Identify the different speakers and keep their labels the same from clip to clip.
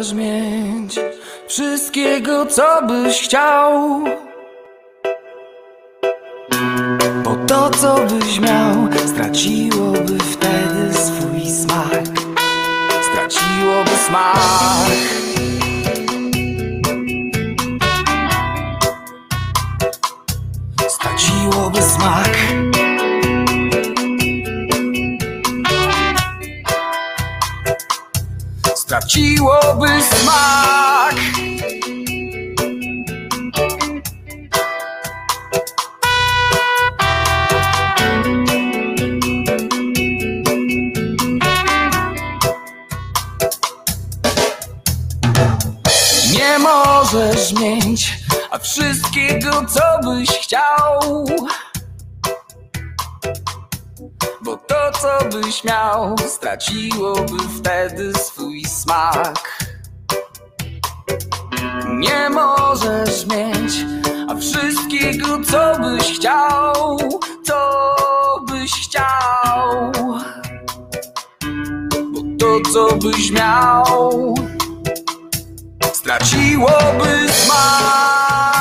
Speaker 1: możesz mieć wszystkiego, co byś chciał. Bo to, co byś miał, straciłoby wtedy swój smak. Straciłoby smak. Co byś miał, straciłoby wtedy swój smak. Nie możesz mieć, a wszystkiego, co byś chciał, co byś chciał. Bo to, co byś miał, straciłoby smak.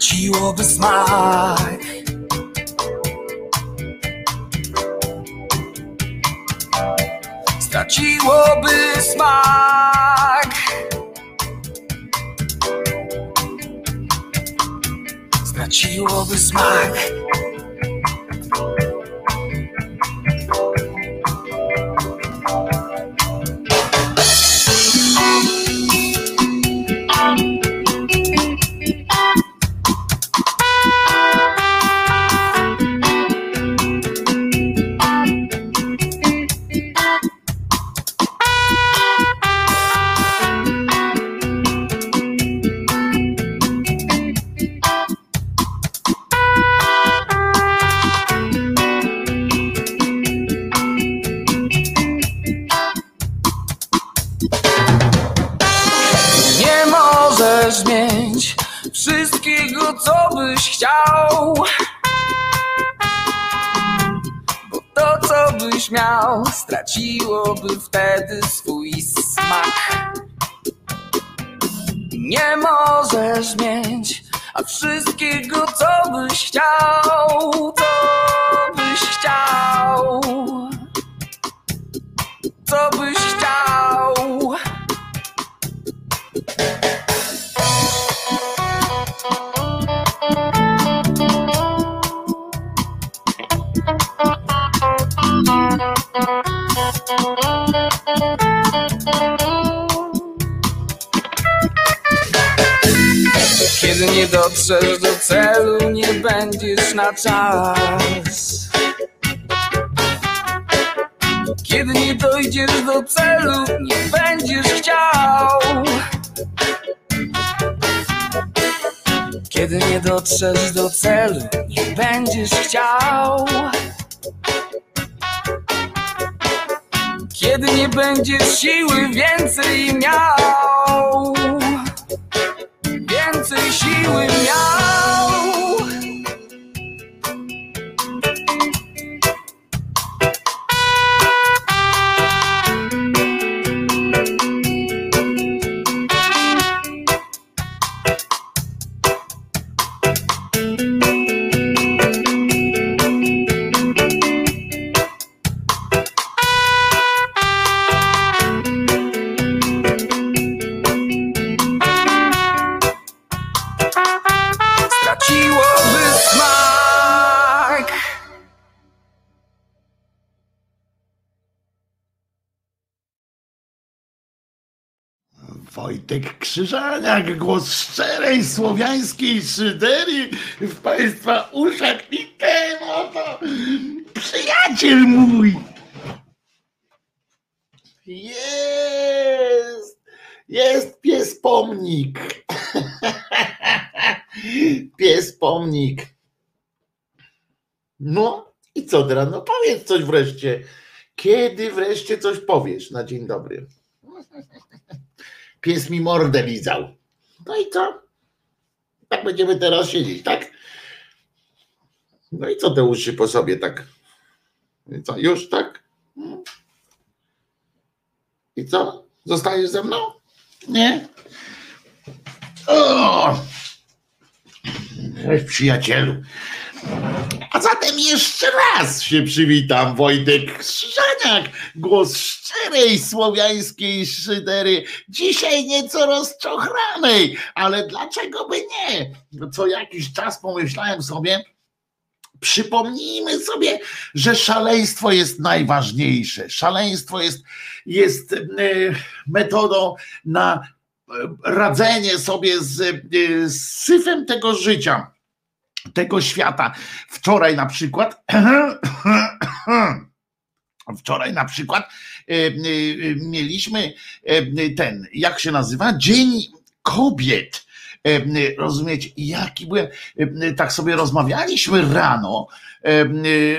Speaker 1: Straciłoby smak. Straciłoby smak. Straciłoby smak. Straciłoby wtedy swój smak. Nie możesz mieć, a wszystkiego, co byś chciał, co byś chciał, co byś chciał. Kiedy nie dotrzesz do celu, nie będziesz na czas. Kiedy nie dojdziesz do celu, nie będziesz chciał. Kiedy nie dotrzesz do celu, nie będziesz chciał. Kiedy nie będziesz siły więcej miał. Więcej siły miał.
Speaker 2: Wojtek Krzyżaniak, głos szczerej słowiańskiej szyderii w Państwa uszach i ten oto przyjaciel mój. Jest, jest pies pomnik. Pies pomnik. No i co teraz? No powiedz coś wreszcie. Kiedy wreszcie coś powiesz na dzień dobry? pies mi mordę lizał. No i co? Tak będziemy teraz siedzieć, tak? No i co te uszy po sobie tak? I co, już tak? I co? Zostajesz ze mną? Nie? O! Weź przyjacielu. A zatem jeszcze raz się przywitam, Wojtek Krzyżaniak, głos szczerej słowiańskiej szydery, dzisiaj nieco rozczochranej, ale dlaczego by nie? Co jakiś czas pomyślałem sobie, przypomnijmy sobie, że szaleństwo jest najważniejsze. Szaleństwo jest, jest e, metodą na e, radzenie sobie z, e, z syfem tego życia tego świata. Wczoraj na przykład, wczoraj na przykład e, e, mieliśmy e, ten, jak się nazywa? Dzień Kobiet. Rozumiecie, jaki byłem, tak sobie rozmawialiśmy rano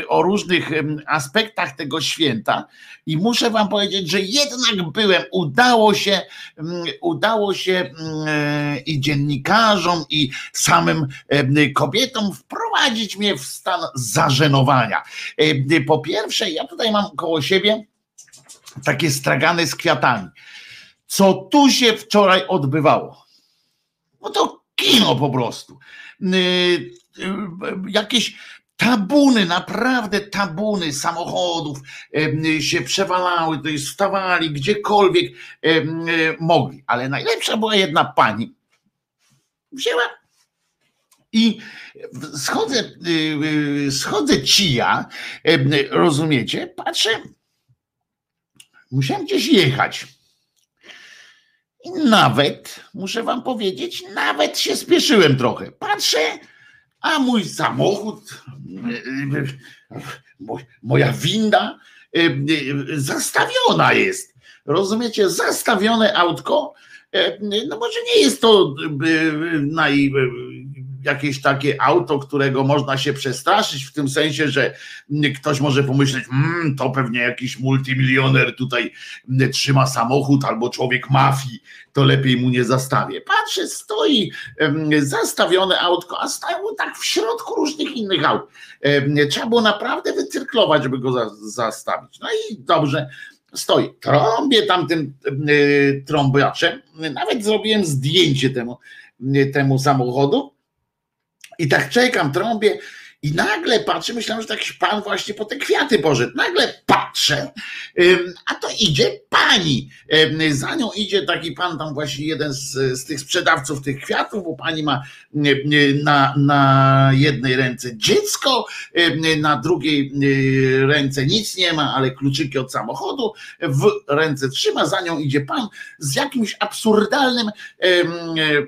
Speaker 2: o różnych aspektach tego święta i muszę wam powiedzieć, że jednak byłem, udało się, udało się i dziennikarzom i samym kobietom wprowadzić mnie w stan zażenowania. Po pierwsze, ja tutaj mam koło siebie takie stragany z kwiatami. Co tu się wczoraj odbywało? No to kino po prostu. Jakieś tabuny, naprawdę tabuny samochodów się przewalały, to jest wstawali gdziekolwiek mogli. Ale najlepsza była jedna pani. Wzięła i schodzę, y, y, schodzę cija, rozumiecie, patrzę, musiałem gdzieś jechać. I nawet, muszę wam powiedzieć, nawet się spieszyłem trochę. Patrzę, a mój samochód, moja winda zastawiona jest. Rozumiecie? Zastawione autko. No może nie jest to naj, jakieś takie auto, którego można się przestraszyć, w tym sensie, że ktoś może pomyśleć, mmm, to pewnie jakiś multimilioner tutaj trzyma samochód albo człowiek mafii, to lepiej mu nie zastawię. Patrzę, stoi zastawione autko, a stało tak w środku różnych innych aut. Trzeba było naprawdę wycyrklować, żeby go za, zastawić. No i dobrze, stoi. Trąbię tamtym y, trąbaczem. Nawet zrobiłem zdjęcie temu, temu samochodu i tak czekam, trąbię i nagle patrzę, myślałem, że jakiś pan właśnie po te kwiaty poszedł. Nagle patrzę, a to idzie pani. Za nią idzie taki pan, tam właśnie jeden z, z tych sprzedawców tych kwiatów, bo pani ma na, na jednej ręce dziecko, na drugiej ręce nic nie ma, ale kluczyki od samochodu w ręce trzyma, za nią idzie pan z jakimś absurdalnym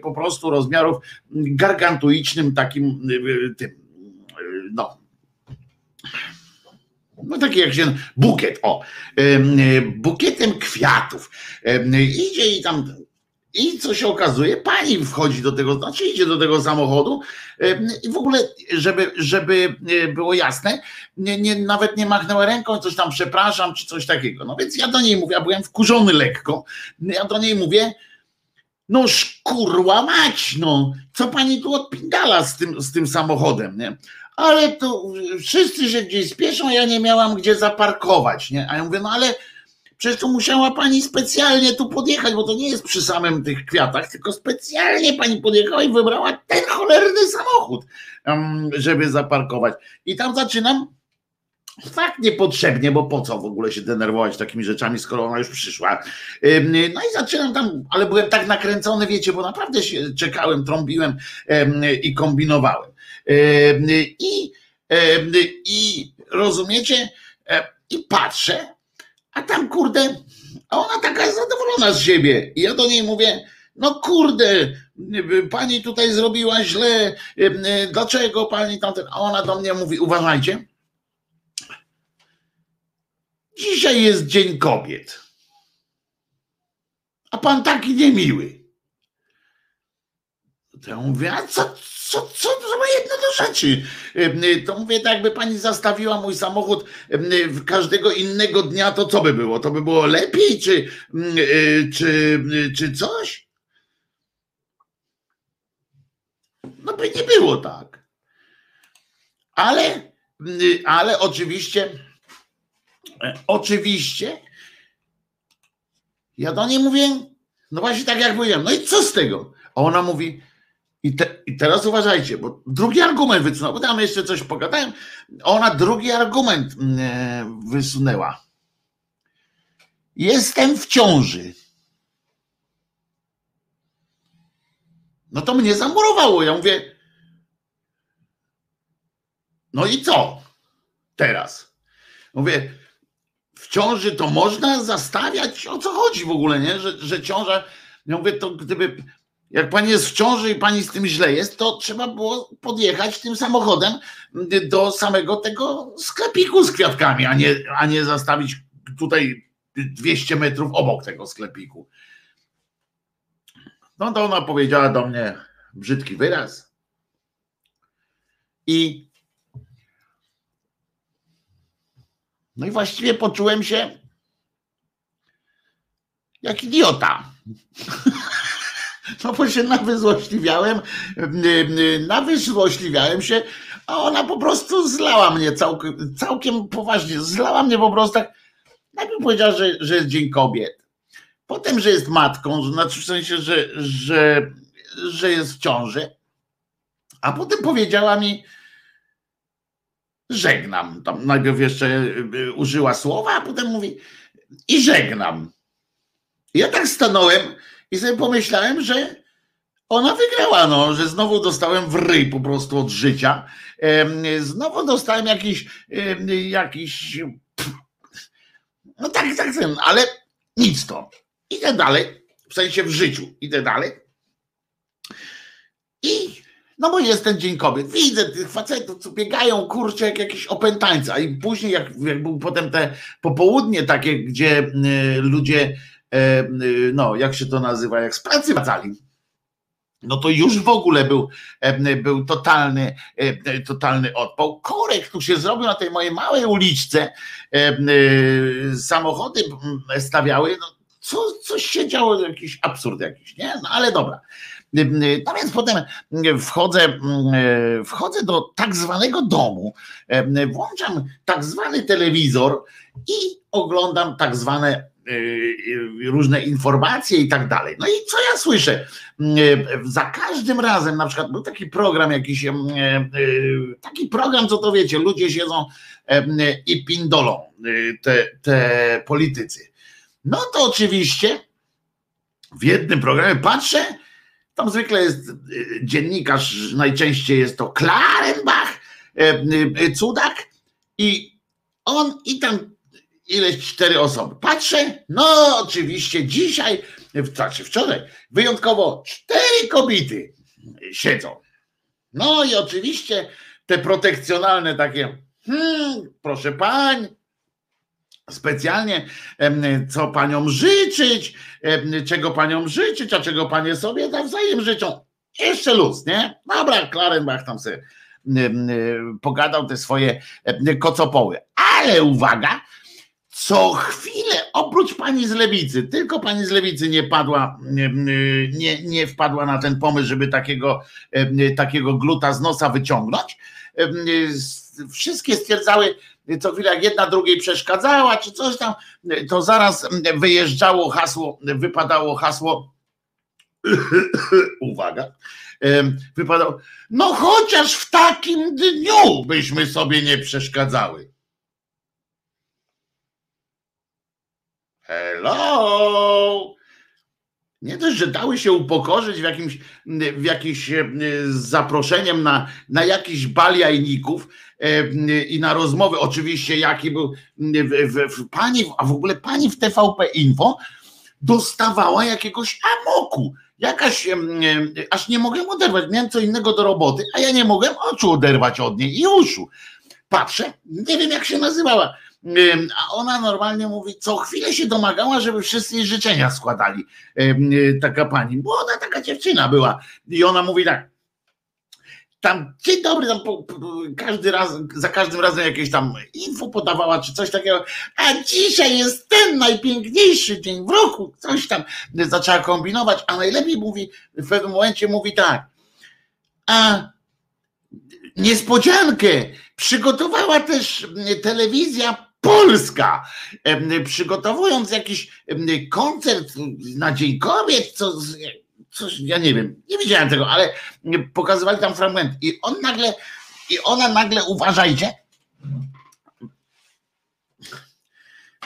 Speaker 2: po prostu rozmiarów gargantuicznym takim tym no, no taki jak się, bukiet, o, bukietem kwiatów. Idzie i tam, i co się okazuje, pani wchodzi do tego, znaczy idzie do tego samochodu i w ogóle, żeby, żeby e, było jasne, nie, nie, nawet nie machnęła ręką, coś tam przepraszam, czy coś takiego. No więc ja do niej mówię, ja byłem wkurzony lekko, ja do niej mówię, no szkurła mać, no, co pani tu odpindala z tym, z tym samochodem, nie? Ale tu wszyscy się gdzieś spieszą, ja nie miałam gdzie zaparkować, nie? A ja mówię, no ale przecież tu musiała pani specjalnie tu podjechać, bo to nie jest przy samym tych kwiatach, tylko specjalnie pani podjechała i wybrała ten cholerny samochód, żeby zaparkować. I tam zaczynam fakt niepotrzebnie, bo po co w ogóle się denerwować takimi rzeczami, skoro ona już przyszła. No i zaczynam tam, ale byłem tak nakręcony, wiecie, bo naprawdę się czekałem, trąbiłem i kombinowałem. I, i rozumiecie, i patrzę, a tam kurde, a ona taka zadowolona z siebie. I ja do niej mówię, no kurde, pani tutaj zrobiła źle, dlaczego pani tamten, a ona do mnie mówi, uważajcie, dzisiaj jest Dzień Kobiet, a pan taki niemiły. To ja mówię, a co, co, co to ma jedno do rzeczy? To mówię, tak jakby pani zastawiła mój samochód każdego innego dnia, to co by było? To by było lepiej, czy, y, czy, czy coś? No by nie było tak. Ale, y, ale oczywiście, e, oczywiście Ja do niej mówię, no właśnie tak jak powiedziałem, no i co z tego? A ona mówi, i, te, i teraz uważajcie, bo drugi argument wysunęła, bo tam jeszcze coś pogadałem, ona drugi argument e, wysunęła. Jestem w ciąży. No to mnie zamurowało. Ja mówię, no i co teraz? Mówię, w ciąży to można zastawiać, o co chodzi w ogóle, nie? Że, że ciąża, ja mówię, to gdyby, jak pani jest w ciąży i pani z tym źle jest, to trzeba było podjechać tym samochodem do samego tego sklepiku z kwiatkami, a nie, a nie zastawić tutaj 200 metrów obok tego sklepiku. No to ona powiedziała do mnie brzydki wyraz. I no i właściwie poczułem się jak idiota. No bo się nawyzłośliwiałem, nawyzłośliwiałem się, a ona po prostu zlała mnie całkiem, całkiem poważnie, zlała mnie po prostu tak, najpierw powiedziała, że, że jest Dzień Kobiet, potem, że jest matką, znaczy w sensie, że, że, że jest w ciąży, a potem powiedziała mi, żegnam. Tam najpierw jeszcze y, użyła słowa, a potem mówi i żegnam. Ja tak stanąłem i sobie pomyślałem, że ona wygrała, no, że znowu dostałem w ryj po prostu od życia. Znowu dostałem jakiś, jakiś, no tak, tak, ale nic to. Idę dalej, w sensie w życiu, idę dalej. I no bo jest ten Dzień Kobiet. Widzę tych facetów, co biegają, kurczę, jak jakieś opętańce. A i później, jak, jak był potem te popołudnie takie, gdzie y, ludzie, no jak się to nazywa, jak z pracy wracali, no to już w ogóle był, e, był totalny, e, totalny odpał. Korek tu się zrobił na tej mojej małej uliczce. Samochody stawiały, no, co, coś się działo, jakiś absurd jakiś, nie? No ale dobra. No więc potem wchodzę, wchodzę do tak zwanego domu, włączam tak zwany telewizor i oglądam tak zwane różne informacje i tak dalej. No i co ja słyszę? Za każdym razem, na przykład był taki program jakiś, taki program, co to wiecie, ludzie siedzą i pindolą, te, te politycy. No to oczywiście w jednym programie patrzę, tam zwykle jest dziennikarz, najczęściej jest to Klarenbach, cudak i on i tam ileś cztery osoby. Patrzę, no oczywiście dzisiaj, znaczy wczoraj, wyjątkowo cztery kobiety siedzą. No i oczywiście te protekcjonalne takie, hmm, proszę pań, specjalnie, co paniom życzyć, czego paniom życzyć, a czego panie sobie nawzajem życzą. Jeszcze luz, nie? Dobra, Klarenbach tam sobie pogadał te swoje kocopoły. Ale uwaga, co chwilę, oprócz pani z lewicy, tylko pani z lewicy nie padła, nie, nie wpadła na ten pomysł, żeby takiego, takiego gluta z nosa wyciągnąć. Wszystkie stwierdzały, co chwilę jak jedna drugiej przeszkadzała, czy coś tam, to zaraz wyjeżdżało hasło, wypadało hasło, uwaga, wypadało, no chociaż w takim dniu byśmy sobie nie przeszkadzały. Hello! Nie dość, że dały się upokorzyć w jakimś, w jakimś z zaproszeniem na, na jakiś bal jajników e, i na rozmowy, oczywiście jaki był w, w, pani, a w ogóle pani w TVP Info dostawała jakiegoś amoku. Jakaś, aż nie mogłem oderwać, miałem co innego do roboty, a ja nie mogłem oczu oderwać od niej i uszu. Patrzę, nie wiem jak się nazywała a ona normalnie mówi, co chwilę się domagała, żeby wszyscy jej życzenia składali. Y, taka pani, młoda taka dziewczyna była. I ona mówi tak, tam dzień dobry, tam po, każdy raz, za każdym razem jakieś tam info podawała, czy coś takiego, a dzisiaj jest ten najpiękniejszy dzień w roku, coś tam zaczęła kombinować, a najlepiej mówi, w pewnym momencie mówi tak, a niespodziankę przygotowała też telewizja Polska, przygotowując jakiś koncert na Dzień Kobiet, co, coś, ja nie wiem, nie widziałem tego, ale pokazywali tam fragment i on nagle, i ona nagle, uważajcie,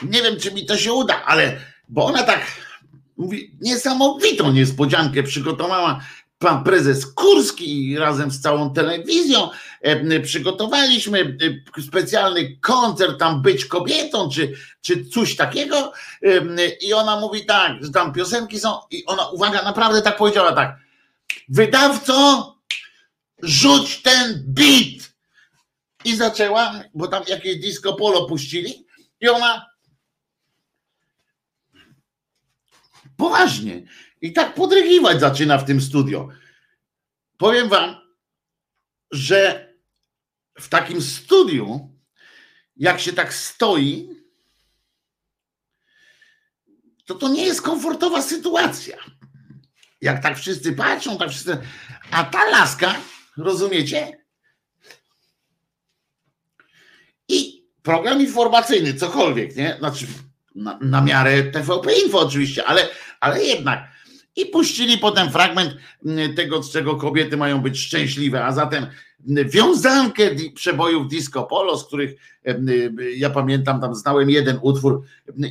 Speaker 2: nie wiem, czy mi to się uda, ale, bo ona tak mówi, niesamowitą niespodziankę przygotowała pan prezes Kurski razem z całą telewizją przygotowaliśmy e, specjalny koncert tam być kobietą, czy, czy coś takiego. E, I ona mówi tak, że tam piosenki są, i ona, uwaga, naprawdę tak powiedziała tak. Wydawco, rzuć ten beat. I zaczęła, bo tam jakieś disco polo puścili, i ona poważnie i tak podrygiwać zaczyna w tym studio. Powiem wam, że w takim studiu, jak się tak stoi, to to nie jest komfortowa sytuacja. Jak tak wszyscy patrzą, tak wszyscy. A ta laska, rozumiecie? I program informacyjny, cokolwiek, nie? Znaczy, na, na miarę TVP Info oczywiście, ale, ale jednak i puścili potem fragment mm, tego, z czego kobiety mają być szczęśliwe, a zatem wiązankę przebojów disco polo, z których mm, ja pamiętam, tam znałem jeden utwór.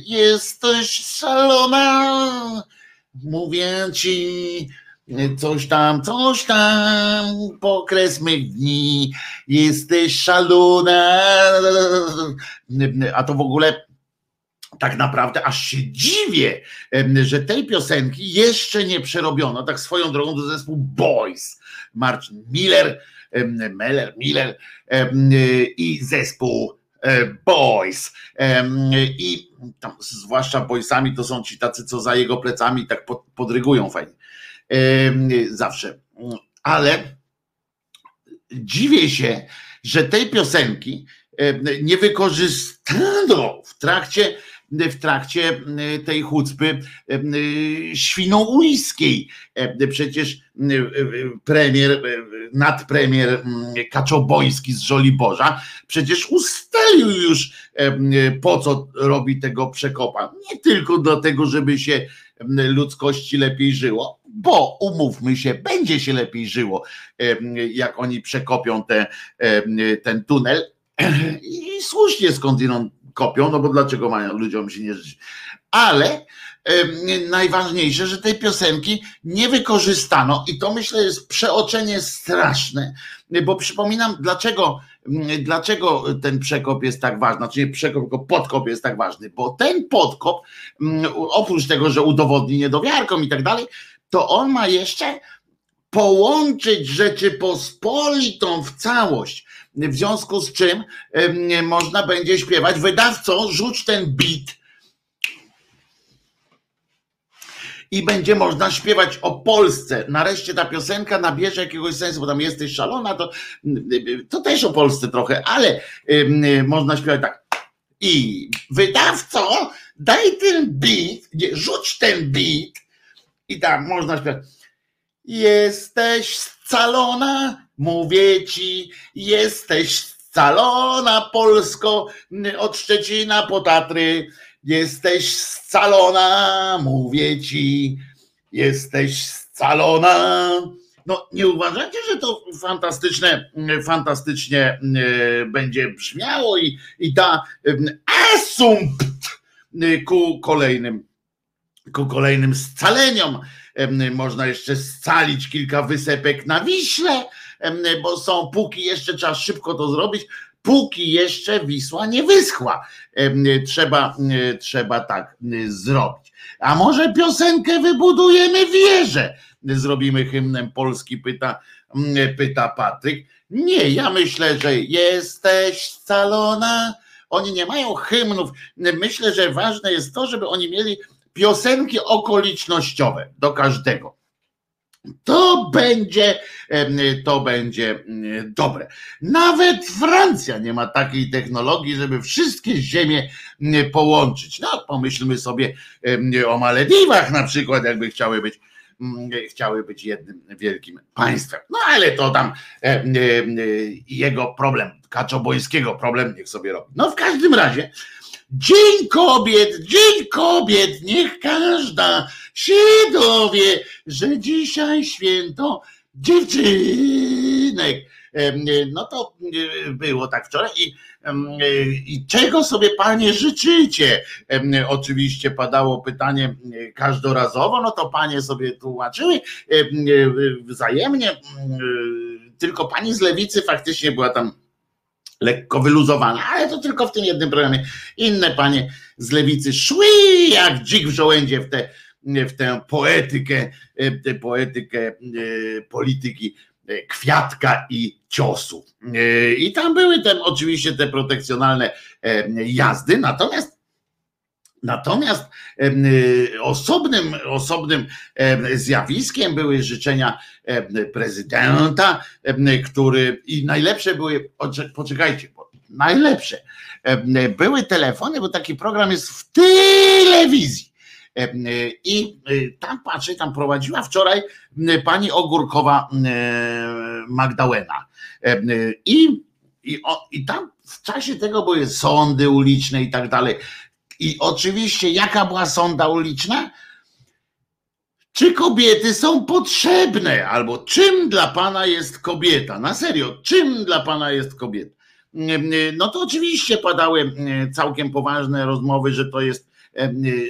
Speaker 2: Jesteś szalona, mówię ci, coś tam, coś tam, pokres mych dni, jesteś szalona. A to w ogóle tak naprawdę aż się dziwię, że tej piosenki jeszcze nie przerobiono. Tak swoją drogą do zespół Boys. Marcin Miller, Meller, Miller i zespół e, Boys. I tam, zwłaszcza Boysami to są ci tacy, co za jego plecami tak podrygują fajnie. Zawsze. Ale dziwię się, że tej piosenki nie wykorzystano w trakcie w trakcie e, tej chucpy e, świnoujskiej. E, przecież premier, nadpremier Kaczoboński z Żoliborza przecież ustalił już po co robi tego przekopa. Nie tylko dlatego, żeby się ludzkości lepiej żyło, bo umówmy się, będzie się lepiej żyło, jak oni przekopią te, ten tunel. I słusznie skądinąd kopią, no bo dlaczego mają ludziom się nie żyć. Ale najważniejsze, że tej piosenki nie wykorzystano i to myślę jest przeoczenie straszne, bo przypominam, dlaczego, dlaczego ten przekop jest tak ważny, znaczy nie przekop, tylko podkop jest tak ważny, bo ten podkop, oprócz tego, że udowodni niedowiarkom i tak dalej, to on ma jeszcze połączyć Rzeczypospolitą w całość w związku z czym można będzie śpiewać, wydawco, rzuć ten beat i będzie można śpiewać o Polsce. Nareszcie ta piosenka nabierze jakiegoś sensu, bo tam jesteś szalona, to, to też o Polsce trochę, ale można śpiewać tak. I wydawco, daj ten beat, rzuć ten beat i tam można śpiewać. Jesteś scalona, Mówię ci, jesteś scalona Polsko, od Szczecina po Tatry. Jesteś scalona, mówię ci, jesteś scalona. No, nie uważacie, że to fantastyczne, fantastycznie e, będzie brzmiało i, i da asumpt ku kolejnym, ku kolejnym scaleniom. Można jeszcze scalić kilka wysepek na Wiśle bo są, póki jeszcze trzeba szybko to zrobić, póki jeszcze Wisła nie wyschła. Trzeba, trzeba tak zrobić. A może piosenkę wybudujemy wieżę? Zrobimy hymnem Polski, pyta, pyta Patryk. Nie, ja myślę, że jesteś scalona. Oni nie mają hymnów. Myślę, że ważne jest to, żeby oni mieli piosenki okolicznościowe do każdego. To będzie, to będzie dobre. Nawet Francja nie ma takiej technologii, żeby wszystkie ziemie połączyć. No, pomyślmy sobie o Malediwach na przykład, jakby chciały być chciały być jednym wielkim państwem. No ale to tam jego problem, Kaczobońskiego problem, niech sobie robi. No w każdym razie Dzień kobiet, dzień kobiet, niech każda się dowie, że dzisiaj święto dziewczynek. No to było tak wczoraj i, i czego sobie panie życzycie? Oczywiście padało pytanie każdorazowo, no to panie sobie tłumaczyły wzajemnie, tylko pani z lewicy faktycznie była tam lekko wyluzowana, ale to tylko w tym jednym programie. Inne panie z lewicy szły jak dzik w żołędzie w tę w tę poetykę, tę poetykę polityki kwiatka i ciosu. I tam były te, oczywiście te protekcjonalne jazdy, natomiast Natomiast osobnym, osobnym zjawiskiem były życzenia prezydenta, który i najlepsze były, poczekajcie, najlepsze były telefony, bo taki program jest w telewizji. I tam patrzę, tam prowadziła wczoraj pani Ogórkowa Magdalena. I, i, I tam w czasie tego były sądy uliczne i tak dalej. I oczywiście, jaka była sonda uliczna? Czy kobiety są potrzebne? Albo czym dla pana jest kobieta? Na serio, czym dla pana jest kobieta? No to oczywiście padały całkiem poważne rozmowy, że to jest,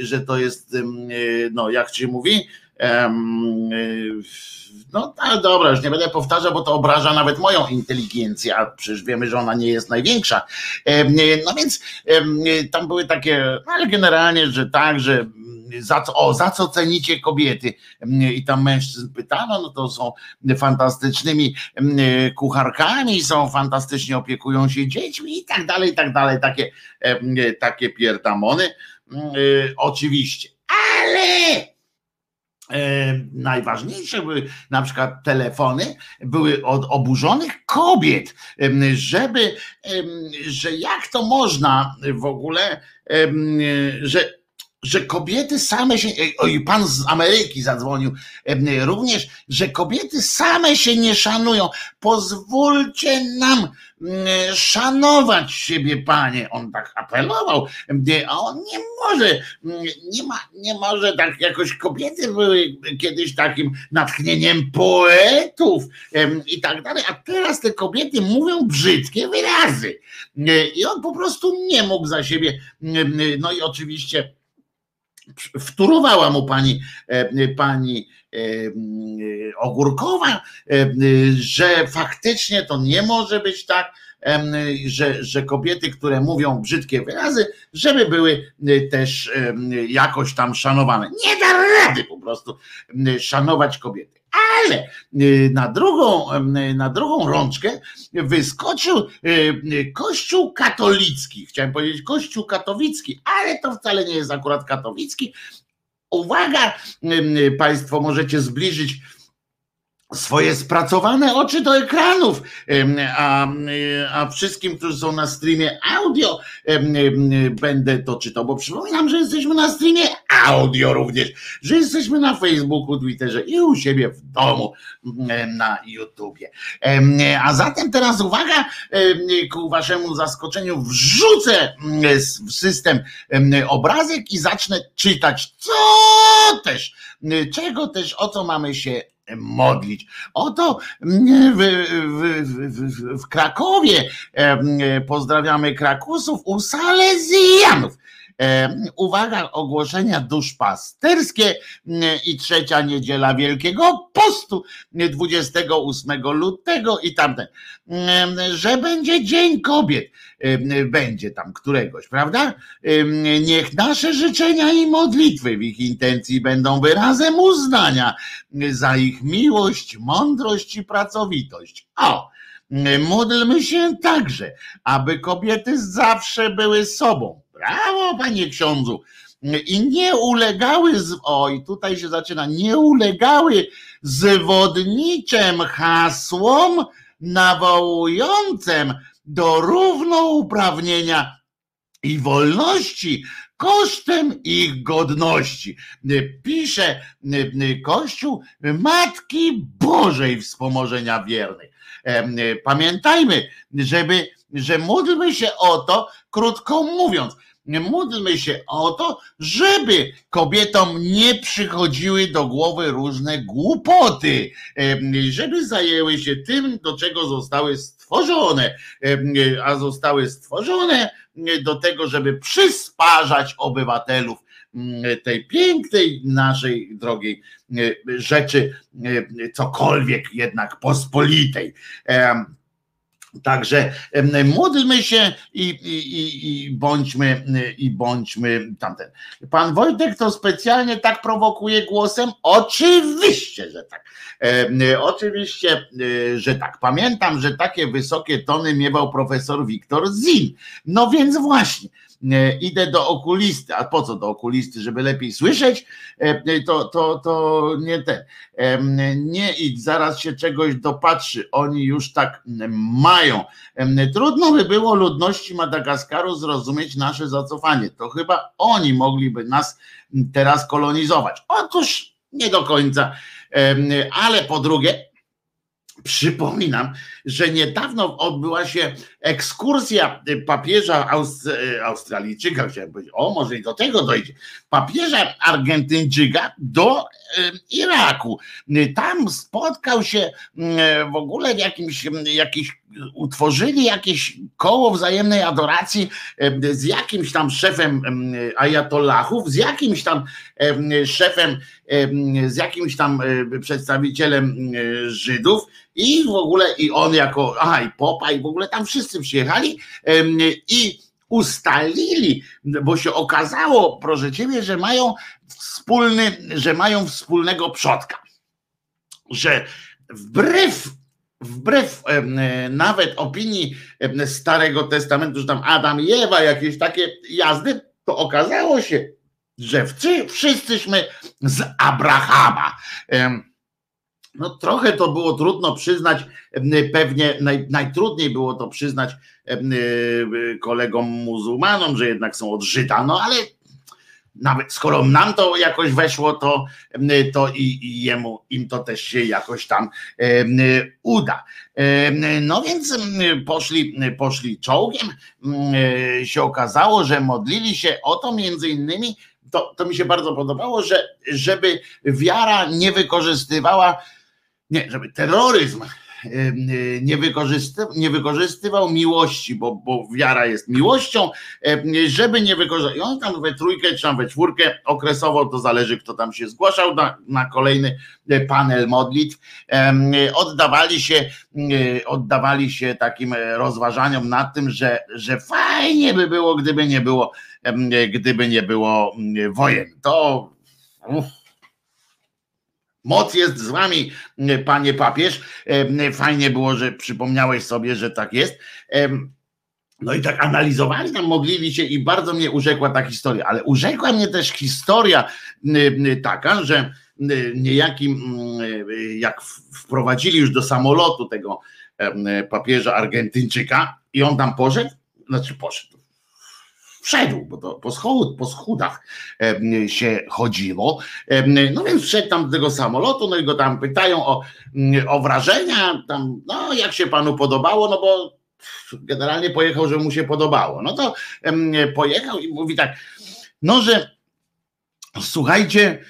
Speaker 2: że to jest, no jak się mówi, no ale dobra, już nie będę powtarzał, bo to obraża nawet moją inteligencję, a przecież wiemy, że ona nie jest największa. No więc tam były takie, no ale generalnie, że tak, że za co, o, za co cenicie kobiety? I tam mężczyzn pytano, no to są fantastycznymi kucharkami, są fantastycznie opiekują się dziećmi i tak dalej, i tak dalej, takie, takie pierdamony. Oczywiście, ale najważniejsze były na przykład telefony, były od oburzonych kobiet, żeby, że jak to można w ogóle, że że kobiety same się, oj, pan z Ameryki zadzwonił również, że kobiety same się nie szanują. Pozwólcie nam szanować siebie, panie. On tak apelował, a on nie może, nie ma, nie może tak jakoś kobiety były kiedyś takim natchnieniem poetów i tak dalej, a teraz te kobiety mówią brzydkie wyrazy. I on po prostu nie mógł za siebie, no i oczywiście wtórowała mu pani, e, pani e, Ogórkowa, e, że faktycznie to nie może być tak, że, że kobiety, które mówią brzydkie wyrazy, żeby były też jakoś tam szanowane. Nie da rady po prostu szanować kobiety ale y, na drugą, na drugą rączkę wyskoczył y, Kościół katolicki. Chciałem powiedzieć Kościół katowicki, ale to wcale nie jest akurat katowicki. Uwaga, Państwo możecie zbliżyć swoje spracowane oczy do ekranów, a, a wszystkim, którzy są na streamie audio, będę to czytał, bo przypominam, że jesteśmy na streamie audio również, że jesteśmy na Facebooku, Twitterze i u siebie w domu na YouTubie. A zatem teraz uwaga, ku waszemu zaskoczeniu wrzucę w system obrazek i zacznę czytać, co też, czego też, o co mamy się modlić. Oto w, w, w, w Krakowie pozdrawiamy Krakusów u Salezjanów. Uwaga, ogłoszenia duszpasterskie i trzecia niedziela Wielkiego Postu 28 lutego i tamten, że będzie Dzień Kobiet, będzie tam któregoś, prawda? Niech nasze życzenia i modlitwy w ich intencji będą wyrazem uznania za ich miłość, mądrość i pracowitość. O! Módlmy się także, aby kobiety zawsze były sobą Brawo, panie ksiądzu. I nie ulegały, z, oj, tutaj się zaczyna, nie ulegały zwodniczym hasłom nawołującym do równouprawnienia i wolności kosztem ich godności. Pisze Kościół Matki Bożej Wspomożenia Wiernych. Pamiętajmy, żeby, że módlmy się o to, krótko mówiąc, módlmy się o to, żeby kobietom nie przychodziły do głowy różne głupoty, żeby zajęły się tym, do czego zostały stworzone, a zostały stworzone do tego, żeby przysparzać obywatelów tej pięknej naszej drogiej rzeczy, cokolwiek jednak pospolitej. Także módlmy się i, i, i, bądźmy i bądźmy tamten. Pan Wojtek to specjalnie tak prowokuje głosem? Oczywiście, że tak. E, oczywiście, że tak. Pamiętam, że takie wysokie tony miewał profesor Wiktor Zin. No więc właśnie idę do okulisty. A po co do okulisty? Żeby lepiej słyszeć? E, to, to, to nie ten. Nie idź, zaraz się czegoś dopatrzy. Oni już tak mają. Trudno by było ludności Madagaskaru zrozumieć nasze zacofanie. To chyba oni mogliby nas teraz kolonizować. Otóż nie do końca. Ale po drugie, Przypominam, że niedawno odbyła się ekskursja papieża Australijczyka, chciałem powiedzieć, o może i do tego dojdzie, papieża Argentyńczyka do Iraku. Tam spotkał się w ogóle w jakimś, jakiś, utworzyli jakieś koło wzajemnej adoracji z jakimś tam szefem ajatollahów, z jakimś tam szefem, z jakimś tam przedstawicielem Żydów i w ogóle i on jako, aha i popa i w ogóle tam wszyscy przyjechali i ustalili, bo się okazało, proszę ciebie, że mają wspólny, że mają wspólnego przodka. Że wbrew wbrew nawet opinii Starego Testamentu, że tam Adam i Ewa, jakieś takie jazdy, to okazało się, że wszyscyśmy z Abrahama. No trochę to było trudno przyznać, pewnie naj, najtrudniej było to przyznać kolegom muzułmanom, że jednak są od Żyda, no ale nawet skoro nam to jakoś weszło, to, to i, i jemu, im to też się jakoś tam uda. No więc poszli, poszli czołgiem, się okazało, że modlili się o to między innymi, to, to mi się bardzo podobało, że żeby wiara nie wykorzystywała nie, żeby terroryzm nie, wykorzystywał, nie wykorzystywał miłości, bo, bo wiara jest miłością, żeby nie wykorzystywał. I on tam we trójkę czy tam we czwórkę okresowo, to zależy kto tam się zgłaszał na, na kolejny e, panel modlitw, oddawali się, e, oddawali się takim rozważaniom nad tym, że, że fajnie by było, gdyby nie było, gdyby nie było wojen. To uff, Moc jest z wami, panie papież. Fajnie było, że przypomniałeś sobie, że tak jest. No i tak analizowali tam, modlili się i bardzo mnie urzekła ta historia, ale urzekła mnie też historia taka, że niejaki, jak wprowadzili już do samolotu tego papieża Argentyńczyka i on tam poszedł, znaczy poszedł, wszedł, bo to po, schod, po schodach się chodziło. No więc wszedł tam do tego samolotu, no i go tam pytają o, mm, o wrażenia, tam, no jak się panu podobało, no bo generalnie pojechał, że mu się podobało. No to pojechał i mówi tak, no że słuchajcie,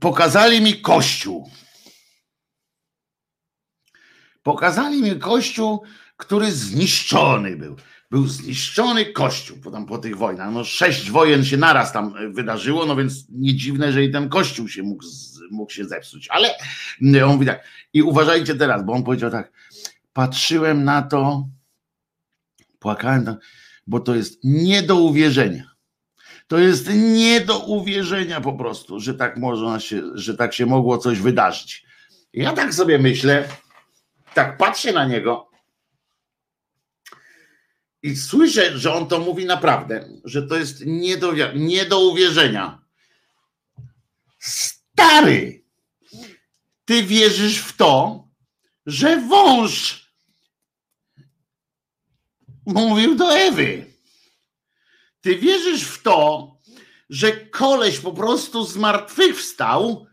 Speaker 2: pokazali mi kościół. Pokazali mi kościół, który zniszczony był był zniszczony kościół po, tam, po tych wojnach. No, sześć wojen się naraz tam e, wydarzyło, no więc nie dziwne, że i ten kościół się mógł, mógł się zepsuć. Ale on mówi tak, i uważajcie teraz, bo on powiedział tak, patrzyłem na to, płakałem, tam, bo to jest nie do uwierzenia. To jest nie do uwierzenia po prostu, że tak można się, że tak się mogło coś wydarzyć. Ja tak sobie myślę, tak patrzę na niego i słyszę, że on to mówi naprawdę, że to jest nie do, nie do uwierzenia. Stary, ty wierzysz w to, że wąż mówił do Ewy. Ty wierzysz w to, że koleś po prostu z martwych wstał,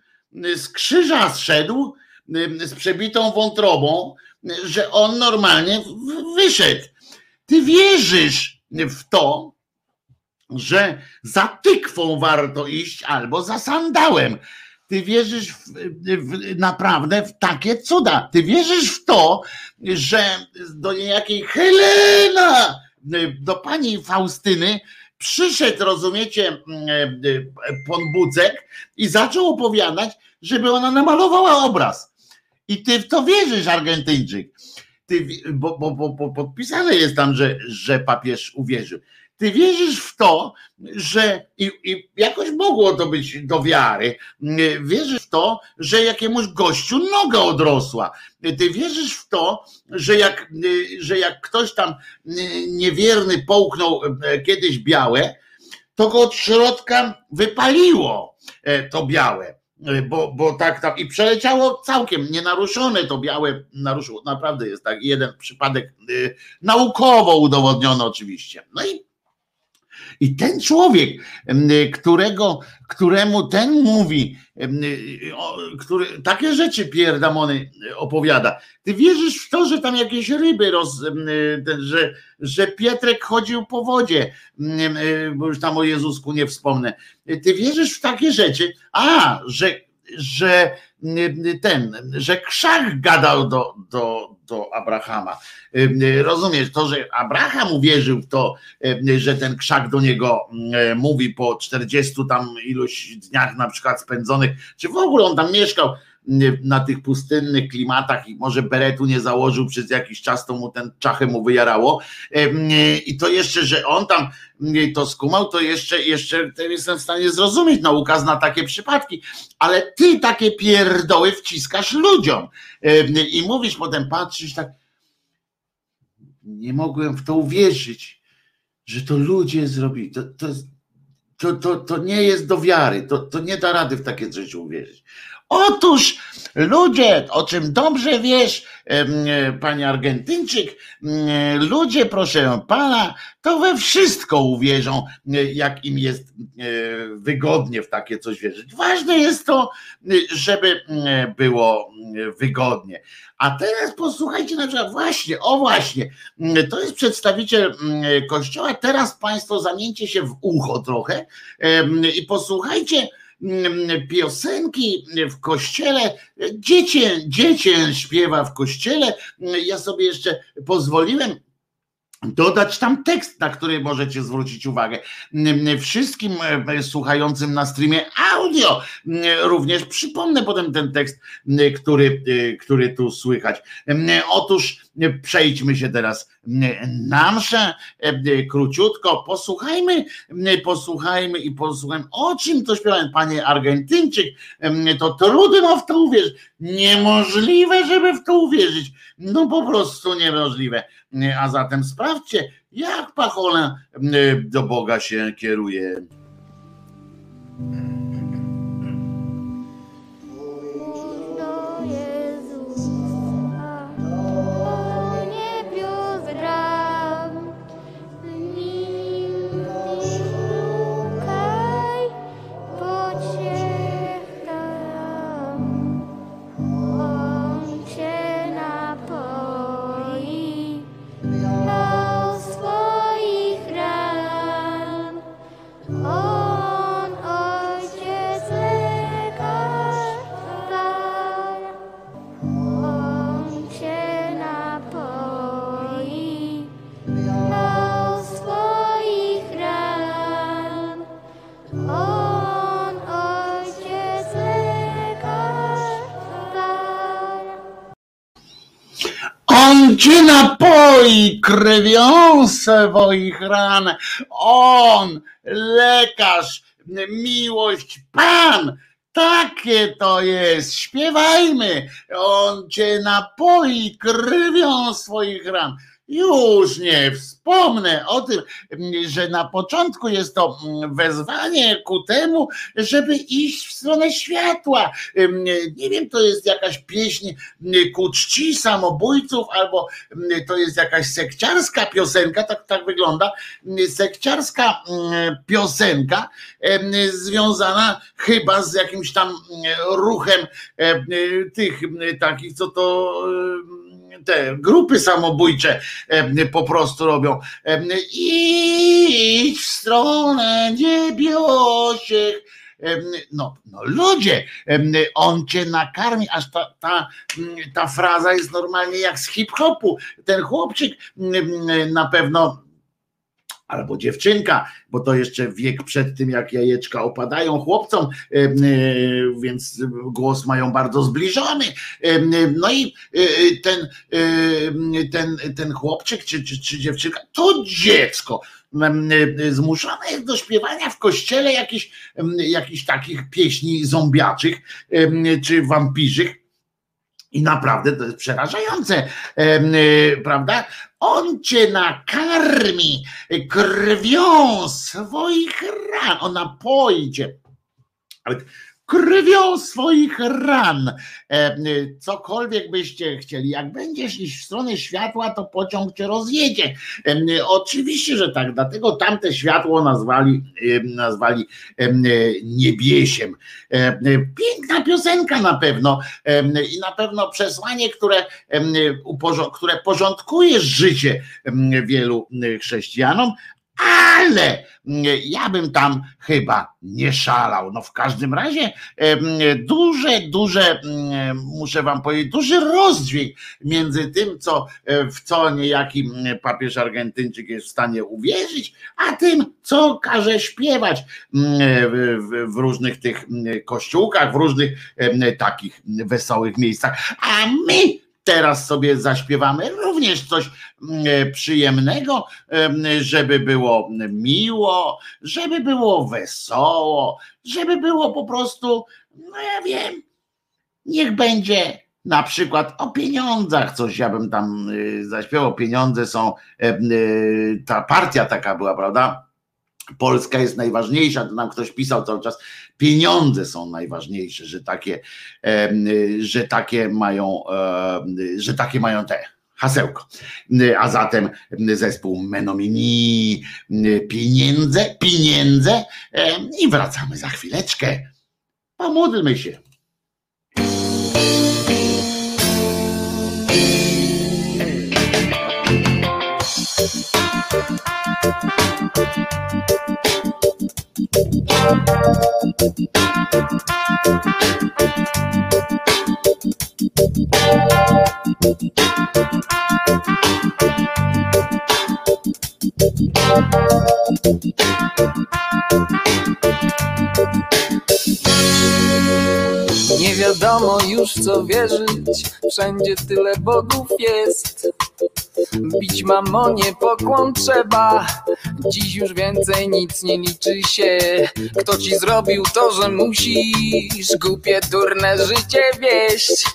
Speaker 2: z krzyża zszedł, z przebitą wątrobą, że on normalnie wyszedł ty wierzysz w to, że za tykwą warto iść albo za sandałem. Ty wierzysz w, w, naprawdę w takie cuda. Ty wierzysz w to, że do niejakiej Helena, do pani Faustyny przyszedł, rozumiecie, pan Bucek i zaczął opowiadać, żeby ona namalowała obraz. I ty w to wierzysz, Argentyńczyk. Ty, bo, bo, bo, bo podpisane jest tam, że, że papież uwierzył. Ty wierzysz w to, że i, i, jakoś mogło to być do wiary. Wierzysz w to, że jakiemuś gościu noga odrosła. Ty wierzysz w to, że jak, że jak ktoś tam niewierny połknął kiedyś białe, to go od środka wypaliło to białe. Bo, bo tak tam i przeleciało całkiem nienaruszone to białe naruszyło. Naprawdę jest tak jeden przypadek naukowo udowodniony oczywiście. No i i ten człowiek, którego, któremu ten mówi, który takie rzeczy pierdamony opowiada, ty wierzysz w to, że tam jakieś ryby, roz, że, że Pietrek chodził po wodzie, bo już tam o Jezusku nie wspomnę. Ty wierzysz w takie rzeczy, a, że, że ten, że krzak gadał do, do, do Abrahama. Rozumiesz, to, że Abraham uwierzył w to, że ten krzak do niego mówi po 40 tam iluś dniach na przykład spędzonych, czy w ogóle on tam mieszkał na tych pustynnych klimatach i może beretu nie założył przez jakiś czas, to mu ten czachy mu wyjarało. I to jeszcze, że on tam to skumał, to jeszcze, jeszcze jestem w stanie zrozumieć, nauka zna takie przypadki, ale ty takie pierdoły wciskasz ludziom. I mówisz potem, patrzysz tak, nie mogłem w to uwierzyć, że to ludzie zrobili, to, to, to, to, to nie jest do wiary, to, to nie da rady w takie rzeczy uwierzyć. Otóż ludzie, o czym dobrze wiesz, panie Argentyńczyk, ludzie, proszę pana, to we wszystko uwierzą, jak im jest wygodnie w takie coś wierzyć. Ważne jest to, żeby było wygodnie. A teraz posłuchajcie na przykład, właśnie, o właśnie, to jest przedstawiciel kościoła. Teraz Państwo zamieńcie się w ucho trochę i posłuchajcie piosenki w kościele, dziecię, dziecię śpiewa w kościele. Ja sobie jeszcze pozwoliłem dodać tam tekst, na który możecie zwrócić uwagę. Wszystkim e, słuchającym na streamie audio również przypomnę potem ten tekst, który, e, który tu słychać. Otóż przejdźmy się teraz na mszę, króciutko, posłuchajmy, posłuchajmy i posłuchajmy, o czym to śpiewałem, panie Argentyńczyk, to trudno w to uwierzyć, niemożliwe, żeby w to uwierzyć, no po prostu niemożliwe, a zatem sprawdźcie, jak Pachola do Boga się kieruje. Cię napoi krwią swoich ran. On, lekarz, miłość, Pan. Takie to jest. Śpiewajmy. On cię napoi krwią swoich ran. Już nie wspomnę o tym, że na początku jest to wezwanie ku temu, żeby iść w stronę światła. Nie wiem, to jest jakaś pieśń ku czci samobójców, albo to jest jakaś sekciarska piosenka, tak, tak wygląda. Sekciarska piosenka związana chyba z jakimś tam ruchem tych takich, co to te grupy samobójcze po prostu robią. Idź w stronę niebiosiech. No, no ludzie, on cię nakarmi, aż ta, ta, ta fraza jest normalnie jak z hip-hopu. Ten chłopczyk na pewno albo dziewczynka, bo to jeszcze wiek przed tym, jak jajeczka opadają chłopcom, e, e, więc głos mają bardzo zbliżony. E, no i ten, ten, ten chłopczyk czy, czy, czy dziewczynka to dziecko zmuszone jest do śpiewania w kościele jakichś, jakichś takich pieśni zombiaczych czy wampirzych i naprawdę to jest przerażające, y, prawda? On cię nakarmi krwią swoich ran, on napoi cię. Ale krwią swoich ran. E, cokolwiek byście chcieli, jak będziesz iść w stronę światła, to pociąg cię rozjedzie. E, oczywiście, że tak, dlatego tamte światło nazwali, e, nazwali niebiesiem. Piękna piosenka na pewno i na pewno przesłanie, które, które porządkuje życie wielu chrześcijanom, ale ja bym tam chyba nie szalał. No w każdym razie duże, duże, muszę wam powiedzieć, duży rozdźwięk między tym, co, e, w co niejaki papież Argentyńczyk jest w stanie uwierzyć, a tym, co każe śpiewać w różnych tych kościółkach, w różnych takich wesołych miejscach. A my teraz sobie zaśpiewamy również coś mm, e, przyjemnego, żeby było miło, żeby było wesoło, żeby było po prostu, no ja wiem, niech będzie na przykład o pieniądzach coś, ja bym tam y, zaśpiewał, pieniądze są, y, ta partia taka była, prawda? Polska jest najważniejsza, to nam ktoś pisał cały czas, pieniądze są najważniejsze, że takie, że takie mają, że takie mają te hasełko. A zatem zespół Menomini, pieniądze, pieniądze i wracamy za chwileczkę. Pomódlmy się.
Speaker 1: Nie wiadomo już co wierzyć, wszędzie tyle bogów jest. Bić mamonie pokłon trzeba. Dziś już więcej nic nie liczy się. Kto ci zrobił to, że musisz? Głupie, durne życie wieść.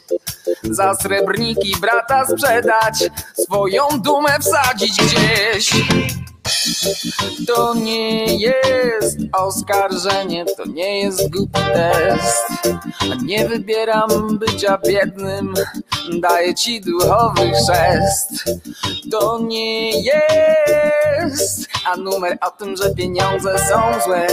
Speaker 1: Za srebrniki brata sprzedać. Swoją dumę wsadzić gdzieś to nie jest oskarżenie, to nie jest głupi test. Nie wybieram bycia biednym, daję ci duchowy chrzest. To nie jest, a numer o tym, że pieniądze są złe.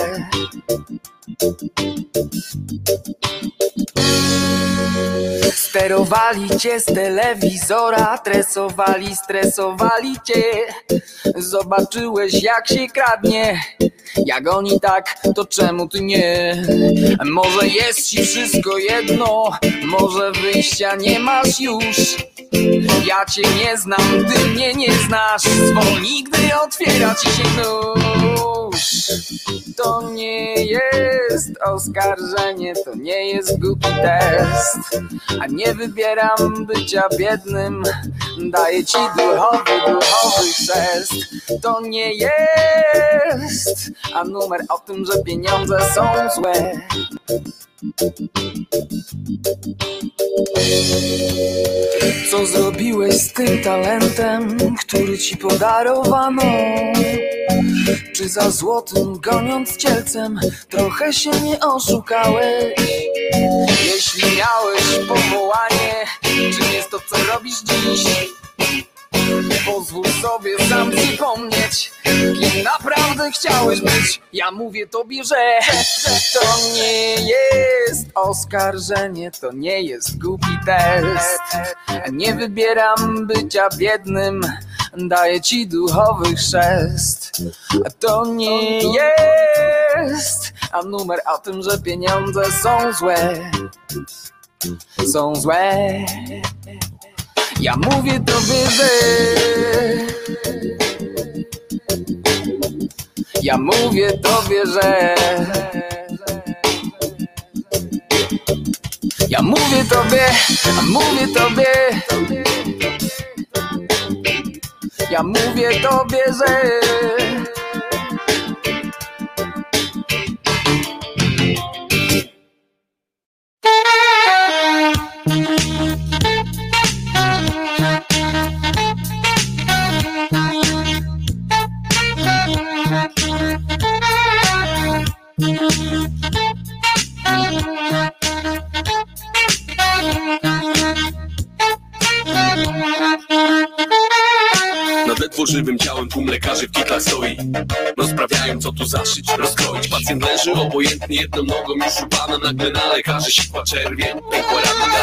Speaker 1: Sterowali cię z telewizora, tresowali, stresowali cię. Zobaczyłeś jak się kradnie, jak oni tak, to czemu ty nie? Może jest ci wszystko jedno, może wyjścia nie masz już. Ja cię nie znam, ty mnie nie znasz, zwolnij, gdy otwiera ci się nóż. To nie jest oskarżenie, to nie jest głupi test, a nie wybieram bycia biednym, daję ci duchowy, duchowy chrzest. To nie jest, a numer o tym, że pieniądze są złe. Co zrobiłeś z tym talentem, który ci podarowano? Czy za złotym goniąc cielcem trochę się nie oszukałeś? Jeśli miałeś powołanie, czym jest to co robisz dziś? Pozwól sobie sam przypomnieć, kim naprawdę chciałeś być. Ja mówię tobie, że, że to nie jest oskarżenie To nie jest głupi test. Nie wybieram bycia biednym Daję ci duchowy chrzest. To nie jest A numer o tym, że pieniądze są złe. Są złe Ja mówię tobie, że ja mówię tobie, że. Ja mówię tobie, mówię tobie Ja mówię tobie, że
Speaker 3: w kitlach stoi No sprawiają co tu zaszyć, rozkroić. Pacjent leży obojętnie jedną nogą już u pana Nagle na lekarzy sikła czerwień, pękła rana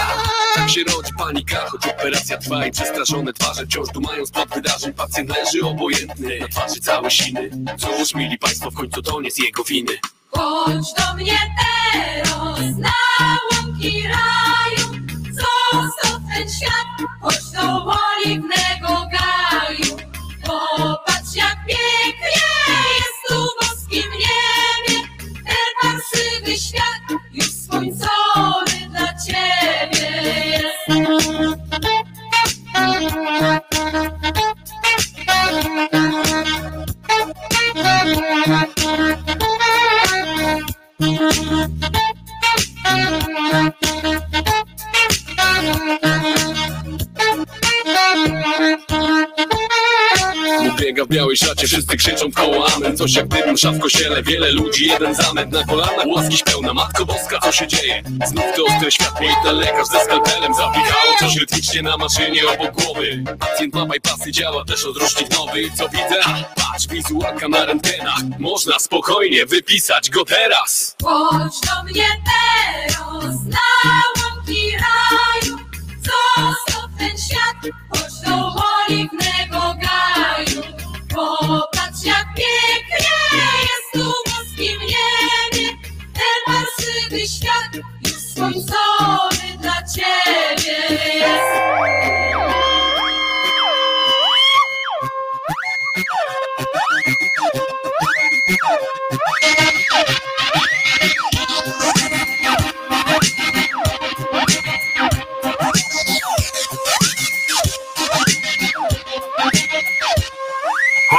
Speaker 3: Tak się rodzi panika, choć operacja trwa i przestraszone twarze Wciąż dumają spod wydarzeń. Pacjent leży obojętny, na twarzy całe siny. Cóż mili państwo, w końcu to nie z jego winy.
Speaker 4: Chodź do mnie teraz na łąki raju, zostaw ten świat, chodź do oliwnego w ten parszywy świat już skończony dla ciebie
Speaker 3: biega w białej szacie, wszyscy krzyczą koło amen. Coś jak dym, msza w wiele ludzi, jeden zamęt Na kolanach łaski pełna, Matko Boska, co się dzieje? Znów to ostre światło i ten lekarz ze skalpelem Zapikało coś rytmicznie na maszynie obok głowy. Pacjent ma bypassy, działa też odrusznik nowy Co widzę? Patrz, wizualka na rentgenach. Można spokojnie wypisać go teraz.
Speaker 4: Chodź do mnie teraz na łąki raju, zostaw ten świat, chodź do oliwnego gaju. Parszywy świat już skończony dla ciebie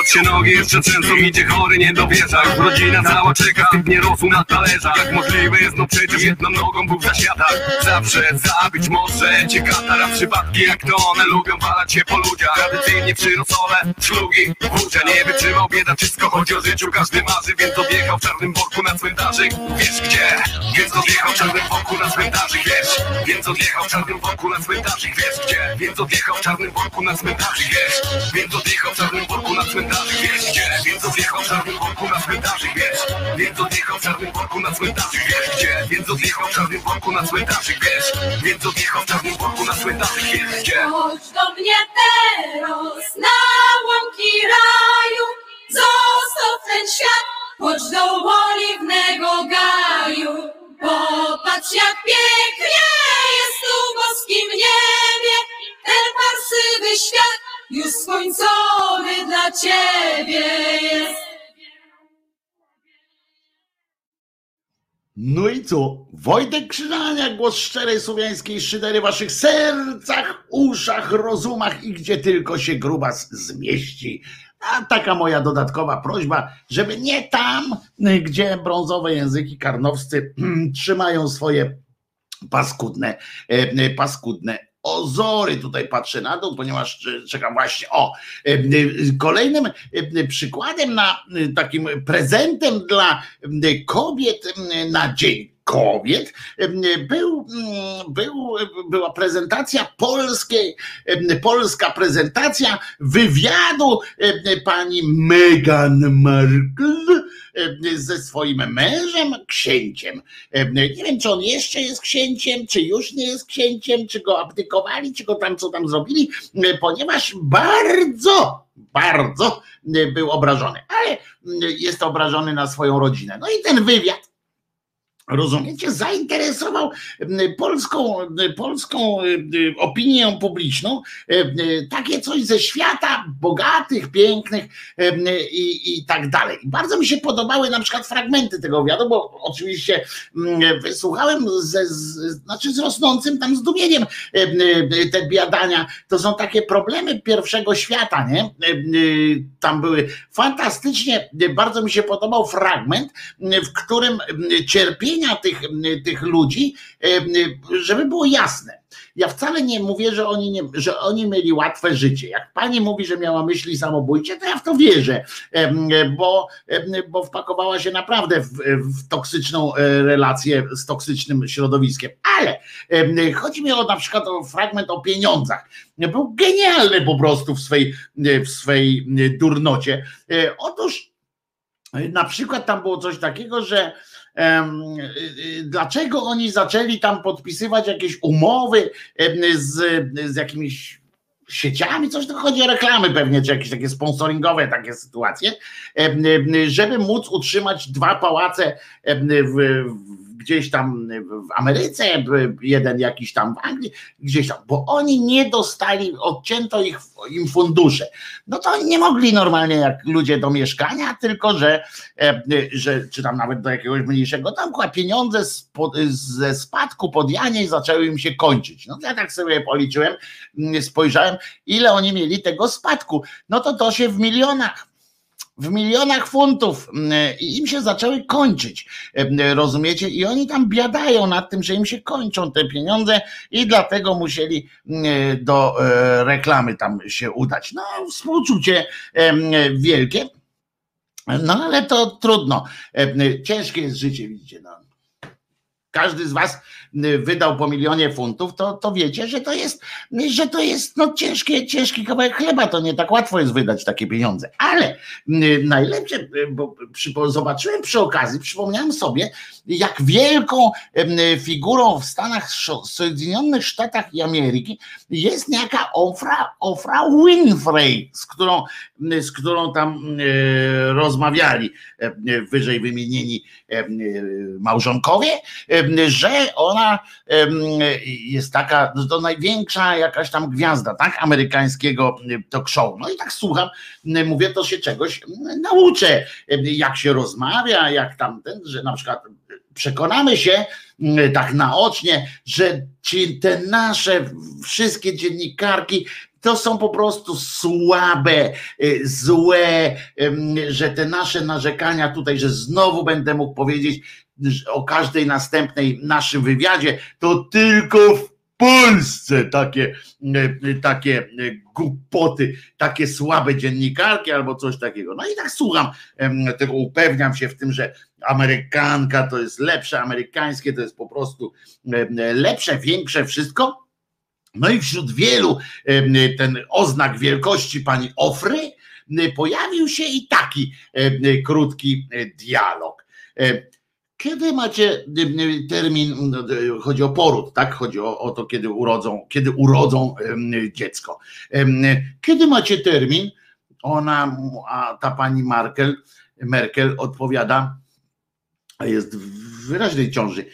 Speaker 3: Choć się nogi jeszcze trzęsą, idzie chory, nie dowierza. Już rodzina cała czeka, nie rosół na talerzach. Możliwe jest, no przecież jedną nogą Bóg zasiada Zawsze zabić może cię katara Przypadki jak to one lubią walać się po ludziach. Tradycyjnie przyrosole, szlugi, wódzia Nie wytrzymał bieda, wszystko chodzi o życiu. Każdy marzy, więc odjechał w czarnym worku na cmentarzyk. Wiesz gdzie? Więc odjechał w czarnym worku na cmentarzyk. Wiesz? Więc odjechał w czarnym worku na cmentarzyk. Wiesz gdzie? Więc odjechał w czarnym worku na cmentarzyk. Wiesz? Więc odjechał w czarnym worku na cmentarzyk Wiesz gdzie? Więc odjechał w czarnym worku na cmentarzyk Wiesz? Więc odjechał w czarnym worku na cmentarzyk Wiesz gdzie? Więc odjechał w czarnym worku na cmentarzyk Wiesz? Więc odjechał w czarnym worku na cmentarzyk Wiesz gdzie?
Speaker 4: Chodź do mnie teraz na łąki raju, zostaw ten świat, chodź do oliwnego gaju. Popatrz jak pięknie jest tu w boskim niebie, ten parszywy świat już skończony dla ciebie jest.
Speaker 2: No i co? Wojtek Krzyżania, głos szczerej słowiańskiej szydery w waszych sercach, uszach, rozumach i gdzie tylko się grubas zmieści. A taka moja dodatkowa prośba, żeby nie tam, gdzie brązowe języki karnowscy trzymają swoje paskudne, e, paskudne ozory. Tutaj patrzę na dół, ponieważ e, czekam właśnie. O, e, e, kolejnym przykładem na takim prezentem dla kobiet na dzień kobiet był, był, była prezentacja polskiej, polska prezentacja wywiadu pani Meghan Markle ze swoim mężem, księciem. Nie wiem, czy on jeszcze jest księciem, czy już nie jest księciem, czy go abdykowali, czy go tam co tam zrobili, ponieważ bardzo, bardzo był obrażony, ale jest obrażony na swoją rodzinę. No i ten wywiad rozumiecie, zainteresował polską, polską opinię publiczną, takie coś ze świata bogatych, pięknych i, i tak dalej. Bardzo mi się podobały na przykład fragmenty tego wywiadu, bo oczywiście wysłuchałem ze, z, znaczy z rosnącym tam zdumieniem te biadania. To są takie problemy pierwszego świata, nie? Tam były fantastycznie, bardzo mi się podobał fragment, w którym tych, tych ludzi, żeby było jasne. Ja wcale nie mówię, że oni, nie, że oni mieli łatwe życie. Jak pani mówi, że miała myśli samobójcze, to ja w to wierzę, bo, bo wpakowała się naprawdę w, w toksyczną e, relację z toksycznym środowiskiem. Ale chodzi mi o na przykład o fragment o pieniądzach. Był genialny po prostu w swej, w swej durnocie. E, otóż na przykład tam było coś takiego, że dlaczego oni zaczęli tam podpisywać jakieś umowy z, z jakimiś sieciami, coś to chodzi o reklamy pewnie, czy jakieś takie sponsoringowe takie sytuacje, żeby móc utrzymać dwa pałace w, w gdzieś tam w Ameryce, jeden jakiś tam w Anglii, gdzieś tam, bo oni nie dostali, odcięto ich, im fundusze. No to nie mogli normalnie jak ludzie do mieszkania, tylko że, e, że czy tam nawet do jakiegoś mniejszego domku, a pieniądze ze spadku podjaniej zaczęły im się kończyć. No ja tak sobie policzyłem, spojrzałem, ile oni mieli tego spadku. No to to się w milionach w milionach funtów i im się zaczęły kończyć, rozumiecie? I oni tam biadają nad tym, że im się kończą te pieniądze i dlatego musieli do e, reklamy tam się udać. No, współczucie wielkie, no ale to trudno. Ciężkie jest życie, widzicie. No. Każdy z was wydał po milionie funtów, to, to wiecie, że to jest, że to jest no, ciężkie, ciężki kawałek chleba, to nie tak łatwo jest wydać takie pieniądze. Ale y, najlepsze, y, bo przy, zobaczyłem przy okazji, przypomniałem sobie, jak wielką figurą w Stanach Zjednoczonych Statach i Ameryki jest niejaka Ofra, Ofra Winfrey, z którą, z którą tam rozmawiali wyżej wymienieni małżonkowie, że ona jest taka, no to największa jakaś tam gwiazda, tak, amerykańskiego talk show. No i tak słucham, mówię, to się czegoś nauczę, jak się rozmawia, jak tamten, że na przykład przekonamy się tak naocznie, że ci, te nasze wszystkie dziennikarki to są po prostu słabe, złe, że te nasze narzekania tutaj, że znowu będę mógł powiedzieć, o każdej następnej naszym wywiadzie, to tylko w Polsce takie, e, takie głupoty, takie słabe dziennikarki albo coś takiego. No i tak słucham tego, upewniam się w tym, że Amerykanka to jest lepsze, amerykańskie to jest po prostu lepsze, większe, wszystko. No i wśród wielu ten oznak wielkości pani Ofry pojawił się i taki krótki dialog. Kiedy macie y, y, termin, y, chodzi o poród, tak? Chodzi o, o to, kiedy urodzą, kiedy urodzą dziecko. Kiedy macie termin? Ona, a ta pani Merkel, Merkel odpowiada, jest w wyraźnej ciąży,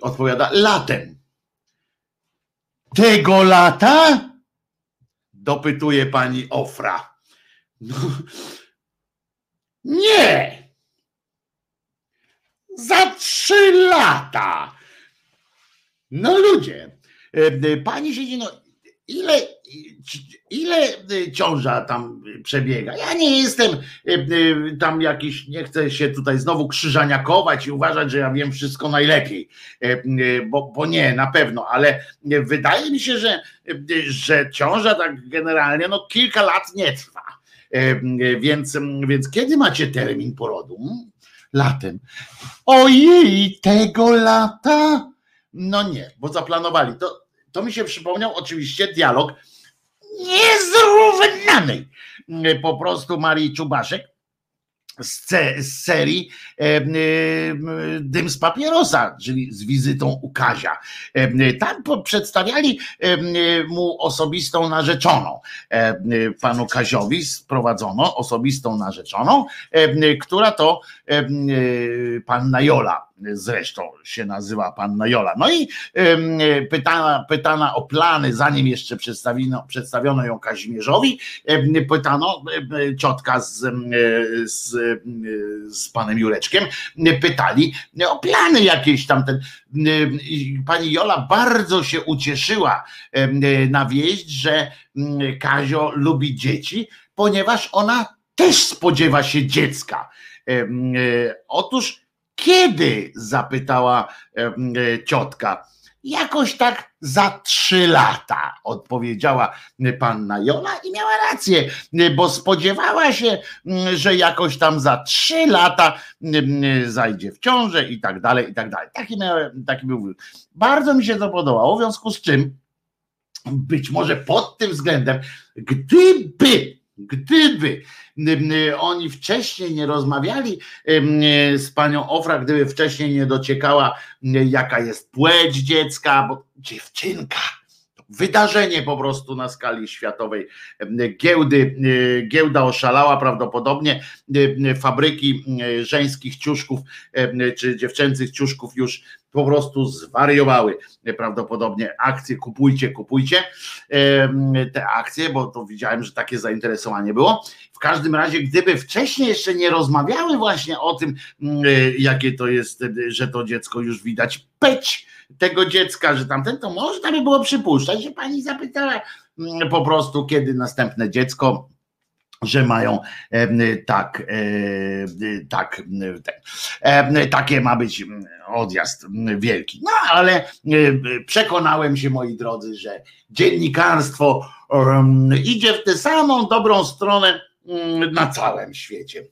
Speaker 2: odpowiada latem. Tego lata? Dopytuje pani Ofra. No, nie! Za trzy lata. No ludzie, e, e, pani siedzi, no ile, ile ciąża tam przebiega? Ja nie jestem e, tam jakiś, nie chcę się tutaj znowu krzyżaniakować i uważać, że ja wiem wszystko najlepiej, bo, bo nie, na pewno, ale wydaje mi się, że, że ciąża tak generalnie no kilka lat nie trwa. Więc, więc kiedy macie termin porodu? Latem. Ojej, tego lata? No nie, bo zaplanowali. To, to mi się przypomniał oczywiście dialog niezrównanej po prostu Marii Czubaszek z, z serii Dym z papierosa, czyli z wizytą u Kazia. Tam przedstawiali mu osobistą narzeczoną. Panu Kaziowi sprowadzono osobistą narzeczoną, która to panna Jola zresztą się nazywa panna Jola. No i pytana, pytana o plany, zanim jeszcze przedstawiono, przedstawiono ją Kazimierzowi, pytano ciotka z, z, z panem Jureczkiem, pytali o plany jakieś tam. Ten, pani Jola bardzo się ucieszyła na wieść, że Kazio lubi dzieci, ponieważ ona też spodziewa się dziecka. E, otóż kiedy? zapytała e, ciotka. Jakoś tak za trzy lata, odpowiedziała panna Jola i miała rację, bo spodziewała się, że jakoś tam za trzy lata zajdzie w ciążę i tak dalej, i tak dalej. Taki, miałem, taki był. Bardzo mi się to podobało, w związku z czym być może pod tym względem, gdyby Gdyby oni wcześniej nie rozmawiali z panią Ofra, gdyby wcześniej nie dociekała, jaka jest płeć dziecka, bo dziewczynka, wydarzenie po prostu na skali światowej. Giełdy, giełda oszalała prawdopodobnie, fabryki żeńskich ciuszków czy dziewczęcych ciuszków już po prostu zwariowały prawdopodobnie. Akcje, kupujcie, kupujcie. Te akcje, bo to widziałem, że takie zainteresowanie było. W każdym razie, gdyby wcześniej jeszcze nie rozmawiały właśnie o tym, jakie to jest, że to dziecko już widać. Peć tego dziecka, że tamten, to można by było przypuszczać, że pani zapytała po prostu, kiedy następne dziecko że mają tak, tak, takie ma być odjazd wielki. No ale przekonałem się, moi drodzy, że dziennikarstwo idzie w tę samą dobrą stronę na całym świecie.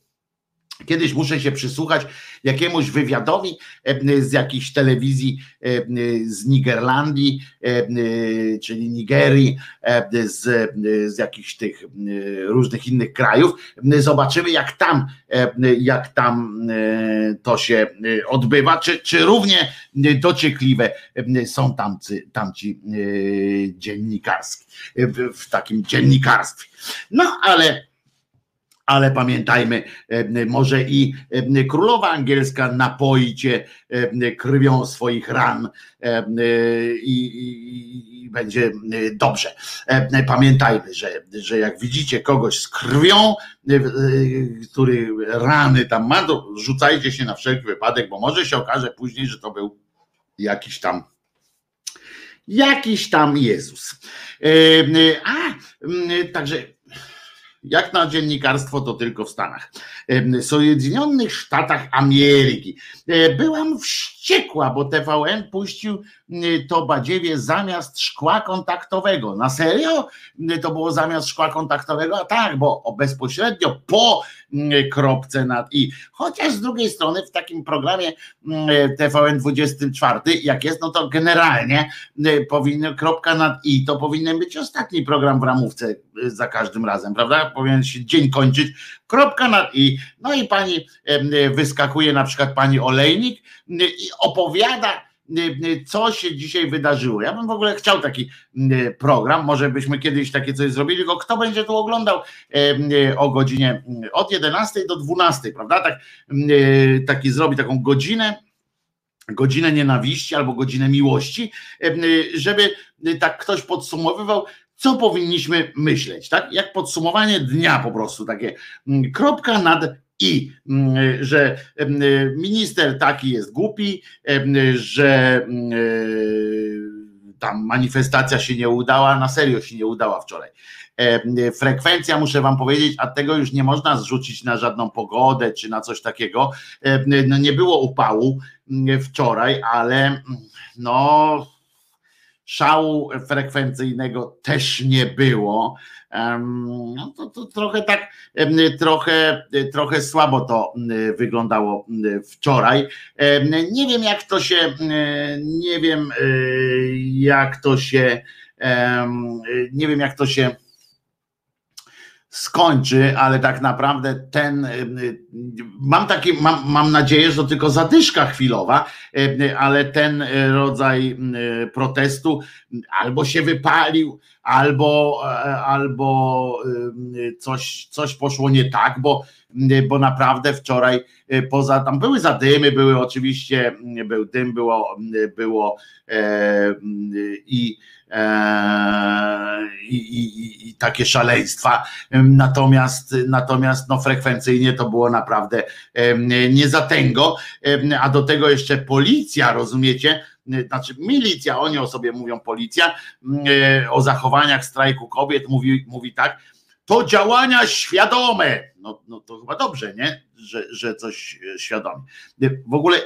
Speaker 2: Kiedyś muszę się przysłuchać jakiemuś wywiadowi e, z jakiejś telewizji e, z Nigerlandii, e, czyli Nigerii, z, z jakichś tych różnych innych krajów. Zobaczymy, jak tam, jak tam to się odbywa, czy, czy równie dociekliwe są tamcy, tamci dziennikarski, w takim dziennikarstwie. No ale ale pamiętajmy, e, może i e, królowa angielska napoi cię e, krwią swoich ran i, i, i, będzie dobrze. Pamiętajmy, że, że jak widzicie kogoś z krwią, który rany tam ma, to rzucajcie się na wszelki wypadek, bo może się okaże później, że to był jakiś tam jakiś tam Jezus. A, także jak na dziennikarstwo, to tylko w Stanach. W Sojedynionych Sztatach Ameryki. E, byłam wściekła, bo TVN puścił to badziewie zamiast szkła kontaktowego. Na serio? To było zamiast szkła kontaktowego? A tak, bo bezpośrednio po kropce nad i. Chociaż z drugiej strony w takim programie TVN 24, jak jest, no to generalnie powinien kropka nad i to powinien być ostatni program w ramówce za każdym razem, prawda? Powinien się dzień kończyć, kropka nad i. No i pani wyskakuje, na przykład pani Olejnik i opowiada, co się dzisiaj wydarzyło. Ja bym w ogóle chciał taki program, może byśmy kiedyś takie coś zrobili, tylko kto będzie tu oglądał o godzinie od 11 do 12, prawda? Tak, taki zrobi taką godzinę godzinę nienawiści albo godzinę miłości, żeby tak ktoś podsumowywał, co powinniśmy myśleć, tak? Jak podsumowanie dnia po prostu, takie kropka nad i mm, że mm, minister taki jest głupi, mm, że tam manifestacja się nie udała, na serio się nie udała wczoraj. Frekwencja, muszę wam powiedzieć, a tego już nie można zrzucić na żadną pogodę czy na coś takiego. No nie było upału wczoraj, ale no szału frekwencyjnego też nie było. No to, to trochę tak, trochę, trochę słabo to wyglądało wczoraj. Nie wiem, jak to się, nie wiem, jak to się, nie wiem, jak to się skończy, ale tak naprawdę ten, y, y, mam takie, mam, mam nadzieję, że to tylko zadyszka chwilowa, y, ale ten rodzaj protestu albo się wypalił, albo, albo coś, coś poszło nie tak, bo, bo naprawdę wczoraj poza, tam były zadymy, były oczywiście, był dym, było, było e, i i, i, i, takie szaleństwa. Natomiast, natomiast no, frekwencyjnie to było naprawdę nie za tęgo, a do tego jeszcze policja, rozumiecie? Znaczy milicja, oni o sobie mówią policja, e, o zachowaniach strajku kobiet mówi, mówi tak, to działania świadome. No, no to chyba dobrze, nie? Że, że coś świadome. W ogóle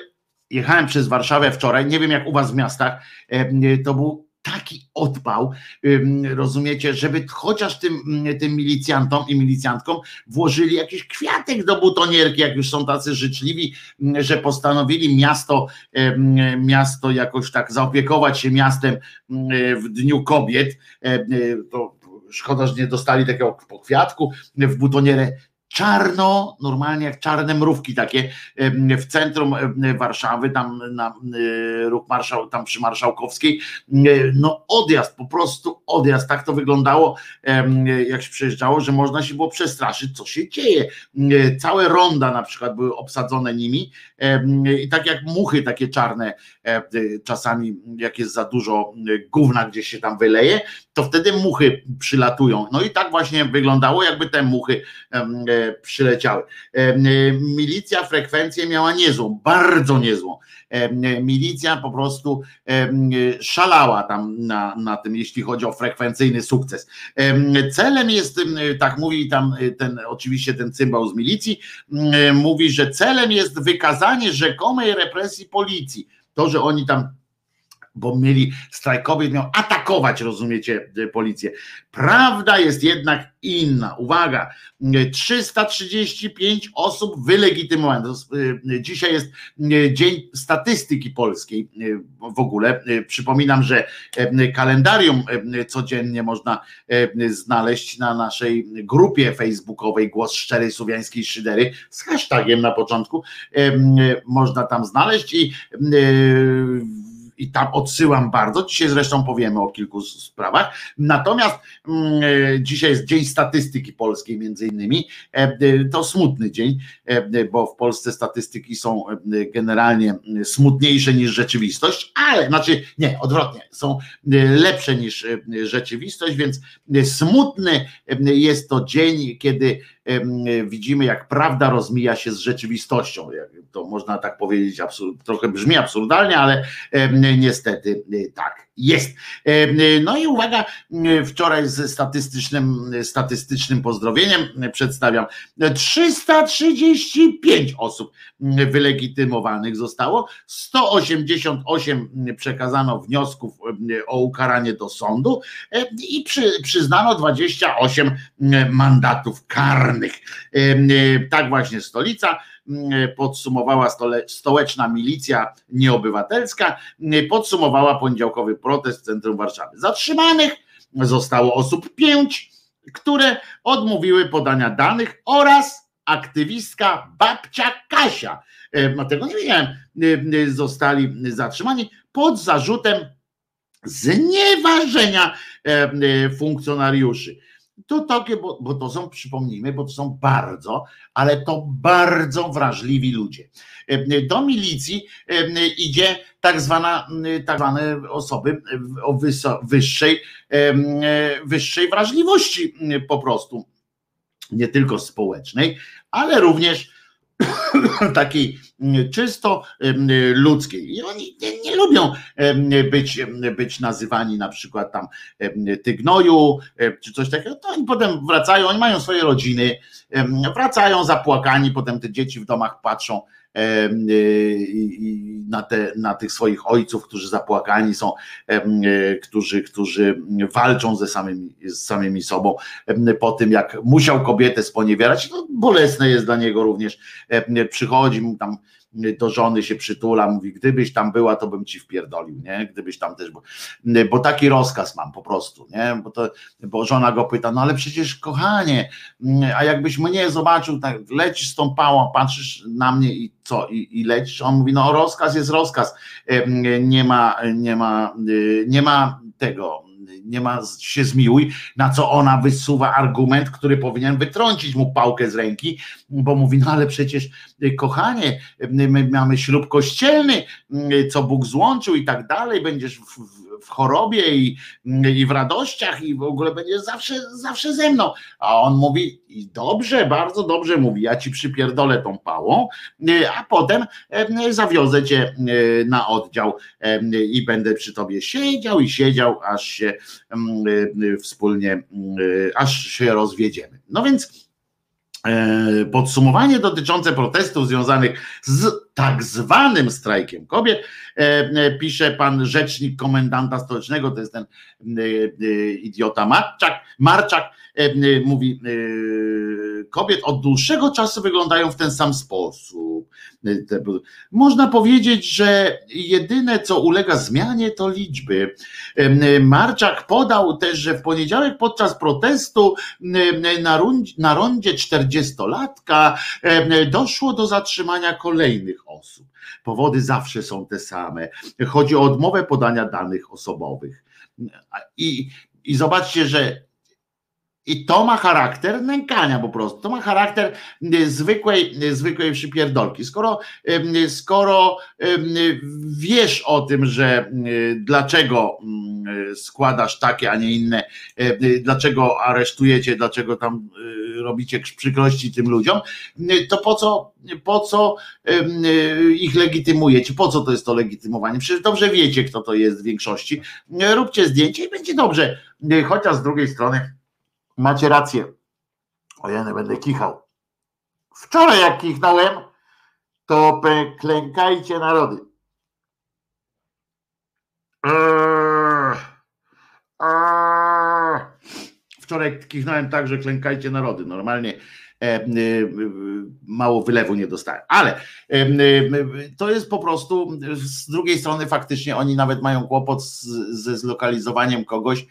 Speaker 2: jechałem przez Warszawę wczoraj, nie wiem jak u was w miastach, to był taki odpał, rozumiecie, żeby chociaż tym, tym milicjantom i milicjantkom włożyli jakiś kwiatek do butonierki, jak już są tacy życzliwi, że postanowili miasto, miasto jakoś tak zaopiekować się miastem w Dniu Kobiet, to szkoda, że nie dostali takiego kwiatku w butonierę czarno, normalnie jak czarne mrówki takie w centrum Warszawy, tam na e, ruch marszał, tam przy Marszałkowskiej, no odjazd, po prostu odjazd, tak to wyglądało jak się przejeżdżało, że można się było przestraszyć, co się dzieje. Całe ronda na przykład były obsadzone nimi. I tak jak muchy takie czarne, czasami jak jest za dużo gówna gdzieś się tam wyleje, to wtedy muchy przylatują. No i tak właśnie wyglądało, jakby te muchy przyleciały. Milicja frekwencję miała niezłą, bardzo niezłą. Milicja po prostu szalała tam na, na tym, jeśli chodzi o frekwencyjny sukces. Celem jest, tak mówi tam ten, oczywiście ten cymbał z milicji, mówi, że celem jest wykazanie rzekomej represji policji. To, że oni tam bo mieli strajkowiec miał atakować, rozumiecie, e, policję. Prawda jest jednak inna. Uwaga, 335 osób wylegitymowanych. E, dzisiaj jest e, Dzień Statystyki Polskiej w ogóle. Przypominam, że kalendarium codziennie można znaleźć na naszej grupie facebookowej Głos Szczerej Słowiańskiej Szydery z hashtagiem na początku. Można tam znaleźć i i tam odsyłam bardzo. Dzisiaj zresztą powiemy o kilku sprawach. Natomiast mm, e, dzisiaj jest Dzień Statystyki Polskiej, między innymi. E, e, to smutny dzień, bo w Polsce statystyki są generalnie smutniejsze niż rzeczywistość, ale znaczy nie, odwrotnie, są lepsze niż rzeczywistość, więc smutny jest to dzień, kiedy widzimy, jak prawda rozmija się z rzeczywistością. To można tak powiedzieć, trochę brzmi absurdalnie, ale niestety e, tak jest. No i uwaga, wczoraj z statystycznym, statystycznym pozdrowieniem przedstawiam 335 osób wylegitymowanych zostało, 188 przekazano wniosków o ukaranie do sądu i przy, przyznano 28 mandatów karnych. Tak właśnie stolica podsumowała stole, stołeczna milicja nieobywatelska, podsumowała poniedziałkowy protest w centrum Warszawy. Zatrzymanych zostało osób pięć, które odmówiły podania danych oraz aktywistka babcia Kasia. No tego nie wiedziałem, zostali zatrzymani pod zarzutem znieważenia funkcjonariuszy. To takie, bo, bo to są, przypomnijmy, bo to są bardzo, ale to bardzo wrażliwi ludzie. Do milicji idzie tak zwana, tak zwane osoby o wyższej, wyższej wrażliwości po prostu. Nie tylko społecznej, ale również takiej czysto ludzkiej. I oni nie, nie, lubią być, być nazywani na przykład tam tygnoju czy coś takiego. To oni potem wracają, oni mają swoje rodziny, wracają zapłakani, potem te dzieci w domach patrzą na, te, na tych swoich ojców, którzy zapłakani są, którzy, którzy walczą ze samymi, z samymi sobą po tym, jak musiał kobietę sponiewierać. To bolesne jest dla niego również. Przychodzi mu tam do żony się przytula, mówi, gdybyś tam była, to bym ci wpierdolił, nie? Gdybyś tam też, bo, bo taki rozkaz mam po prostu, nie? Bo, to, bo żona go pyta, no ale przecież kochanie, a jakbyś mnie zobaczył, tak lecisz z tą pałą, patrzysz na mnie i co, i, i lecisz? On mówi, no rozkaz jest rozkaz, nie ma, nie ma, nie ma tego, nie ma się zmiłuj, na co ona wysuwa argument, który powinien wytrącić mu pałkę z ręki, bo mówi, no ale przecież kochanie, my mamy ślub kościelny, y, co Bóg złączył i tak dalej, będziesz w, w chorobie i, i w radościach i w ogóle będziesz zawsze, zawsze ze mną. A on mówi, dobrze, bardzo dobrze mówi, ja ci przypierdolę tą pałą, y, a potem zawiozę cię na oddział i będę przy tobie siedział i siedział, aż się wspólnie, aż się rozwiedziemy. No więc podsumowanie dotyczące protestów związanych z tak zwanym strajkiem kobiet e, e, pisze pan rzecznik komendanta stołecznego, to jest ten idiota Marczak, Marczak mówi kobiet od dłuższego czasu wyglądają w ten sam sposób. Można powiedzieć, że jedyne co ulega zmianie to liczby. Marczak podał też, że w poniedziałek podczas protestu na, rund, na rondzie 40-latka doszło do zatrzymania kolejnych osób. Powody zawsze są te same. Chodzi o odmowę podania danych osobowych. I, i zobaczcie, że i to ma charakter nękania po prostu. To ma charakter y, zwykłej, y, zwykłej przypierdolki. Skoro, skoro wiesz o tym, że y, dlaczego mm, składasz takie, a nie inne, dlaczego aresztujecie, dlaczego tam robicie przykrości tym ludziom, to po co, po co ich legitymujecie? Po co to jest to legitymowanie? Przecież dobrze wiecie, kto to jest w większości. Róbcie zdjęcie i będzie dobrze. Chociaż z drugiej strony Macie rację. O ja nie będę kichał. Wczoraj jak kichnąłem, to klękajcie narody. Eee, eee. Wczoraj kichnąłem tak, że klękajcie narody. Normalnie e, e, mało wylewu nie dostałem. Ale e, to jest po prostu, z drugiej strony faktycznie oni nawet mają kłopot ze zlokalizowaniem kogoś,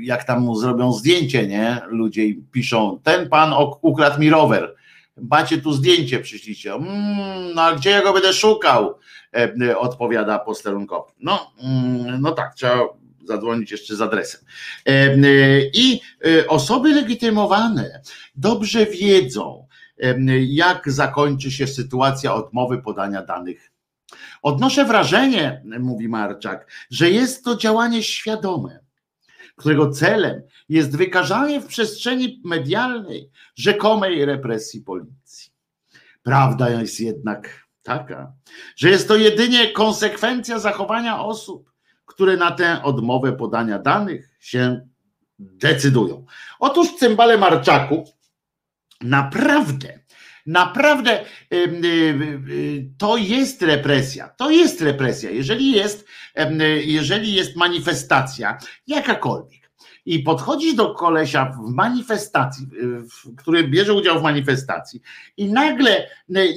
Speaker 2: jak tam mu zrobią zdjęcie, nie? Ludzie piszą, ten pan ukradł mi rower. Macie tu zdjęcie, przyślijcie. Mm, no a gdzie ja go będę szukał? E, y, odpowiada posterunkowy. No, mm, no tak, trzeba zadzwonić jeszcze z adresem. E, y, I osoby legitymowane dobrze wiedzą, e, jak zakończy się sytuacja odmowy podania danych. Odnoszę wrażenie, mówi Marczak, że jest to działanie świadome którego celem jest wykazanie w przestrzeni medialnej rzekomej represji policji. Prawda jest jednak taka, że jest to jedynie konsekwencja zachowania osób, które na tę odmowę podania danych się decydują. Otóż cymbale Marczaku naprawdę Naprawdę to jest represja. To jest represja. Jeżeli jest, jeżeli jest manifestacja, jakakolwiek, i podchodzisz do kolesia w manifestacji, który bierze udział w manifestacji, i nagle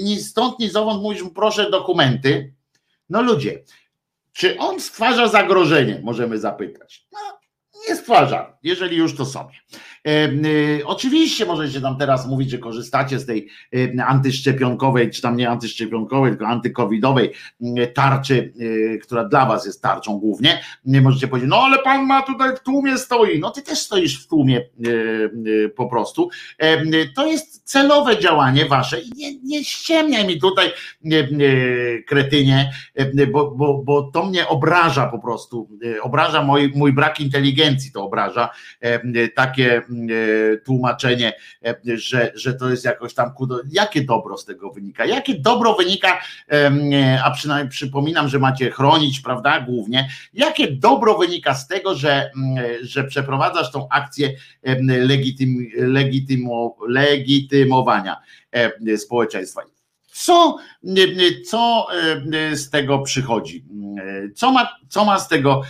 Speaker 2: ni stąd, ni zowąd mówisz mu, proszę dokumenty. No ludzie, czy on stwarza zagrożenie? Możemy zapytać. No, nie stwarza, jeżeli już to sobie. Y, oczywiście możecie tam teraz mówić, że korzystacie z tej antyszczepionkowej, czy tam nie antyszczepionkowej, tylko antykowidowej tarczy, y, która dla was jest tarczą głównie. Możecie powiedzieć, no ale pan ma tutaj w tłumie stoi. No ty też stoisz w tłumie y, po prostu. To jest celowe działanie wasze i nie, nie ściemniaj mi tutaj kretynie, bo, bo, bo to mnie obraża po prostu. Obraża mój, mój brak inteligencji, to obraża takie tłumaczenie, e, że, że to jest jakoś tam kudo. Jakie dobro z tego wynika? Jakie dobro wynika, e, a przynajmniej przypominam, że macie chronić, prawda, głównie. Jakie dobro wynika z tego, że, że przeprowadzasz tą akcję legitym, legitymo, legitymowania społeczeństwa? Co, co z tego przychodzi? Co ma, co ma z tego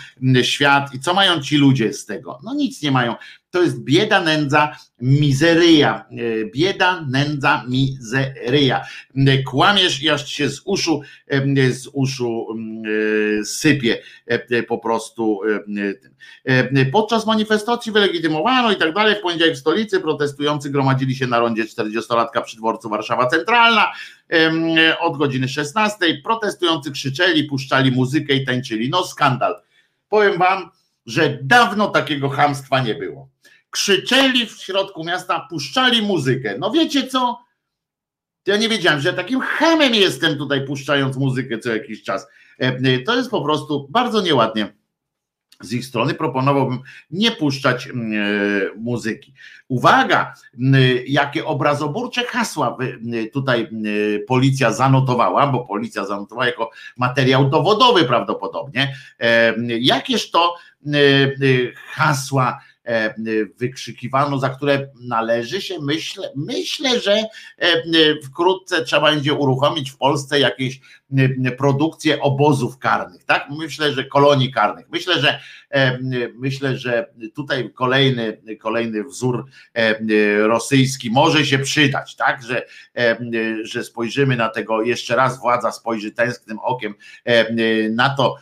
Speaker 2: świat i co mają ci ludzie z tego? No nic nie mają. To jest bieda, nędza, mizeryja. Bieda, nędza, mizeryja. Kłamiesz i aż się z uszu, z uszu sypie po prostu. Podczas manifestacji wylegitymowano i tak dalej. W poniedziałek w stolicy protestujący gromadzili się na rondzie 40-latka przy dworcu Warszawa Centralna od godziny 16. Protestujący krzyczeli, puszczali muzykę i tańczyli. No skandal. Powiem wam, że dawno takiego hamstwa nie było. Krzyczeli w środku miasta, puszczali muzykę. No wiecie co? Ja nie wiedziałem, że takim hamem jestem tutaj puszczając muzykę co jakiś czas. To jest po prostu bardzo nieładnie z ich strony proponowałbym nie puszczać mm, e, muzyki. Uwaga, mm, jakie obrazoburcze hasła tutaj mm, policja zanotowała, bo policja zanotowała jako materiał dowodowy prawdopodobnie. E, jakież to e, hasła E, wykrzykiwano, za które należy się, myślę, myślę, że e, wkrótce trzeba będzie uruchomić w Polsce jakieś produkcję obozów karnych, tak? Myślę, że kolonii karnych. Myślę, że e, myślę, że tutaj kolejny, kolejny wzór rosyjski może się przydać, tak? Że, że spojrzymy na tego, jeszcze raz władza spojrzy tęsknym okiem na to,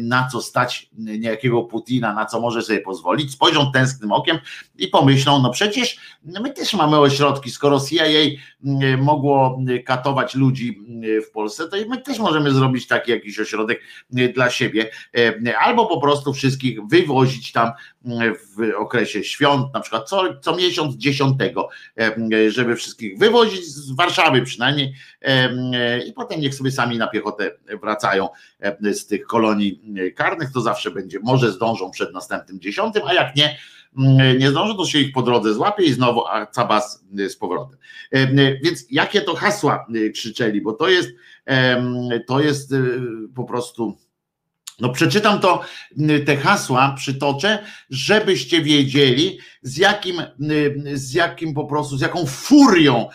Speaker 2: na co stać niejakiego Putina, na co może sobie pozwolić, spojrzą tęsknym okiem i pomyślą, no przecież my też mamy ośrodki, skoro CIA mogło katować ludzi w Polsce, to my też możemy zrobić taki jakiś ośrodek dla siebie, albo po prostu wszystkich wywozić tam w okresie świąt, na przykład co, co miesiąc dziesiątego, żeby wszystkich wywozić z Warszawy przynajmniej i potem niech sobie sami na piechotę wracają z tych kolonii karnych, to zawsze będzie, może zdążą przed następnym dziesiątym, a jak nie, nie zdążą, to się ich po drodze złapie i znowu a cabas z powrotem. Więc jakie to hasła krzyczeli, bo to jest, to jest po prostu no przeczytam to, te hasła, przytoczę, żebyście wiedzieli, z jakim, z jakim po prostu, z jaką furią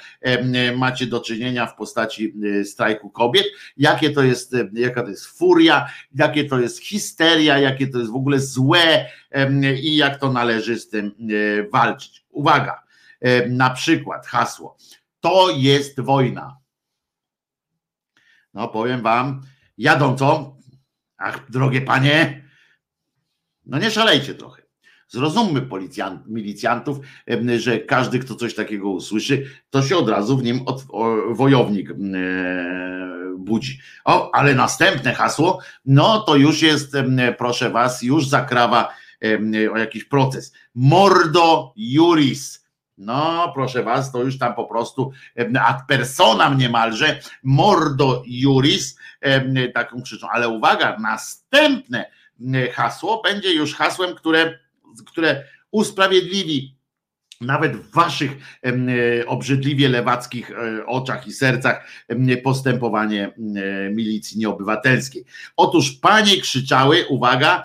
Speaker 2: macie do czynienia w postaci strajku kobiet, jakie to jest, jaka to jest furia, jakie to jest histeria, jakie to jest w ogóle złe i jak to należy z tym walczyć. Uwaga, na przykład hasło, to jest wojna. No powiem wam, jadąco, Ach, drogie panie, no nie szalejcie trochę. Zrozummy policjant, milicjantów, że każdy, kto coś takiego usłyszy, to się od razu w nim od, o, wojownik e, budzi. O, ale następne hasło, no to już jest, proszę was, już zakrawa o jakiś proces. Mordo juris. No, proszę was, to już tam po prostu ad personam niemalże, mordo juris, taką krzyczą. Ale uwaga, następne hasło będzie już hasłem, które, które usprawiedliwi nawet w waszych obrzydliwie lewackich e, oczach i sercach postępowanie milicji nieobywatelskiej. Otóż panie krzyczały, uwaga,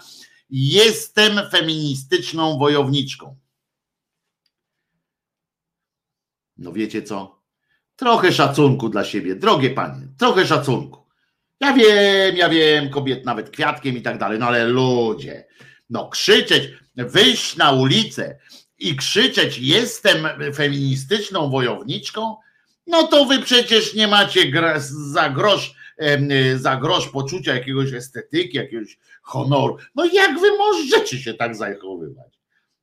Speaker 2: jestem feministyczną wojowniczką. No wiecie co? Trochę szacunku dla siebie, drogie panie, trochę szacunku. Ja wiem, ja wiem, kobiet nawet kwiatkiem i tak dalej, no ale ludzie, no krzyczeć, wyjść na ulicę i krzyczeć jestem feministyczną wojowniczką, no to wy przecież nie macie za grosz, za grosz poczucia jakiegoś estetyki, jakiegoś honoru. No jak wy możecie się tak zachowywać?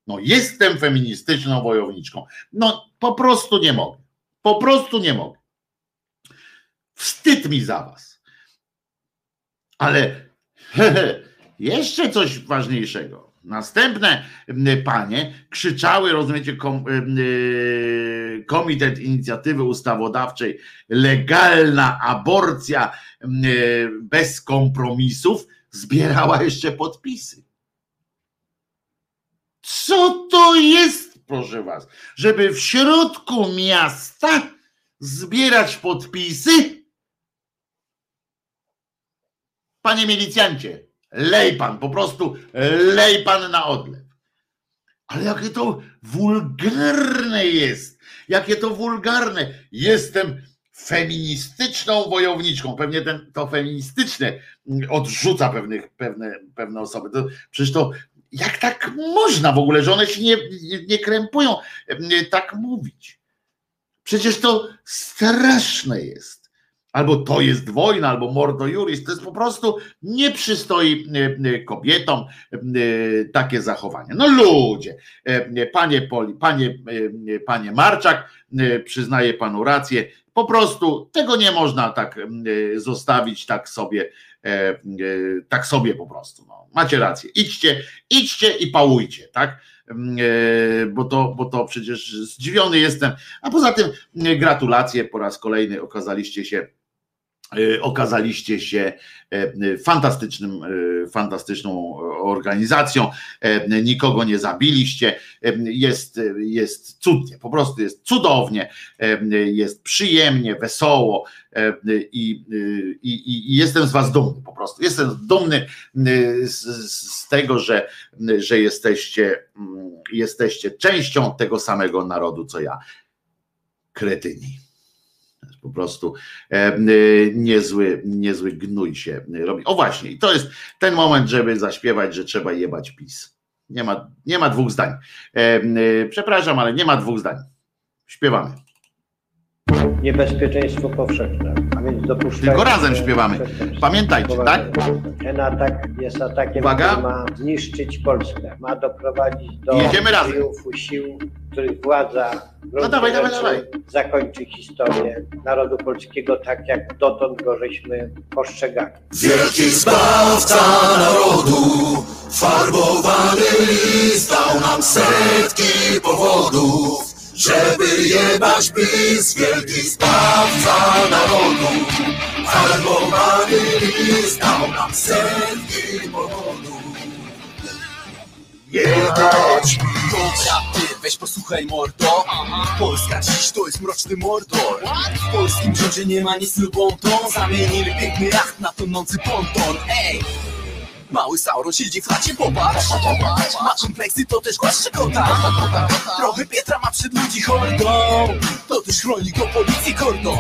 Speaker 2: No jestem feministyczną wojowniczką. No po prostu nie mogę. Po prostu nie mogę. Wstyd mi za was. Ale jeszcze coś ważniejszego. Następne panie krzyczały, rozumiecie, kom, Komitet Inicjatywy Ustawodawczej, legalna aborcja bez kompromisów, zbierała jeszcze podpisy. Co to jest, proszę was, żeby w środku miasta zbierać podpisy? Panie milicjancie, lej pan, po prostu lej pan na odlew. Ale jakie to wulgarne jest, jakie to wulgarne. Jestem feministyczną wojowniczką. Pewnie ten, to feministyczne odrzuca pewnych, pewne, pewne osoby. To, przecież to jak tak można w ogóle, że one się nie, nie krępują tak mówić? Przecież to straszne jest albo to jest wojna, albo mordo juris. To jest po prostu nie przystoi kobietom e, takie zachowanie. No ludzie, panie Poli, panie, panie Marczak, przyznaję panu rację, po prostu tego nie można tak zostawić tak sobie, tak sobie po prostu. No. Macie rację. Idźcie, idźcie i pałujcie, tak? Bo to, bo to przecież zdziwiony jestem. A poza tym gratulacje po raz kolejny okazaliście się E, okazaliście się e, fantastycznym, e, fantastyczną organizacją, nikogo nie zabiliście, jest, jest cudnie, po prostu jest cudownie, jest przyjemnie, wesoło i, i, i jestem z was dumny, po prostu jestem dumny z, z tego, że, że jesteście, jesteście częścią tego samego narodu, co ja. Kretyni po prostu e, niezły, niezły gnój się robi. O właśnie, i to jest ten moment, żeby zaśpiewać, że trzeba jebać PiS. Nie ma, nie ma dwóch zdań. E, przepraszam, ale nie ma dwóch zdań. Śpiewamy.
Speaker 5: Niebezpieczeństwo powszechne, a więc dopuszczamy.
Speaker 2: Tylko razem śpiewamy. Pamiętajcie, tak?
Speaker 5: Ten atak jest atakiem,
Speaker 2: Uwaga.
Speaker 5: który ma zniszczyć Polskę. Ma doprowadzić do
Speaker 2: Jedziemy
Speaker 5: triumfu sił, których władza
Speaker 2: No dawaj, dawaj, dawaj.
Speaker 5: zakończy historię narodu polskiego tak, jak dotąd go żeśmy postrzegali.
Speaker 6: Wielki zbawca narodu, farbowany list dał nam setki powodów, żeby jebać PiS. Wielki zbawca narodu, farbowany list dał nam setki powodów. Jebać
Speaker 3: Dobra, ty weź posłuchaj mordo Polska dziś to jest mroczny mordor W polskim rządzie nie ma nic lubontą Zamienili piękny jacht na tonący ponton Ej! Mały Sauron siedzi w chacie, popatrz. Ma kompleksy, to też głaszcze kota Trochę Pietra ma przed ludzi hordą. To też chroni go policji kordon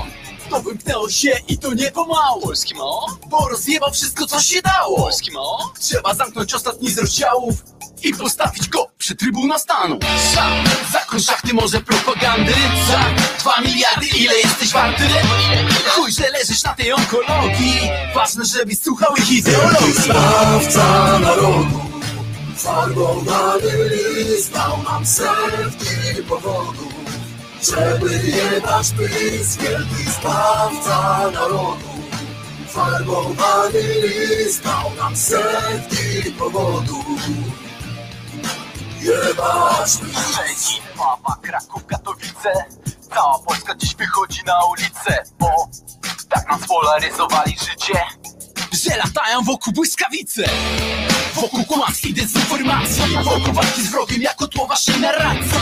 Speaker 3: to wymknęło się i to nie pomału. Polski mo? Bo rozjebał wszystko co się dało. Polski mo? Trzeba zamknąć ostatni z rozdziałów i postawić go przy Trybuna Stanu. Za, zakon szachty może propagandy Za dwa miliardy ile jesteś warty? Chuj, że leżysz na tej onkologii. Ważne, żebyś słuchał ich ideologii.
Speaker 6: Zbawca narodu, farbowany list dał nam setki powodów, żeby jebać PiS. Wielki zbawca narodu, farbowany list dał nam setki powodów, jebać
Speaker 3: Wawa, Kraków, Katowice. Cała Polska dziś wychodzi na ulicę Bo tak nam spolaryzowali życie Że latają wokół błyskawice Wokół kłamstw i dezinformacji Wokół walki z wrogiem jako tło waszej narracji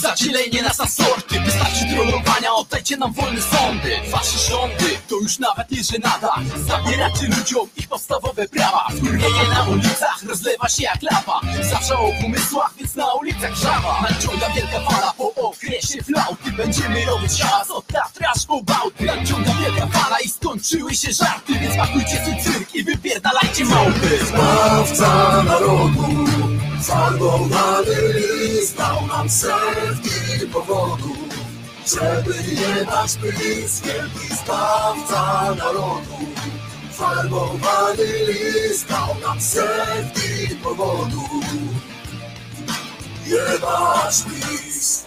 Speaker 3: Zadzielenie nas na sorty Wystarczy trollowania, oddajcie nam wolne sądy. Wasze rządy to już nawet nie żenada. Zabieracie ludziom ich podstawowe prawa. Wkurwienie na ulicach rozlewa się jak lawa. Zawsze o pomysłach, więc na ulicach żawa. Nadciąga wielka fala po okresie flauty. Będziemy robić hałas od Tatry aż po Bałty. Nadciąga wielka fala i skończyły się żarty Więc pakujcie swój cyrk i wypierdalajcie małpy
Speaker 6: Zbawca narodu, farbowany list dał nam setki powodów, żeby jebać PiS. Wielki zbawca narodu, farbowany list dał nam setki powodów, jebać PiS.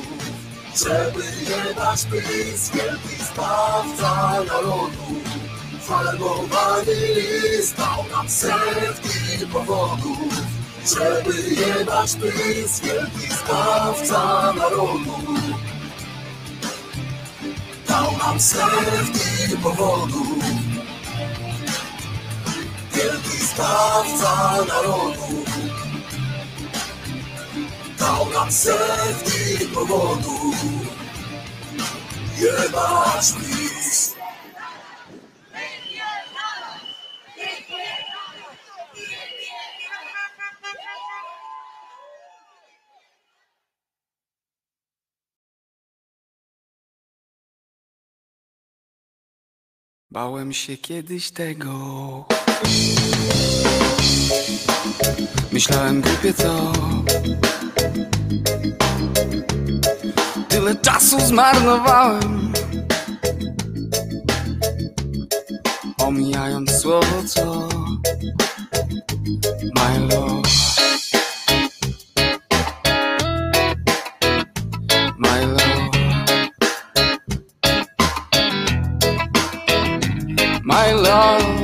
Speaker 6: żeby nie dać pysk, wielki zbawca narodu. Farbowany list dał nam setki powodów, żeby nie dać pysk, wielki zbawca narodu. Dał nam setki powodów, wielki zbawca narodu. Dał nam jebać PiS.
Speaker 1: Bałem się kiedyś tego. Myślałem głupie co. czasu zmarnowałem. Omijając słowo co. My love. My love. My love.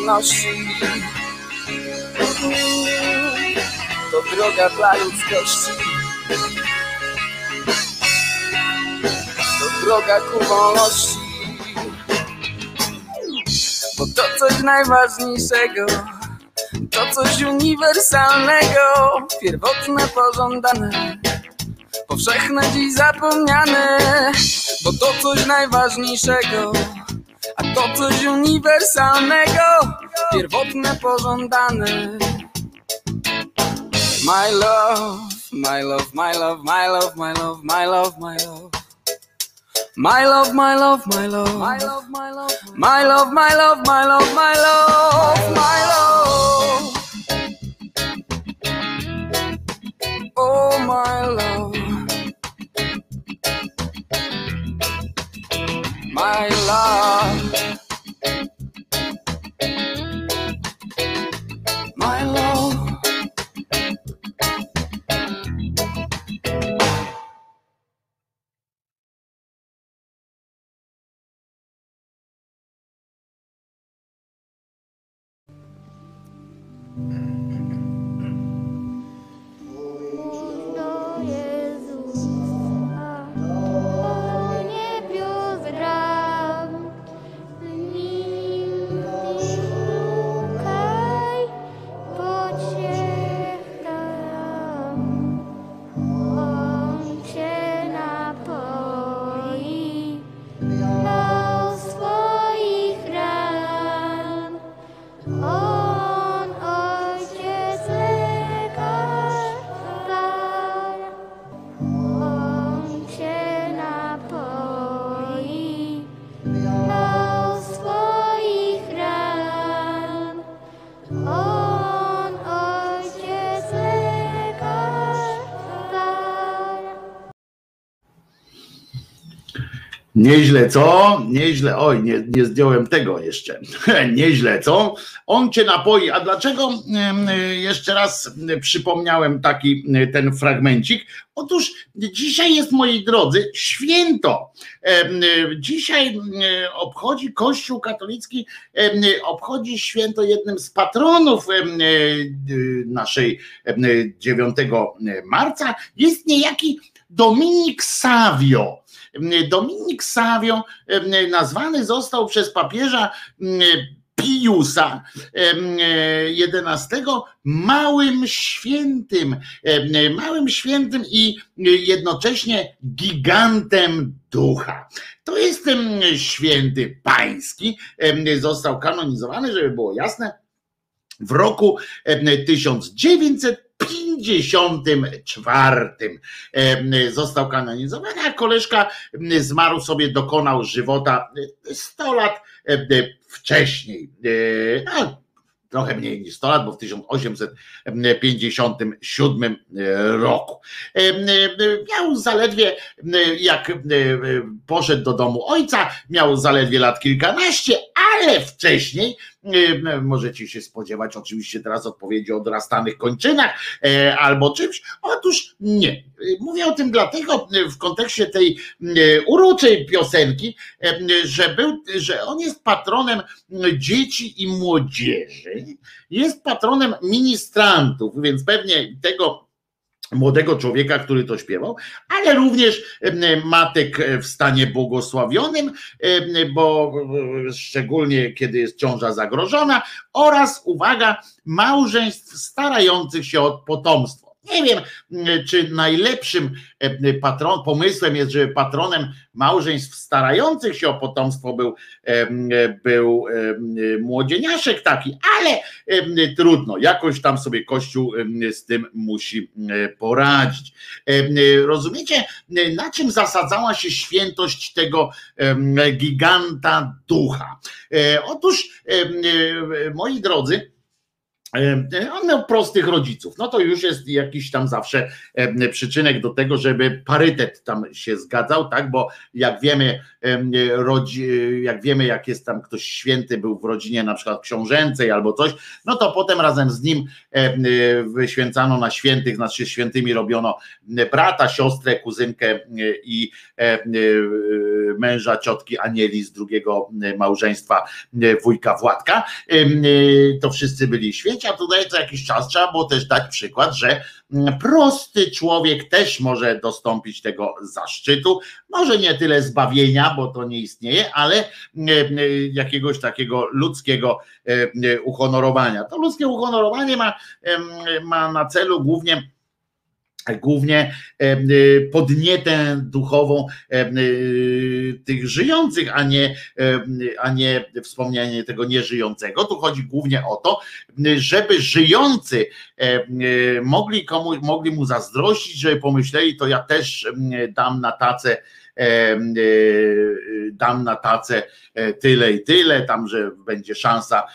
Speaker 1: Wierności. To droga dla ludzkości. To droga ku wolności. Bo to coś najważniejszego. To coś uniwersalnego, pierwotne, pożądane powszechne dziś zapomniane, bo to coś najważniejszego, to coś uniwersalnego, pierwotne, pożądane. My love, my love, my love, my love, my love, my love, my love. My love, my love, my love, my love, my love, my love, my love, my love, my love, my love. Oh, my love. My love.
Speaker 2: Nieźle, co? Nieźle. Oj, nie, nie zdjąłem tego jeszcze. Nieźle, co? On cię napoi. A dlaczego jeszcze raz przypomniałem taki ten fragmencik? Otóż dzisiaj jest, moi drodzy, święto. Dzisiaj obchodzi Kościół katolicki, obchodzi święto jednym z patronów em, naszej em, 9 marca. Jest niejaki Dominik Savio. Dominik Savio nazwany został przez papieża Piusa XI małym świętym, małym świętym i jednocześnie gigantem ducha. To jest ten święty pański, został kanonizowany, żeby było jasne, w roku 1900 54 został kanonizowany, a koleżka zmarł sobie, dokonał żywota 100 lat wcześniej. E, no, trochę mniej niż 100 lat, bo w 1857 e, roku. E, miał zaledwie, jak poszedł do domu ojca, miał zaledwie lat kilkanaście, ale wcześniej em, możecie się spodziewać oczywiście teraz odpowiedzi o odrastanych kończynach e, albo czymś. Otóż nie. Mówię o tym dlatego e, w kontekście tej e, uroczej piosenki, e, że, był, że on jest patronem dzieci i młodzieży, jest patronem ministrantów, więc pewnie tego młodego człowieka, który to śpiewał, ale również matek w stanie błogosławionym, bo e, szczególnie kiedy jest ciąża zagrożona, oraz uwaga, małżeństw starających się o potomstwo. Nie wiem, czy najlepszym em, patron, pomysłem jest, żeby patronem małżeństw starających się o potomstwo był, em, był em, młodzieniaszek taki, ale trudno, jakoś tam sobie Kościół z tym musi poradzić. Rozumiecie, na czym zasadzała się świętość tego giganta ducha? E, Otóż, e, moi drodzy, e, on miał prostych rodziców. No to już jest jakiś tam zawsze e, przyczynek do tego, żeby parytet tam się zgadzał, tak? Bo jak wiemy, em, rodzi, jak wiemy, jak jest tam ktoś święty, był w rodzinie na przykład książęcej albo coś, no to potem razem z nim wyświęcano na świętych, znaczy świętymi robiono brata, siostrę, kuzynkę e, i e, e, męża ciotki Anieli z drugiego małżeństwa e, wujka Władka. E, To wszyscy byli święci, a tutaj co jakiś czas trzeba było też dać przykład, że mm, prosty człowiek też może dostąpić tego zaszczytu, może nie tyle zbawienia, bo to nie istnieje, ale e, e, jakiegoś takiego ludzkiego e, e, uhonorowania. To ludzkie uhonorowanie ma, ma na celu głównie głównie em, y, podnietę duchową y, tych żyjących, a nie, a nie wspomnianie tego nieżyjącego. Tu chodzi głównie o to, żeby żyjący mogli, komu, mogli mu zazdrościć, żeby pomyśleli, to ja też dam na tacę dam na tacę e, tyle i tyle, tam, że będzie szansa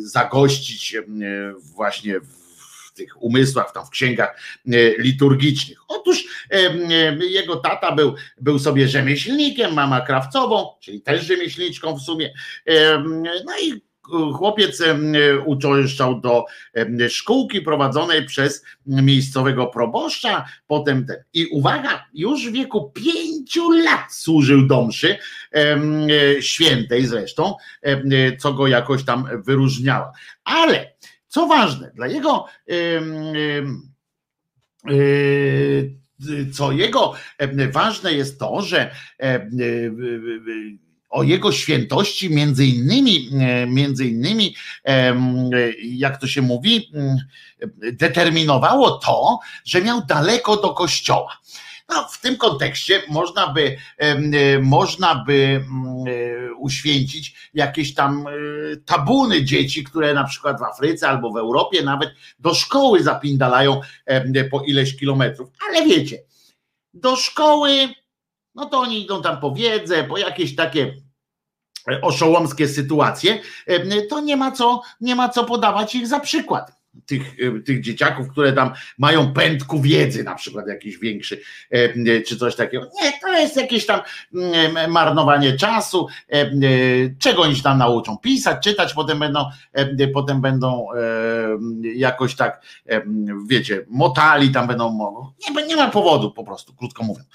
Speaker 2: zagościć właśnie w tych umysłach, tam w księgach e, liturgicznych. Otóż em, e, jego tata był, był sobie rzemieślnikiem, mama krawcową, czyli też rzemieślniczką w sumie. No i chłopiec uczęszczał do szkółki prowadzonej przez miejscowego proboszcza, potem ten. I uwaga, już w wieku pięciu lat służył do mszy, e, świętej zresztą, co go jakoś tam wyróżniała. Ale co ważne, dla jego y, co jego ważne jest to, że y, o jego świętości między innymi, e, między innymi jak to się mówi, mm, determinowało to, że miał daleko do kościoła. No, w tym kontekście można by, e, można by mm, e, uświęcić jakieś tam e, tabuny dzieci, które na przykład w Afryce albo w Europie nawet do szkoły zapindalają po ileś kilometrów. Ale wiecie, do szkoły, no to oni idą tam po wiedzę, po jakieś takie oszołomskie sytuacje, to nie ma co, nie ma co podawać ich za przykład. Tych, e, tych dzieciaków, które tam mają pędku wiedzy, na przykład jakiś większy, e, czy coś takiego. Nie, to jest jakieś tam mm, marnowanie czasu, czego oni tam nauczą, pisać, czytać, potem będą, potem będą jakoś tak, wiecie, motali tam będą, nie, nie ma powodu po prostu, krótko mówiąc.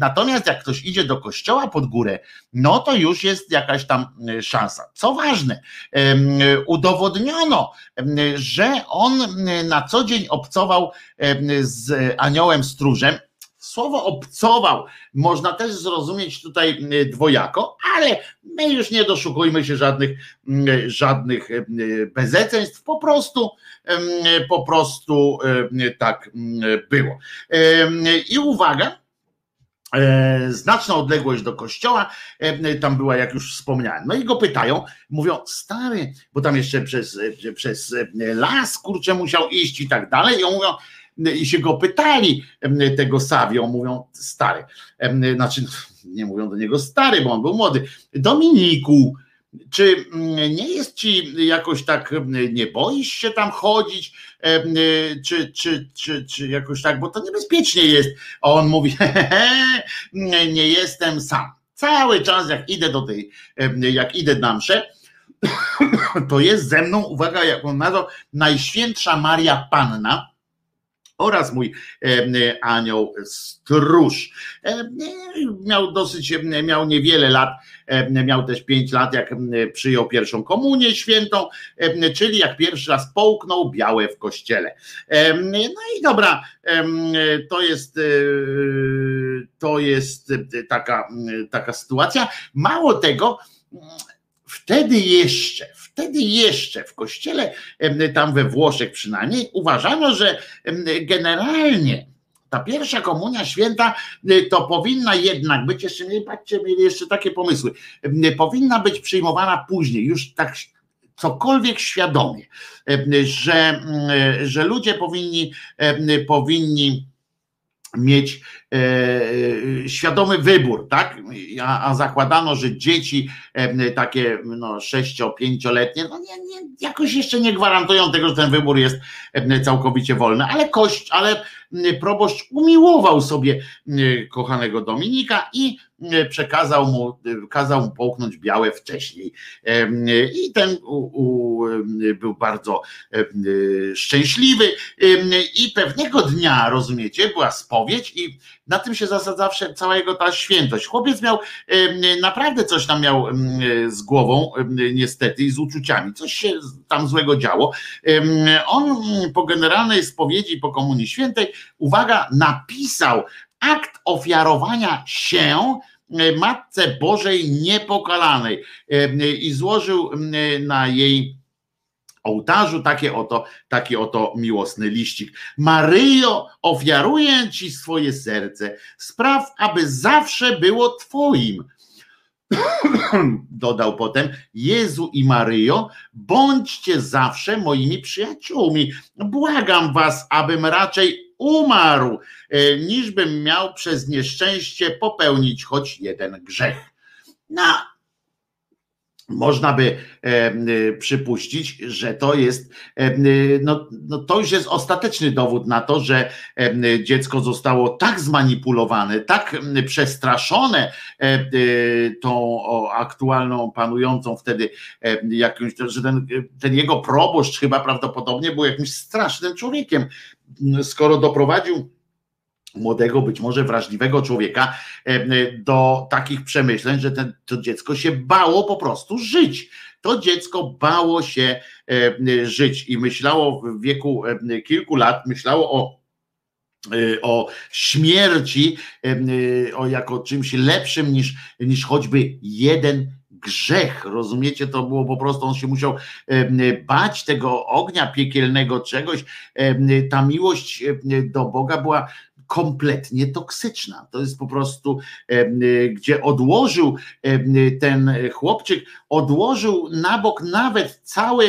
Speaker 2: Natomiast jak ktoś idzie do kościoła pod górę, no to już jest jakaś tam szansa. Co ważne, udowodniono, że on na co dzień obcował z aniołem stróżem. Słowo obcował można też zrozumieć tutaj dwojako, ale my już nie doszukujmy się żadnych, żadnych bezeceństw, po prostu, po prostu tak było. I uwaga, znaczna odległość do kościoła, e, tam była, jak już wspomniałem. No i go pytają, mówią, stary, bo tam jeszcze przez, e, przez las kurczę musiał iść i tak dalej. I mówią, i się go pytali tego Savio, mówią, stary, znaczy nie mówią do niego stary, bo on był młody, Dominiku, czy mm, nie jest ci jakoś tak, mm, nie boisz się tam chodzić, y, czy, czy, czy, czy jakoś tak, bo to niebezpiecznie jest. A on mówi, nie jestem sam. Cały czas jak idę do tej, jak idę na mszę, to jest ze mną, uwaga, jak on nazwał, Najświętsza Maria Panna, oraz mój anioł stróż. Miał dosyć, miał niewiele lat, miał też pięć lat, jak przyjął pierwszą komunię świętą, czyli jak pierwszy raz połknął białe w kościele. No i dobra, to jest to jest taka, taka sytuacja. Mało tego, wtedy jeszcze, wtedy jeszcze w kościele, tam we Włoszech przynajmniej, uważano, że generalnie ta pierwsza komunia święta to powinna jednak być, jeszcze nie patrzcie, mieli jeszcze takie pomysły, powinna być przyjmowana później, już tak cokolwiek świadomie, że, że ludzie powinni, powinni mieć e, e, świadomy wybór, tak? A, a, zakładano, że dzieci e, takie no, 6-5-letnie, no nie, nie, jakoś jeszcze nie gwarantują tego, że ten wybór jest e, całkowicie wolny, ale kość, ale proboszcz umiłował sobie kochanego Dominika i przekazał mu, kazał mu połknąć białe wcześniej. I ten u, u, był bardzo szczęśliwy i pewnego dnia, rozumiecie, była spowiedź i na tym się zasadza zawsze cała jego ta świętość. Chłopiec miał naprawdę coś tam miał z głową, niestety, i z uczuciami. Coś się tam złego działo. On po generalnej spowiedzi, po Komunii Świętej, uwaga, napisał akt ofiarowania się Matce Bożej Niepokalanej i złożył na jej ołtarzu takie oto, taki oto miłosny liścik. Maryjo, ofiaruję Ci swoje serce, spraw, aby zawsze było Twoim. Dodał potem, Jezu i Maryjo, bądźcie zawsze moimi przyjaciółmi. Błagam Was, abym raczej umarł, e, niż bym miał przez nieszczęście popełnić choć jeden grzech. No, można by e, przypuścić, że to jest, e, no, no to już jest ostateczny dowód na to, że e, dziecko zostało tak zmanipulowane, tak przestraszone tą aktualną, panującą wtedy jakąś, że ten, ten jego proboszcz chyba prawdopodobnie był jakimś strasznym człowiekiem, skoro doprowadził młodego, być może wrażliwego człowieka do takich przemyśleń, że ten, to dziecko się bało po prostu żyć. To dziecko bało się żyć i myślało w wieku kilku lat, myślało o e, o śmierci o jako czymś lepszym niż, niż choćby jeden grzech, rozumiecie? To było po prostu, on się musiał bać tego ognia piekielnego, czegoś. Ta miłość do Boga była kompletnie toksyczna. To jest po prostu, gdzie odłożył ten chłopczyk, odłożył na bok nawet całe,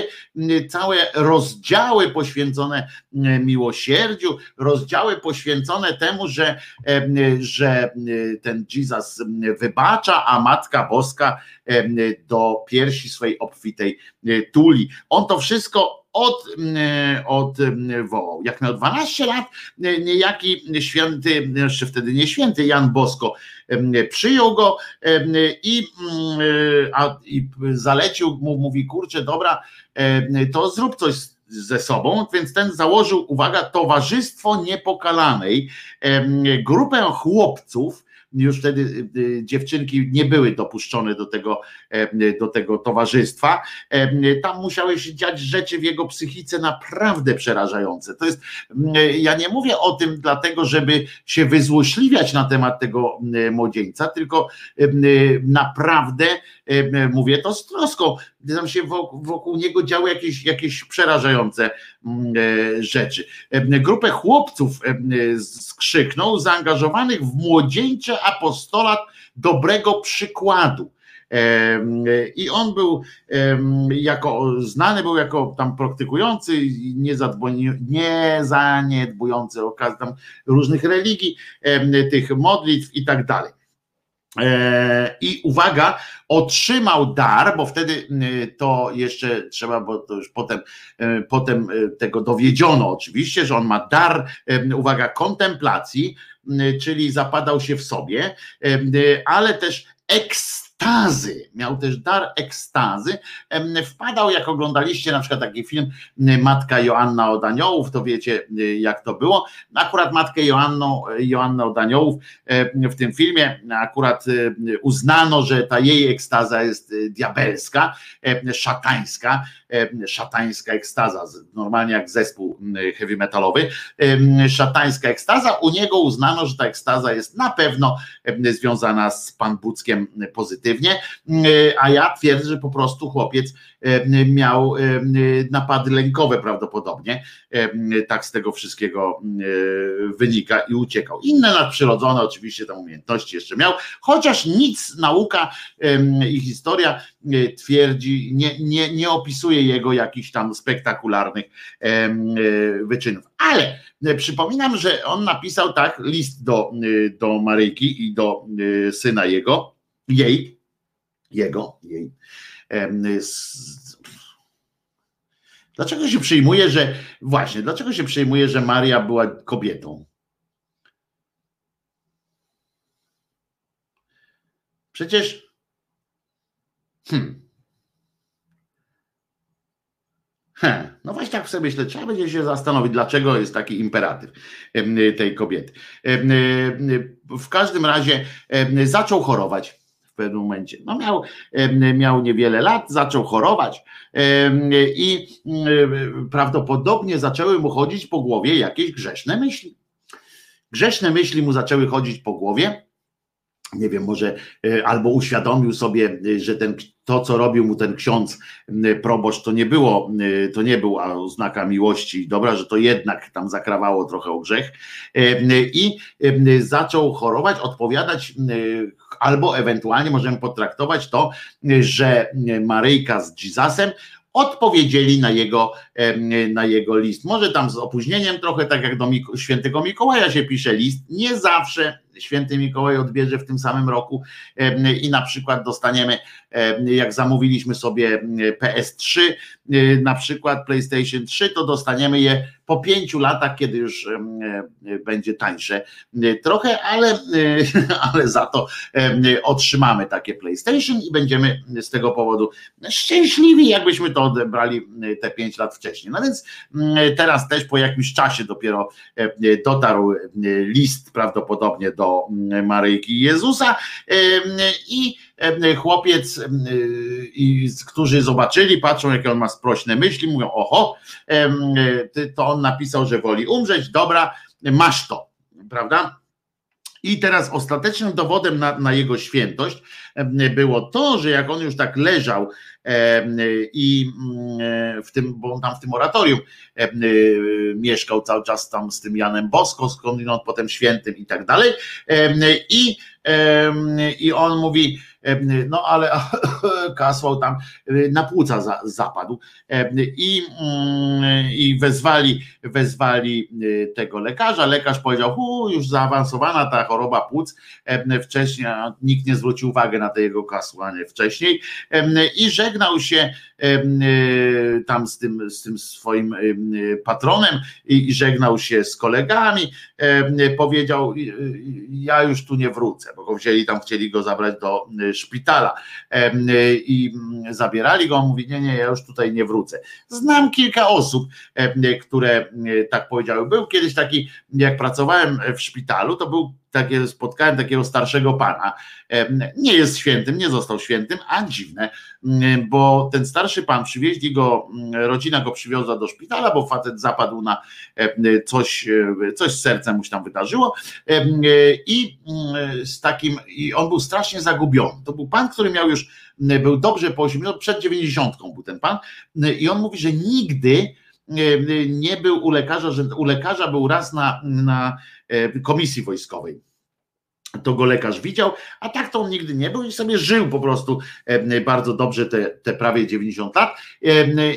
Speaker 2: całe rozdziały poświęcone miłosierdziu, rozdziały poświęcone temu, że, że ten Jesus wybacza, a Matka Boska do piersi swojej obfitej tuli. On to wszystko od, odwołał. Jak miał 12 lat, niejaki święty, jeszcze wtedy nie święty, Jan Bosko przyjął go i, a, i zalecił mu, mówi, kurczę, dobra, to zrób coś ze sobą, więc ten założył, uwaga, Towarzystwo Niepokalanej, grupę chłopców, już wtedy y, y, dziewczynki nie były dopuszczone do tego, do tego towarzystwa. Tam musiały się dziać rzeczy w jego psychice naprawdę przerażające. To jest, ja nie mówię o tym dlatego, żeby się wyzłośliwiać na temat tego młodzieńca, tylko naprawdę mówię to z troską. Tam się wokół, wokół niego działy jakieś, jakieś przerażające e, rzeczy. Grupę chłopców skrzyknął, zaangażowanych w młodzieńcze apostolat dobrego przykładu. I on był jako znany był jako tam praktykujący, nie zaniedbujący okazji tam różnych religii, tych modlitw i tak dalej. E, I uwaga, otrzymał dar, bo wtedy to jeszcze trzeba, bo to już potem, e, potem e, tego dowiedziono oczywiście, że on ma dar, uwaga, kontemplacji, czyli zapadał się w sobie, ale też ekstremalnie ekstazy, miał też dar ekstazy. Wpadał, jak oglądaliście na przykład taki film Matka Joanna od Aniołów, to wiecie jak to było. Akurat Matkę Joanną, Joannę od Aniołów w tym filmie akurat uznano, że ta jej ekstaza jest diabelska, szatańska, szatańska ekstaza, normalnie jak zespół heavy metalowy, szatańska ekstaza. U niego uznano, że ta ekstaza jest na pewno związana z Pan Buckiem pozytywnie, a ja twierdzę, że po prostu chłopiec miał napady lękowe prawdopodobnie, tak z tego wszystkiego wynika i uciekał. Inne nadprzyrodzone oczywiście tam umiejętności jeszcze miał, chociaż nic nauka i historia twierdzi, nie, nie, nie opisuje jego jakichś tam spektakularnych wyczynów. Ale przypominam, że on napisał tak list do, do Maryjki i do syna jego, jej, jego, jej, Dlaczego się przyjmuje, że właśnie, dlaczego się przyjmuje, że Maria była kobietą? Przecież hmm. He, no właśnie tak sobie myślę, trzeba będzie się zastanowić, dlaczego jest taki imperatyw tej kobiety. W każdym razie zaczął chorować pewnym momencie. No miał, miał niewiele lat, zaczął chorować i prawdopodobnie zaczęły mu chodzić po głowie jakieś grzeszne myśli. Grzeszne myśli mu zaczęły chodzić po głowie. Nie wiem, może e, albo uświadomił sobie, że ten, to, co robił mu ten ksiądz proboszcz, to nie było, to nie był oznaka miłości dobra, że to jednak tam zakrawało trochę o grzech i zaczął chorować, odpowiadać albo ewentualnie możemy potraktować to, że Maryjka z Jesusem odpowiedzieli na jego, na jego list. Może tam z opóźnieniem trochę, tak jak do świętego Mikołaja się pisze list, nie zawsze święty Mikołaj odbierze w tym samym roku i na przykład dostaniemy, jak zamówiliśmy sobie PS3, na przykład PlayStation 3, to dostaniemy je po pięciu latach, kiedy już będzie tańsze trochę, ale, ale za to otrzymamy takie PlayStation i będziemy z tego powodu szczęśliwi, jakbyśmy to odebrali te pięć lat wcześniej. No więc teraz też po jakimś czasie dopiero dotarł list prawdopodobnie do Maryjki Jezusa i chłopiec, i, którzy zobaczyli, patrzą jakie on ma sprośne myśli, mówią oho, to on napisał, że woli umrzeć, dobra, masz to, prawda? I teraz ostatecznym dowodem na, na, jego świętość było to, że jak on już tak leżał i mm, w tym, bo on tam w tym oratorium mieszkał cały czas tam z tym Janem Bosko, skądinąd potem świętym i tak dalej. I, i on mówi, no ale kasłał tam na płuca za, zapadł i, mm, i wezwali, wezwali tego lekarza. Lekarz powiedział, hu, już zaawansowana ta choroba płuc, wcześniej nikt nie zwrócił uwagi na te jego kasłanie wcześniej i żegnał się tam z tym, z tym swoim patronem i żegnał się z kolegami. Powiedział, ja już tu nie wrócę, bo go wzięli tam, chcieli go zabrać do szpitala i mm, zabierali go. On mówi, nie, nie, ja już tutaj nie wrócę. Znam kilka osób, które tak powiedziały. Był kiedyś taki, jak pracowałem w szpitalu, to był takie, spotkałem takiego starszego pana. Nie jest świętym, nie został świętym, a dziwne, bo ten starszy pan przywieźli go, rodzina go przywiozła do szpitala, bo facet zapadł na coś, coś z sercem mu się tam wydarzyło i z takim, i on był strasznie zagubiony. To był pan, który miał już, był dobrze po 80, przed 90 był ten pan i on mówi, że nigdy nie był u lekarza, że u lekarza był raz na, na komisji wojskowej to go lekarz widział, a tak to on nigdy nie był i sobie żył po prostu bardzo dobrze te, te prawie 90 lat.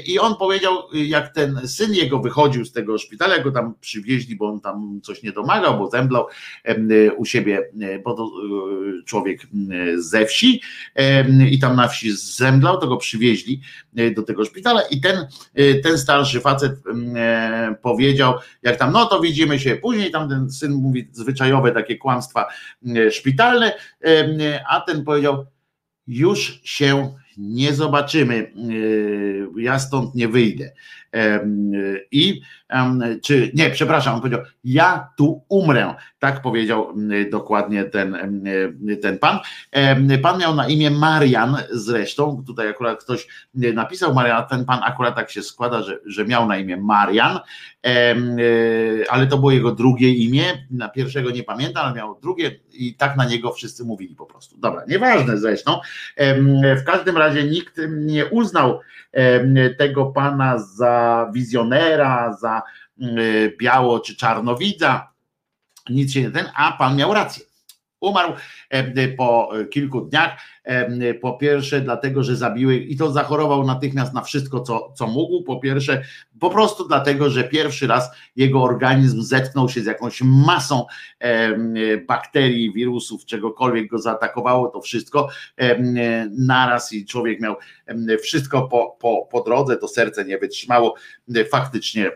Speaker 2: I on powiedział, jak ten syn jego wychodził z tego szpitala, go tam przywieźli, bo on tam coś nie domagał, bo zemblał u siebie, bo to e, człowiek ze wsi i tam na wsi zemblał, to go przywieźli e, do tego szpitala i ten, e, ten starszy facet powiedział, jak tam, no to widzimy się później, tam ten syn mówi zwyczajowe takie kłamstwa E, szpitalne, e, a ten powiedział, już się nie zobaczymy, e, ja stąd nie wyjdę. I czy nie, przepraszam, on powiedział, ja tu umrę. Tak powiedział dokładnie ten, ten pan. Pan miał na imię Marian zresztą, tutaj akurat ktoś napisał Marian, ten pan akurat tak się składa, że, że miał na imię Marian, ale to było jego drugie imię, na pierwszego nie pamiętam, ale miał drugie i tak na niego wszyscy mówili po prostu. Dobra, nieważne zresztą. W każdym razie nikt nie uznał tego pana za wizjonera, za biało czy czarnowidza, nic się nie ten, a pan miał rację. Umarł po kilku dniach po pierwsze, dlatego, że zabiły i to zachorował natychmiast na wszystko, co, co mógł. Po pierwsze, po prostu dlatego, że pierwszy raz jego organizm zetknął się z jakąś masą bakterii, wirusów, czegokolwiek go zaatakowało, to wszystko naraz i człowiek miał wszystko po, po, po drodze, to serce nie wytrzymało. Faktycznie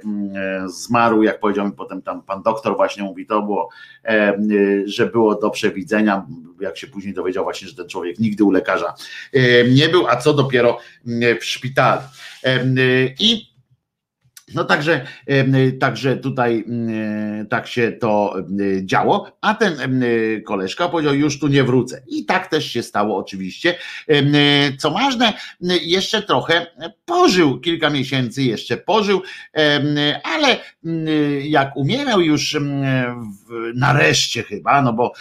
Speaker 2: zmarł, jak powiedział mi potem tam pan doktor właśnie mówi, to było, że było do przewidzenia, jak się później dowiedział właśnie, że ten człowiek nigdy nigdy u lekarza nie był, a co dopiero w szpitalu. I no także, także tutaj tak się to działo, a ten koleżka powiedział, już tu nie wrócę. I tak też się stało oczywiście. Co ważne, jeszcze trochę pożył, kilka miesięcy jeszcze pożył, ale jak umierał już nareszcie chyba, no bo,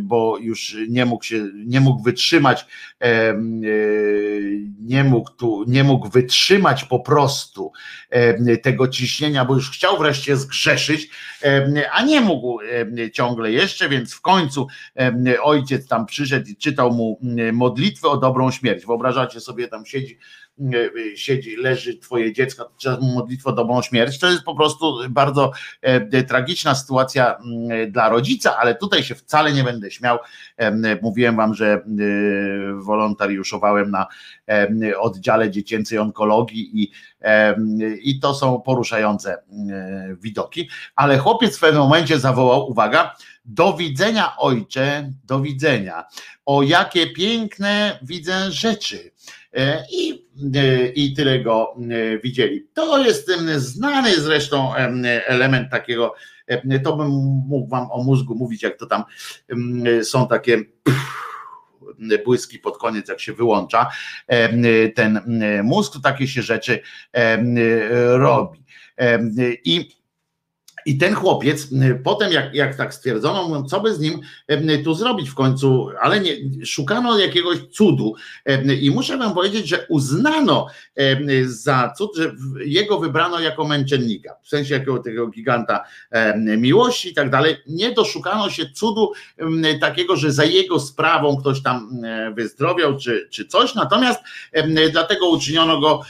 Speaker 2: bo już nie mógł się, nie mógł wytrzymać, nie mógł tu, nie mógł wytrzymać po prostu tego ciśnienia, bo już chciał wreszcie zgrzeszyć, a nie mógł ciągle jeszcze, więc w końcu ojciec tam przyszedł i czytał mu modlitwę o dobrą śmierć. Wyobrażacie sobie, tam siedzi siedzi, leży twoje dziecko, trzeba mu modlitwę dobrą śmierć. To jest po prostu bardzo tragiczna sytuacja dla rodzica, ale tutaj się wcale nie będę śmiał. Mówiłem wam, że wolontariuszowałem na oddziale dziecięcej onkologii i, i to są poruszające widoki, ale chłopiec w pewnym momencie zawołał, uwaga, do widzenia ojcze, do widzenia. O jakie piękne widzę rzeczy. E, I, e, i tyle go e, widzieli. To jest znany zresztą element takiego, to bym mógł wam o mózgu mówić, jak to tam są takie błyski pod koniec, jak się wyłącza ten mózg, to takie się rzeczy robi. I i ten chłopiec, potem jak, jak tak stwierdzono, co by z nim tu zrobić w końcu, ale nie, szukano jakiegoś cudu. I muszę wam powiedzieć, że uznano za cud, że jego wybrano jako męczennika, w sensie jakiego tego giganta miłości i tak dalej. Nie doszukano się cudu takiego, że za jego sprawą ktoś tam wyzdrowiał czy, czy coś, natomiast dlatego uczyniono go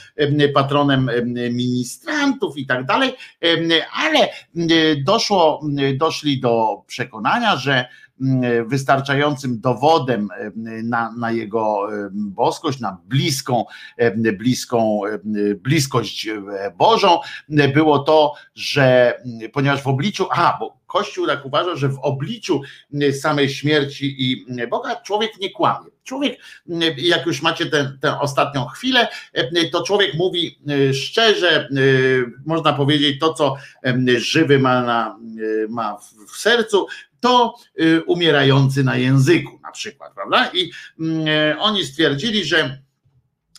Speaker 2: patronem ministrantów i tak dalej, ale doszło, doszli do przekonania, że mm, wystarczającym dowodem na, na jego boskość, na bliską, bliską bliskość Bożą było to, że ponieważ w obliczu, aha, bo Kościół tak uważa, że w obliczu samej śmierci i Boga człowiek nie kłamie. Człowiek, jak już macie tę, tę ostatnią chwilę, to człowiek mówi szczerze, można powiedzieć to, co żywy ma, na, ma w sercu, to umierający na języku na przykład, prawda? I oni stwierdzili, że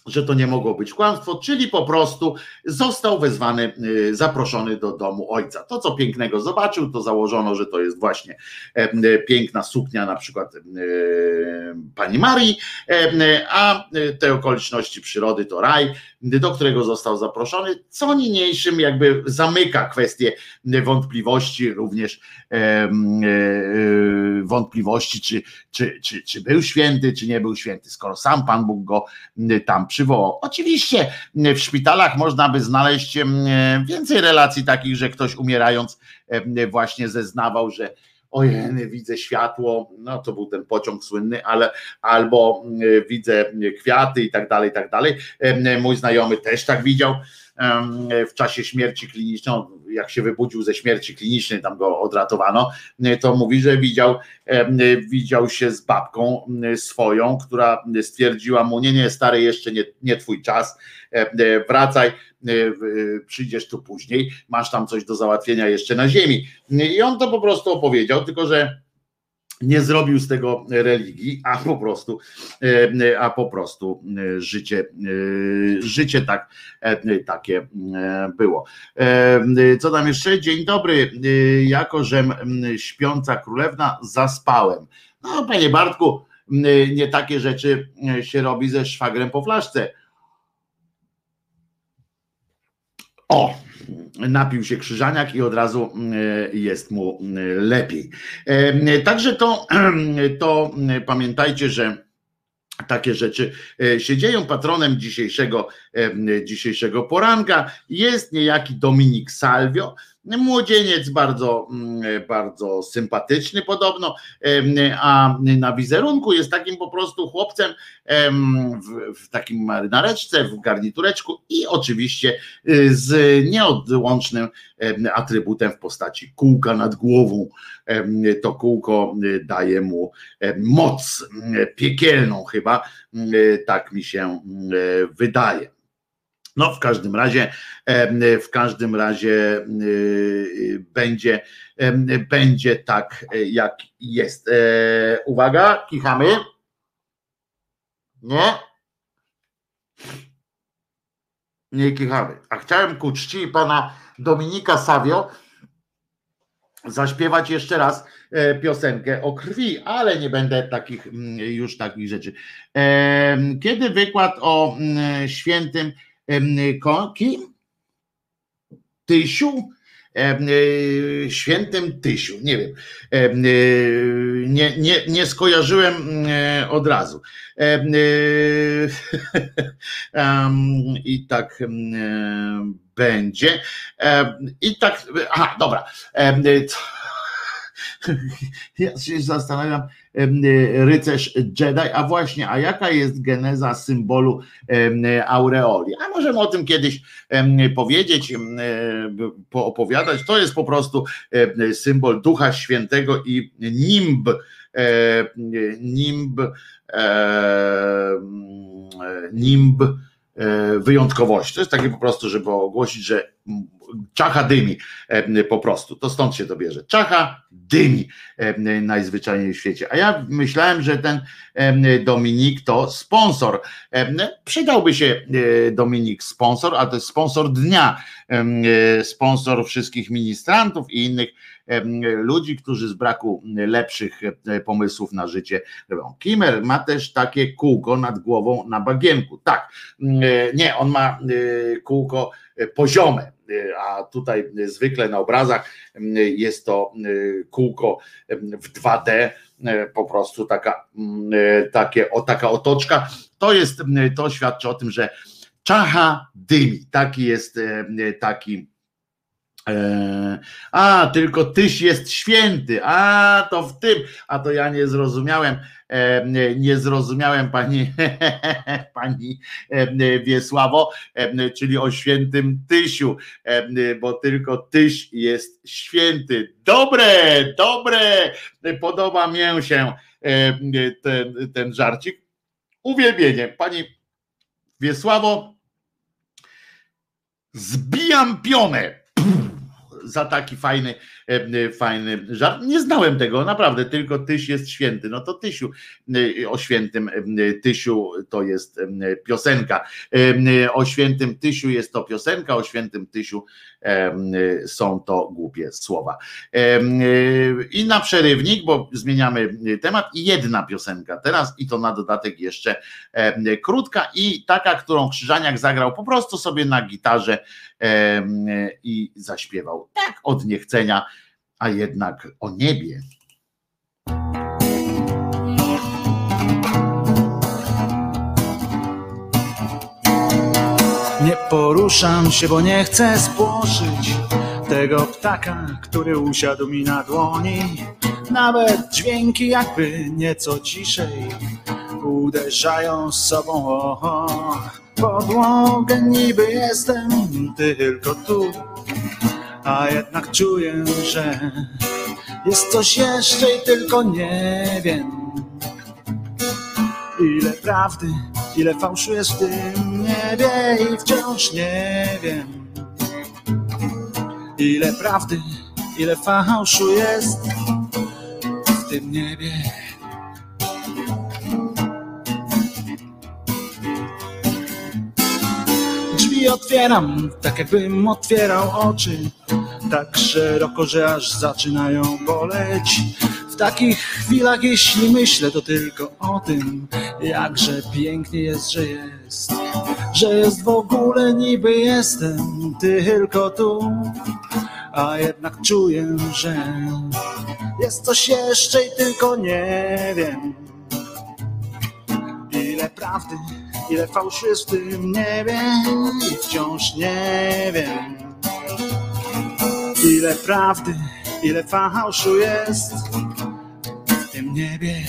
Speaker 2: że to nie mogło być kłamstwo, czyli po prostu został wezwany, y, zaproszony do domu ojca. To, co pięknego zobaczył, to założono, że to jest właśnie piękna suknia na przykład e, pani Marii, a te okoliczności przyrody to raj, do którego został zaproszony, co niniejszym jakby zamyka kwestię wątpliwości, również wątpliwości, czy, czy, czy, czy był święty, czy nie był święty, skoro sam Pan Bóg go tam przywołał. Oczywiście w szpitalach można by znaleźć więcej relacji takich, że ktoś umierając właśnie zeznawał, że ojej, widzę światło, no to był ten pociąg słynny, ale albo widzę kwiaty i tak dalej, i tak dalej. Mój znajomy też tak widział w czasie śmierci klinicznej, jak się wybudził ze śmierci klinicznej, tam go odratowano, to mówi, że widział, widział się z babką swoją, która stwierdziła mu, nie, nie, stary, jeszcze nie, nie twój czas, wracaj, przyjdziesz tu później, masz tam coś do załatwienia jeszcze na ziemi. I on to po prostu opowiedział, tylko że nie zrobił z tego religii, a po prostu, e, a po prostu e, życie, e, życie tak, takie było. Co tam jeszcze? Dzień dobry, jako że śpiąca królewna zaspałem. No, panie Bartku, nie takie rzeczy się robi ze szwagrem po flaszce. O, napił się krzyżaniak i od razu e, jest mu e, lepiej. E, także to, to pamiętajcie, że takie rzeczy się dzieją. Patronem dzisiejszego, dzisiejszego poranka jest niejaki Dominik Salvio, Młodzieniec bardzo, mm, bardzo sympatyczny podobno, a na wizerunku jest takim po prostu chłopcem w, w takim marynareczce, w garnitureczku i oczywiście y, z nieodłącznym atrybutem w postaci kółka nad głową. To kółko y, daje mu moc piekielną chyba, y, tak mi się wydaje. No w każdym razie, w każdym razie y, będzie, będzie tak, jak jest. E, uwaga, kichamy. Nie? Nie kichamy. A chciałem ku czci pana Dominika Savio zaśpiewać jeszcze raz e, piosenkę o krwi, ale nie będę takich mm, już takich rzeczy. Kiedy wykład o mm, świętym kim? Tysiu? E, świętym Tysiu, nie wiem, e, nie, nie, nie skojarzyłem e, od razu. I tak będzie. I tak, aha, dobra. Ja się zastanawiam, rycerz Jedi, a właśnie, a jaka jest geneza symbolu aureoli? A możemy o tym kiedyś powiedzieć, poopowiadać. To jest po prostu symbol Ducha Świętego i nimb, nimb, nimb wyjątkowości. To jest takie po prostu, żeby ogłosić, że czacha dymi e, po prostu. To stąd się to bierze. Czacha dymi e, najzwyczajniej w świecie. A ja myślałem, że ten e, Dominik to sponsor. Przydałby się Dominik sponsor, a to jest sponsor dnia, sponsor wszystkich ministrantów i innych ludzi, którzy z braku lepszych pomysłów na życie robią. Kimmer ma też takie kółko nad głową na bagienku. Tak, nie, on ma kółko poziome, a tutaj zwykle na obrazach jest to kółko w 2D, po prostu taka, takie, o, taka otoczka. To jest, to świadczy o tym, że czacha dymi, taki jest taki E, a, tylko tyś jest święty. A, to w tym. A to ja nie zrozumiałem. E, nie zrozumiałem pani, pani e, Wiesławo, czyli o świętym Tysiu, bo tylko Tyś jest święty. Dobre, dobre. Podoba mi się ten, ten żarcik. Uwielbienie. Pani Wiesławo, zbijam pionę za taki fajny, e, fajny żart. Nie znałem tego, naprawdę, tylko Tyś jest święty. No to Tysiu, e, o świętym e, Tysiu to jest piosenka. O świętym Tysiu jest to piosenka, o świętym Tysiu są to głupie słowa. I na przerywnik, bo zmieniamy temat, i jedna piosenka teraz, i to na dodatek jeszcze krótka i taka, którą Krzyżaniak zagrał po prostu sobie na gitarze i zaśpiewał tak od niechcenia, a jednak o niebie.
Speaker 7: Nie poruszam się, bo nie chcę spłoszyć tego ptaka, który usiadł mi na dłoni. Nawet dźwięki jakby nieco ciszej uderzają z sobą o podłogę. Niby jestem tylko tu, a jednak czuję, że jest coś jeszcze i tylko nie wiem. Ile prawdy, ile fałszu jest w tym niebie i wciąż nie wiem. Ile prawdy, ile fałszu jest w tym niebie. Otwieram, tak jakbym otwierał oczy, tak szeroko, że aż zaczynają boleć. W takich chwilach, jeśli myślę, to tylko o tym, jakże pięknie jest, że jest, że jest w ogóle niby jestem tylko tu, a jednak czuję, że jest coś jeszcze i tylko nie wiem. Ile prawdy, ile fałszu jest w tym niebie i wciąż nie wiem. Ile prawdy, ile fałszu jest w tym niebie.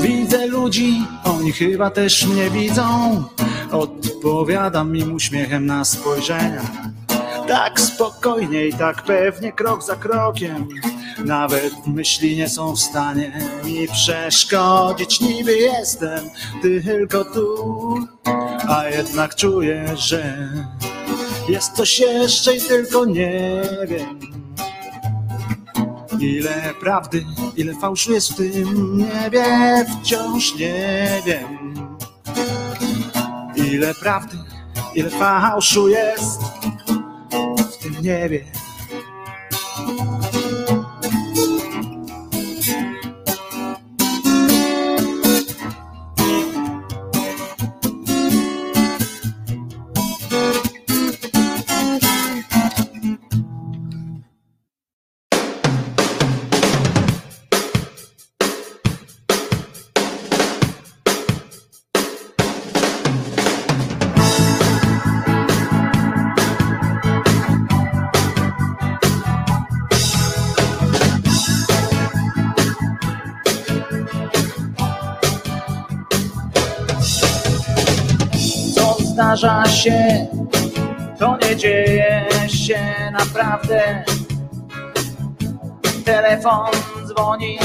Speaker 7: Widzę ludzi, oni chyba też mnie widzą. Odpowiadam im uśmiechem na spojrzenia. Tak spokojnie i tak pewnie, krok za krokiem. Nawet myśli nie są w stanie mi przeszkodzić. Niby jestem tylko tu, a jednak czuję, że jest coś jeszcze i tylko nie wiem. Ile prawdy, ile fałszu jest w tym niebie, wciąż nie wiem. Ile prawdy, ile fałszu jest w tym niebie. Zdarza się, to nie dzieje się naprawdę. Telefon dzwoni,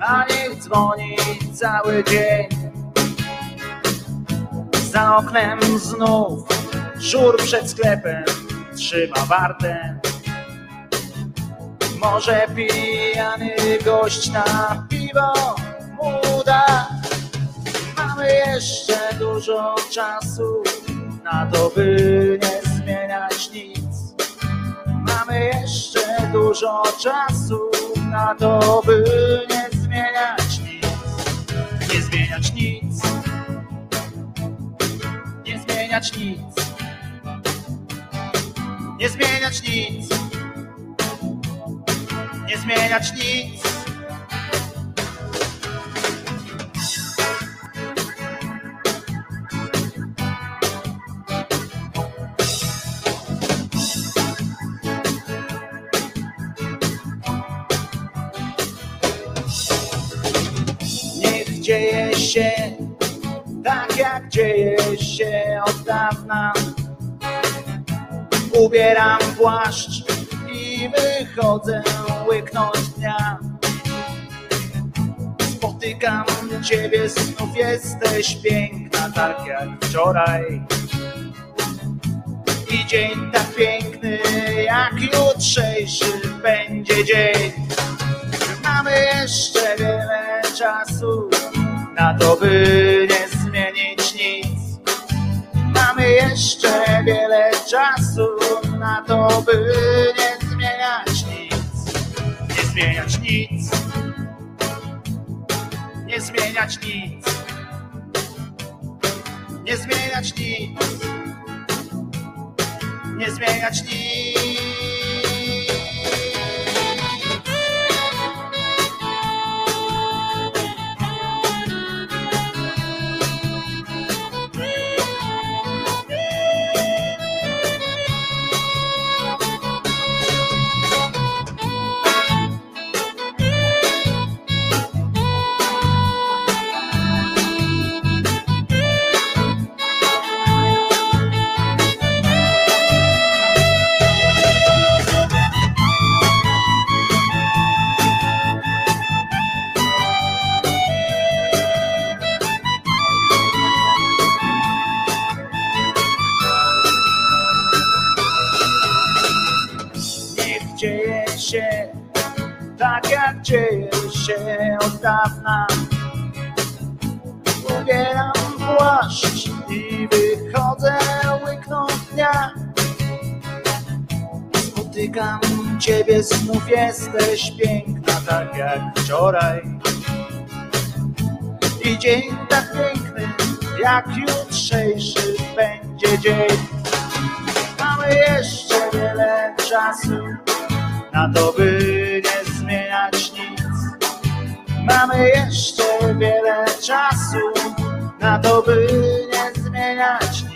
Speaker 7: a niech dzwoni cały dzień. Za oknem znów żur przed sklepem trzyma wartę. Może pijany gość na piwo mu da Mamy jeszcze dużo czasu na to, by nie zmieniać nic. Mamy jeszcze dużo czasu na to, by nie zmieniać nic. Nie zmieniać nic. Nie zmieniać nic. Nie zmieniać nic. Nie zmieniać nic. Dzieje się tak jak dzieje się od dawna. Ubieram płaszcz i wychodzę łyknąć dnia. Spotykam ciebie, znów jesteś piękna, tak jak wczoraj. I dzień tak piękny jak jutrzejszy będzie dzień. Mamy jeszcze wiele czasu na to, by nie zmienić nic. Mamy jeszcze wiele czasu na to, by nie zmieniać nic. Nie zmieniać nic. Nie zmieniać nic. Nie zmieniać nic. Nie zmieniać nic. Ciebie, znów jesteś piękna, tak jak wczoraj. I dzień tak piękny, jak jutrzejszy będzie dzień. Mamy jeszcze wiele czasu na to, by nie zmieniać nic. Mamy jeszcze wiele czasu na to, by nie zmieniać nic.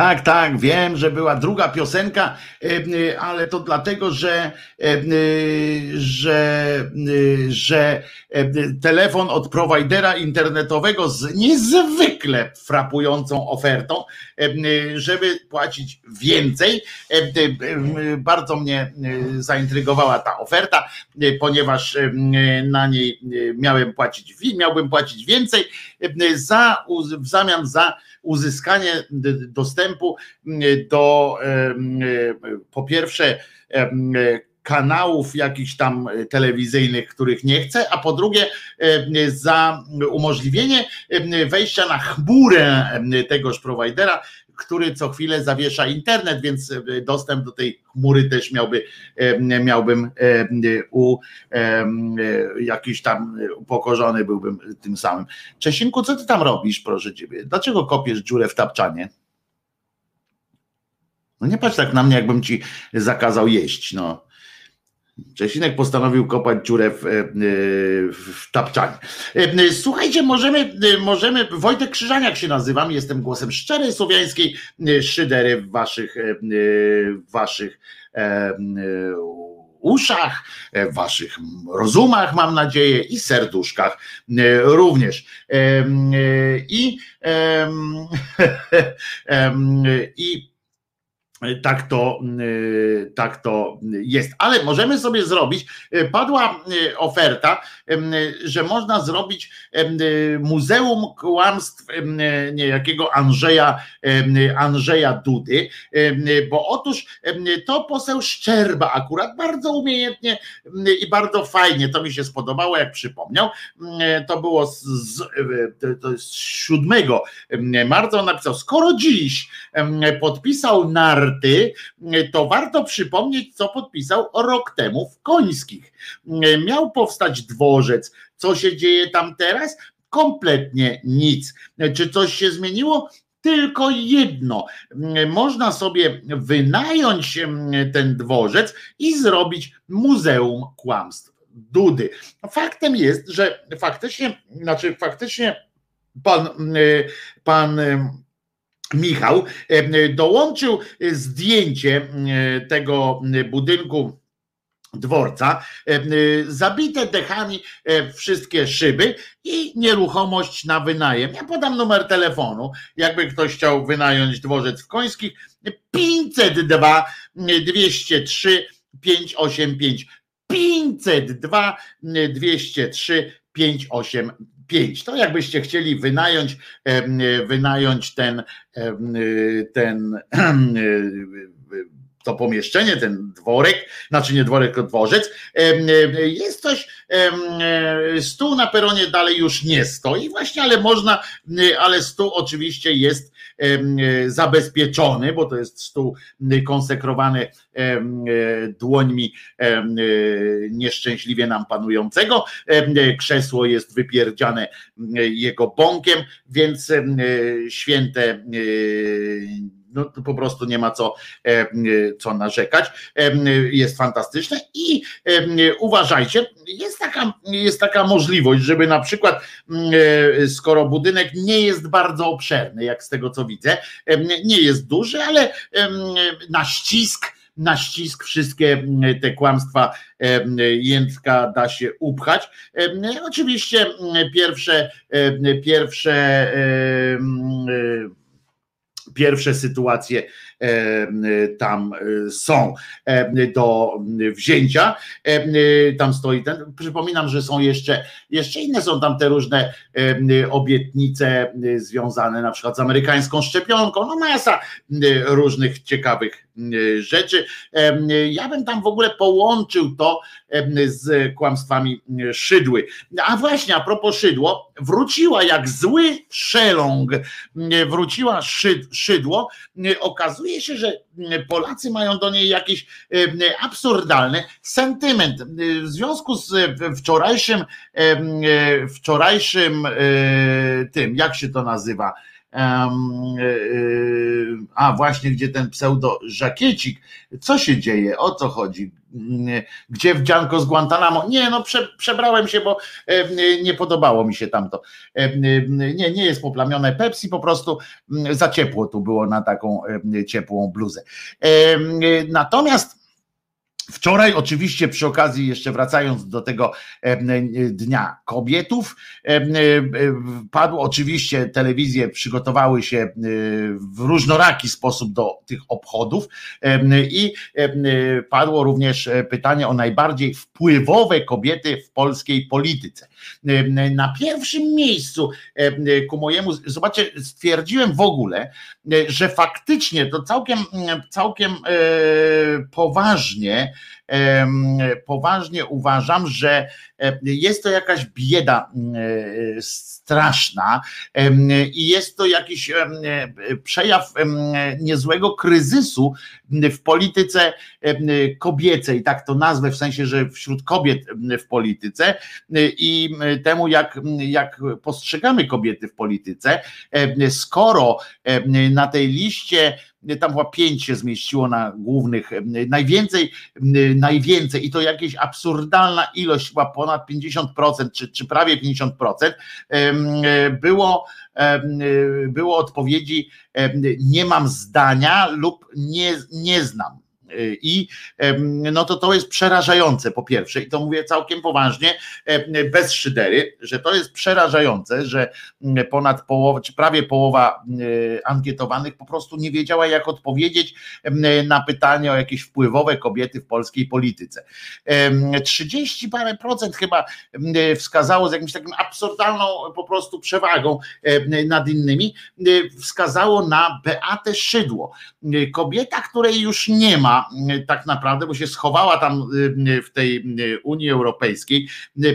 Speaker 2: Tak, tak, wiem, że była druga piosenka, e, e, ale to dlatego, że, e, że, że telefon od prowajdera internetowego z niezwykle frapującą ofertą, żeby płacić więcej. Bardzo mnie zaintrygowała ta oferta, ponieważ na niej miałem płacić, miałbym płacić więcej za, w zamian za uzyskanie dostępu do e, po pierwsze e, kanałów jakichś tam telewizyjnych, których nie chcę, a po drugie za umożliwienie wejścia na chmurę tegoż prowajdera, który co chwilę zawiesza internet, więc e, dostęp do tej chmury też miałby, em, miałbym em, u e, jakiś tam upokorzony byłbym tym samym. Czesinku, co ty tam robisz, proszę ciebie? Dlaczego kopiesz dziurę w tapczanie? No nie patrz tak na mnie, jakbym ci zakazał jeść, no. Czesinek postanowił kopać dziurę w, e, w tapczanie. E, Słuchajcie, możemy, możemy, Wojtek Krzyżaniak się nazywam, jestem głosem szczerej słowiańskiej szydery w waszych, e, w waszych e, uszach, w waszych rozumach, mam nadzieję, i serduszkach e, również. E, I, em, i tak to, y, tak to jest. Ale możemy sobie zrobić, y, padła y, oferta, że można zrobić Muzeum Kłamstw niejakiego Andrzeja, Andrzeja Dudy, bo otóż to poseł Szczerba akurat bardzo umiejętnie i bardzo fajnie, to mi się spodobało, jak przypomniał, to było z, z, to z 7 marca, on napisał, skoro dziś podpisał nar karty, to warto przypomnieć, co podpisał rok temu w Końskich. Miał powstać dworzec. Co się dzieje tam teraz? Kompletnie nic. Czy coś się zmieniło? Tylko jedno. Można sobie wynająć ten dworzec i zrobić muzeum kłamstw. Dudy. Faktem jest, że faktycznie, znaczy faktycznie pan, pan Michał dołączył zdjęcie tego budynku dworca, zabite dechami wszystkie szyby i nieruchomość na wynajem. Ja podam numer telefonu, jakby ktoś chciał wynająć dworzec w Końskich, 502 203 585 502 203 585 5. To jakbyście chcieli wynająć, wynająć ten, ten to pomieszczenie, ten dworek, znaczy nie dworek, tylko dworzec, jest coś, stół na peronie dalej już nie stoi właśnie, ale można, ale stół oczywiście jest zabezpieczony, bo to jest stół konsekrowany dłońmi nieszczęśliwie nam panującego, krzesło jest wypierdziane jego bąkiem, więc święte no, po prostu nie ma co, e, co narzekać. E, jest fantastyczne i e, uważajcie, jest taka, jest taka możliwość, żeby na przykład, skoro budynek nie jest bardzo obszerny, jak z tego co widzę, nie jest duży, ale na ścisk na ścisk wszystkie te kłamstwa jędrka da się upchać. Oczywiście pierwsze, pierwsze pierwsze sytuacje tam e, są e, do wzięcia. Tam stoi ten. Przypominam, że są jeszcze, jeszcze inne, są tam te różne obietnice związane na przykład z amerykańską szczepionką. No masa różnych ciekawych rzeczy. Ja bym tam w ogóle połączył to z kłamstwami szydły. A właśnie, a propos szydło, wróciła jak zły szeląg, wróciła szyd, szydło. Okazuje się, że Polacy mają do niej jakiś absurdalny sentyment. W związku z wczorajszym, wczorajszym e, tym, jak się to nazywa? E, a właśnie, gdzie ten pseudo żakiecik, co się dzieje, o co chodzi? Gdzie w Dzianko z Guantanamo? Nie, no prze, przebrałem się, bo nie podobało mi się tamto. Nie, nie jest poplamione Pepsi, po prostu za ciepło tu było na taką ciepłą bluzę. Natomiast Wczoraj, oczywiście, przy okazji, jeszcze wracając do tego Dnia Kobietów, padło oczywiście, telewizje przygotowały się w różnoraki sposób do tych obchodów i padło również pytanie o najbardziej wpływowe kobiety w polskiej polityce. Na pierwszym miejscu, ku mojemu, zobaczcie, stwierdziłem w ogóle, że faktycznie to całkiem, całkiem e, poważnie poważnie uważam, że jest to jakaś bieda straszna i jest to jakiś przejaw niezłego kryzysu w polityce kobiecej, tak to nazwę, w sensie, że wśród kobiet w polityce i temu, jak, jak postrzegamy kobiety w polityce, skoro na tej liście tam chyba pięć się zmieściło na głównych, najwięcej, najwięcej i to jakieś absurdalna ilość, chyba ponad 50%, czy, czy prawie 50%, było, było odpowiedzi nie mam zdania lub nie, nie znam I no to to jest przerażające po pierwsze i to mówię całkiem poważnie, bez szydery, że to jest przerażające, że ponad połowa, czy prawie połowa ankietowanych po prostu nie wiedziała jak odpowiedzieć na pytanie o jakieś wpływowe kobiety w polskiej polityce. 30 parę procent chyba wskazało z jakimś takim absurdalną po prostu przewagą nad innymi, wskazało na Beatę Szydło. Kobieta, której już nie ma tak naprawdę, bo się schowała tam w tej Unii Europejskiej,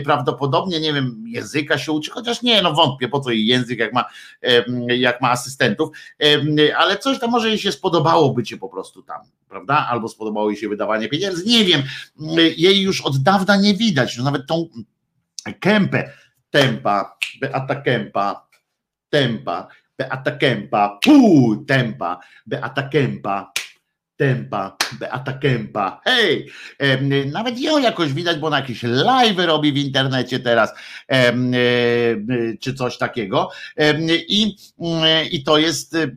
Speaker 2: prawdopodobnie, nie wiem, języka się uczy, chociaż nie, no wątpię, po co jej język, jak ma, jak ma asystentów, ale coś tam może jej się spodobało bycie po prostu tam, prawda? Albo spodobało jej się wydawanie pieniędzy, nie wiem, jej już od dawna nie widać, nawet tą kępę, tempa, Beata Kępa, tempa, Beata Kępa, puu, tempa, Beata Kępa, tempa, Beata Kępa, hej, nawet ją jakoś widać, bo ona jakieś live robi w internecie teraz, e, czy coś takiego. I, i to jest e,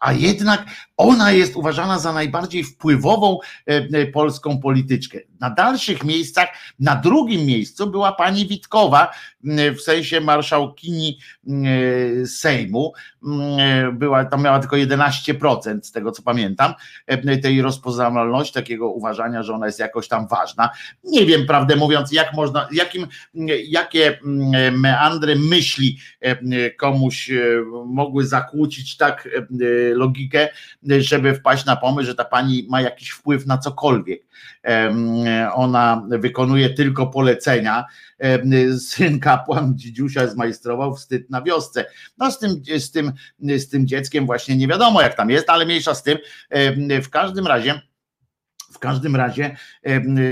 Speaker 2: a jednak ona jest uważana za najbardziej wpływową e, polską polityczkę. Na dalszych miejscach, na drugim miejscu była pani Witkowa, w sensie marszałkini Sejmu. Była, tam miała tylko 11% z tego co pamiętam, tej rozpoznawalności, takiego uważania, że ona jest jakoś tam ważna. Nie wiem, prawdę mówiąc, jak można, jakim, jakie meandry myśli komuś mogły zakłócić tak logikę, żeby wpaść na pomysł, że ta pani ma jakiś wpływ na cokolwiek. Ona wykonuje tylko polecenia. Syn kapłan dzidziusia zmajstrował wstyd na wiosce. No z tym, z tym, z tym dzieckiem właśnie nie wiadomo jak tam jest, ale mniejsza z tym. W każdym razie w każdym razie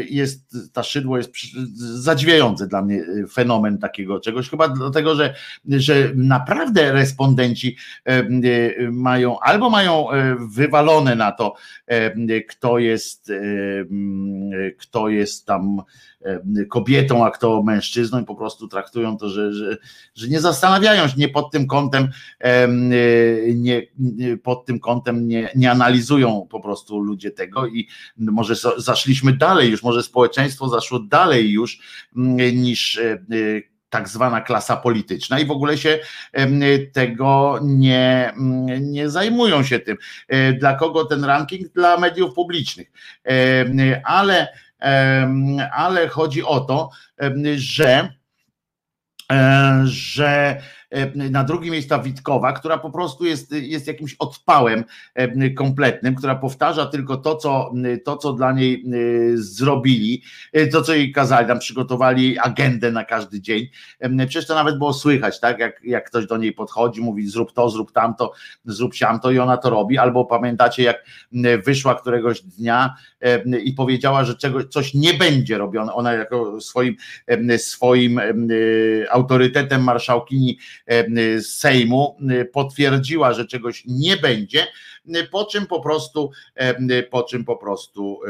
Speaker 2: jest ta szydło jest zadziwiający dla mnie e, fenomen takiego czegoś, chyba dlatego, że, że naprawdę respondenci e, mają albo mają e, wywalone na to, kto jest, kto jest tam kobietą, a kto mężczyzną i po prostu traktują to, że, że, że nie zastanawiają się, nie pod tym kątem, nie, pod tym kątem nie, nie analizują po prostu ludzie tego i może zaszliśmy dalej już, może społeczeństwo zaszło dalej już niż tak zwana klasa polityczna i w ogóle się tego nie, nie zajmują się tym. E, dla kogo ten ranking? Dla mediów publicznych. Ale ale chodzi o to, że że na drugim miejsca Witkowa, która po prostu jest, jest jakimś odpałem e, kompletnym, która powtarza tylko to, co, to, co dla niej e, zrobili, to, co jej kazali, tam przygotowali agendę na każdy dzień. Przecież to nawet było słychać, tak? Jak, jak ktoś do niej podchodzi, mówi zrób to, zrób tamto, zrób siamto i ona to robi, albo pamiętacie, jak wyszła któregoś dnia i powiedziała, że czegoś, coś nie będzie robione. Ona jako swoim, swoim autorytetem marszałkini Sejmu potwierdziła, że czegoś nie będzie, po czym po prostu, po czym po prostu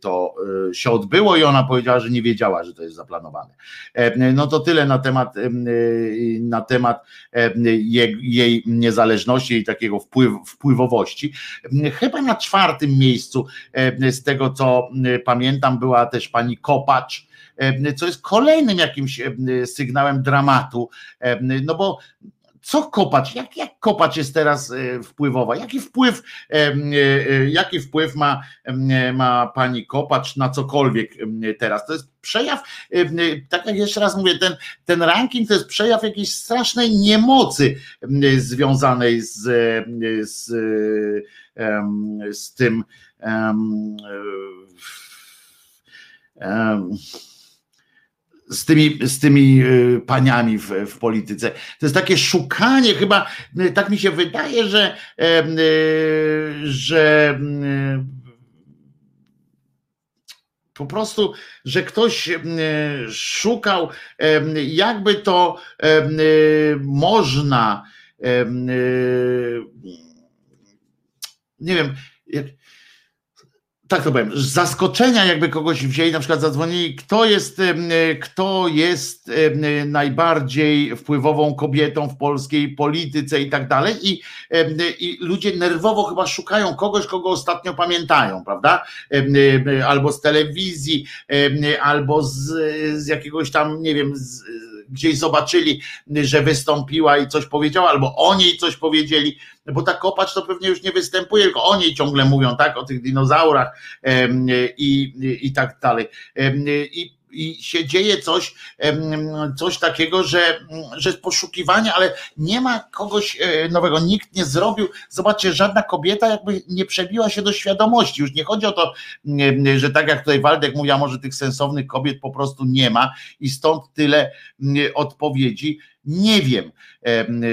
Speaker 2: to e, się odbyło i ona powiedziała, że nie wiedziała, że to jest zaplanowane. No to tyle na temat, na temat jej, jej niezależności i takiego wpływ, wpływowości. Chyba na czwartym miejscu z tego co pamiętam była też pani Kopacz, co jest kolejnym jakimś sygnałem dramatu, no bo co kopać, jak, jak kopać jest teraz e, wpływowa, jaki wpływ, e, e, jaki wpływ ma, ma pani kopacz na cokolwiek teraz. To jest przejaw, tak jak jeszcze raz mówię, ten, ten ranking to jest przejaw jakiejś strasznej niemocy związanej z, z, z tym um, um, z tymi, z tymi y, paniami w, w polityce. To jest takie szukanie, chyba y, tak mi się wydaje, że, y, że po prostu, że ktoś szukał, jakby to można, nie wiem, tak to powiem, zaskoczenia jakby kogoś wzięli, na przykład zadzwonili, kto jest, e, kto jest e, najbardziej wpływową kobietą w polskiej polityce i tak dalej i, e, i ludzie nerwowo chyba szukają kogoś, kogo ostatnio pamiętają, prawda? Albo z telewizji, albo z, z jakiegoś tam, nie wiem, z, gdzieś zobaczyli, że wystąpiła i coś powiedziała, albo o niej coś powiedzieli, bo ta kopacz to pewnie już nie występuje, tylko o niej ciągle mówią, tak, o tych dinozaurach i, i, tak dalej. I i się dzieje coś, coś takiego, że, że poszukiwanie, ale nie ma kogoś e, nowego, nikt nie zrobił. Zobaczcie, żadna kobieta jakby nie przebiła się do świadomości. Już nie chodzi o to, że tak jak tutaj Waldek mówił, a może tych sensownych kobiet po prostu nie ma i stąd tyle odpowiedzi. Nie wiem. Em, e,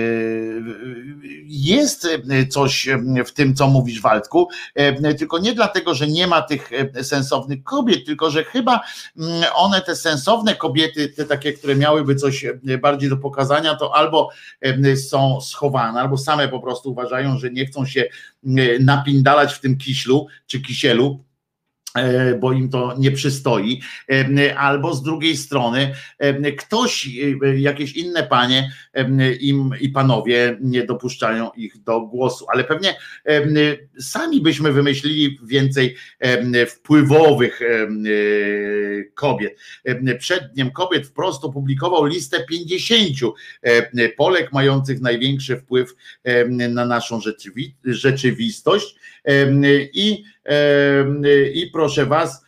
Speaker 2: Jest e, coś w tym, co mówisz, Waldku, tylko nie dlatego, że nie ma tych e, sensownych kobiet, tylko że chyba one, te sensowne kobiety, te takie, które miałyby coś e, bardziej do pokazania, to albo są schowane, albo same po prostu uważają, że nie chcą się napindalać w tym kiślu czy kisielu, e, bo im to nie przystoi, e, albo z drugiej strony e, ktoś, e, jakieś inne panie e, im i panowie nie dopuszczają ich do głosu, ale pewnie e, sami byśmy wymyślili więcej e, wpływowych e, e, kobiet. E, Przed Dniem Kobiet wprost opublikował listę 50 e, Polek mających największy wpływ e, na naszą rzeczywi- rzeczywistość. I, i proszę was,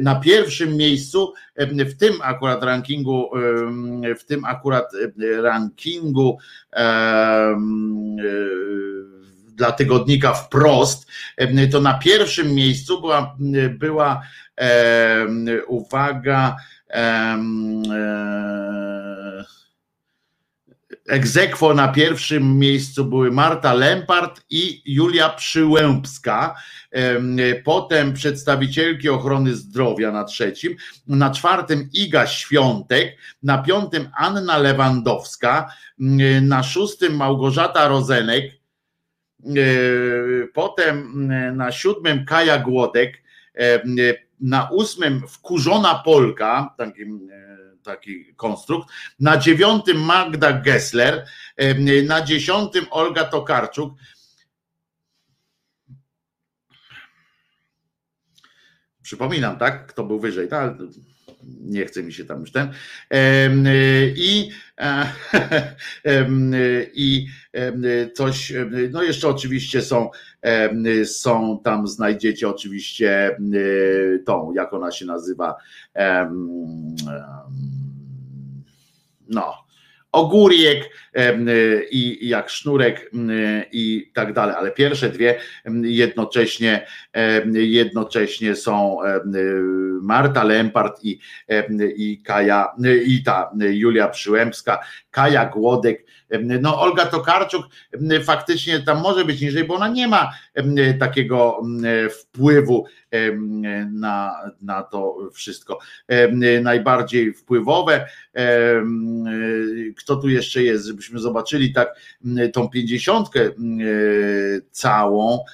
Speaker 2: na pierwszym miejscu w tym akurat rankingu, w tym akurat rankingu dla tygodnika wprost, to na pierwszym miejscu była, była uwaga, e, Egzekwo na pierwszym miejscu były Marta Lempart i Julia Przyłębska. Em, Potem przedstawicielki ochrony zdrowia na trzecim. Na czwartym Iga Świątek. Na piątym Anna Lewandowska. Na szóstym Małgorzata Rozenek. E, Potem na siódmym Kaja Głodek. Em, Na ósmym Wkurzona Polka. Takim e, taki konstrukt. Na dziewiątym Magda Gessler, na dziesiątym Olga Tokarczuk. Przypominam, tak? Kto był wyżej, tak? Nie chce mi się tam już ten. I, e, i em, coś, no jeszcze oczywiście są, są tam, znajdziecie oczywiście tą, jak ona się nazywa, no, ogórek i jak sznurek i tak dalej, ale pierwsze dwie jednocześnie jednocześnie są Marta Lempart i, i Kaja i ta Julia Przyłębska, Kaja Głodek, no Olga Tokarczuk faktycznie tam może być niżej, bo ona nie ma takiego wpływu na, na to wszystko. Najbardziej wpływowe em, kto tu jeszcze jest, żebyśmy zobaczyli tak tą pięćdziesiątkę m, całą,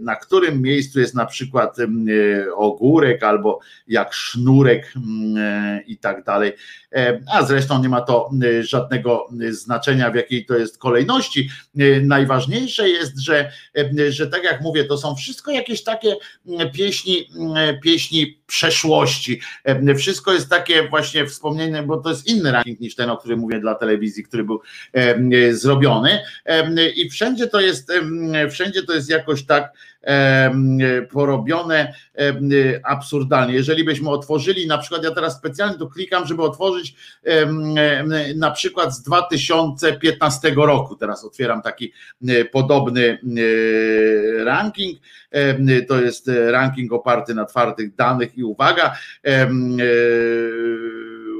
Speaker 2: na którym miejscu jest na przykład em, ogórek albo jak sznurek m, i tak dalej. E, A zresztą nie ma to m, żadnego znaczenia, w jakiej to jest kolejności. E, Najważniejsze jest, że, że tak jak mówię, to są wszystko jakieś takie m, pieśni, m, pieśni przeszłości. Wszystko jest takie właśnie wspomnienie, bo to jest inny ranking niż ten, o którym mówię dla telewizji, który był zrobiony. I wszędzie to jest, wszędzie to jest jakoś tak porobione absurdalnie. Jeżeli byśmy otworzyli, na przykład ja teraz specjalnie tu klikam, żeby otworzyć na przykład z 2015 roku. Teraz otwieram taki e, podobny e, ranking. To jest e, ranking oparty na twardych danych i uwaga,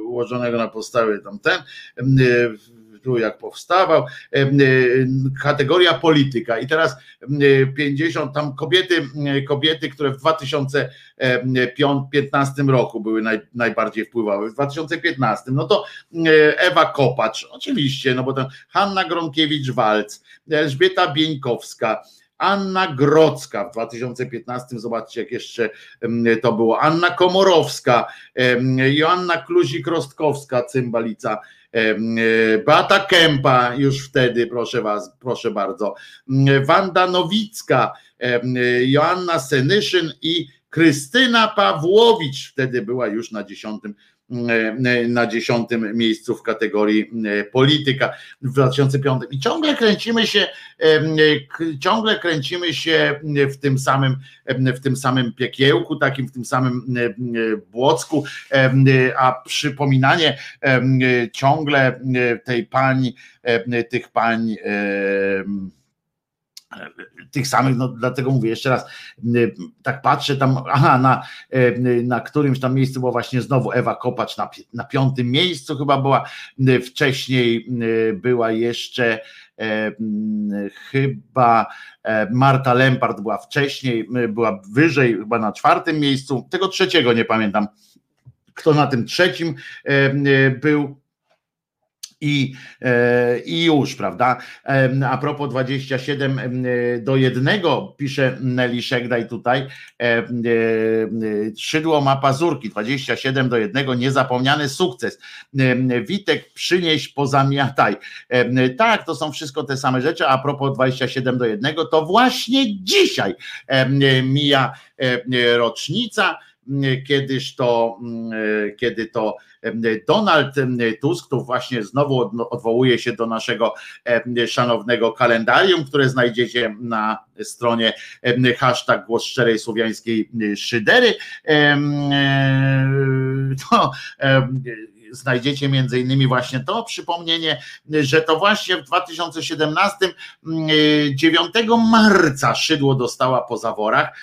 Speaker 2: ułożonego na podstawie tamten, tu jak powstawał, e, kategoria polityka. I teraz em, 50 tam kobiety, em, kobiety, które w 2015 roku były naj, najbardziej wpływowe, w 2015, no to e, Ewa Kopacz, oczywiście, no bo tam Hanna Gronkiewicz-Walc, Elżbieta Bieńkowska, Anna Grodzka w 2015, zobaczcie jak jeszcze to było, Anna Komorowska, Joanna Kluzik-Rostkowska, cymbalica, Beata Kępa już wtedy, proszę was, proszę bardzo, Wanda Nowicka, Joanna Senyszyn i Krystyna Pawłowicz wtedy była już na dziesiątym E, na dziesiątym miejscu w kategorii e, polityka w 2005. I ciągle kręcimy się, e, ciągle kręcimy się w tym samym, w tym samym piekiełku, takim w tym samym błocku, a przypominanie ciągle tej pani, tych pań tych samych, no dlatego mówię jeszcze raz, tak patrzę tam, aha, na, na którymś tam miejscu była właśnie znowu Ewa Kopacz na, na piątym miejscu chyba była, wcześniej była jeszcze chyba Marta Lempart była wcześniej, była wyżej, chyba na czwartym miejscu, tego trzeciego nie pamiętam, kto na tym trzecim był, i, e, i już, prawda? A propos 27 do 1, pisze Nelly Szegdaj tutaj, e, szydło ma pazurki, 27 do 1, niezapomniany sukces. Witek, przynieś, pozamiataj. Tak, to są wszystko te same rzeczy, a propos 27 do 1, to właśnie dzisiaj mija rocznica, kiedyż to, kiedy to Donald Tusk, tu właśnie znowu odwołuje się do naszego szanownego kalendarium, które znajdziecie na stronie hashtag głos szczerej słowiańskiej szydery. To znajdziecie między innymi właśnie to przypomnienie, że to właśnie w 2017 9 marca Szydło dostała po zaworach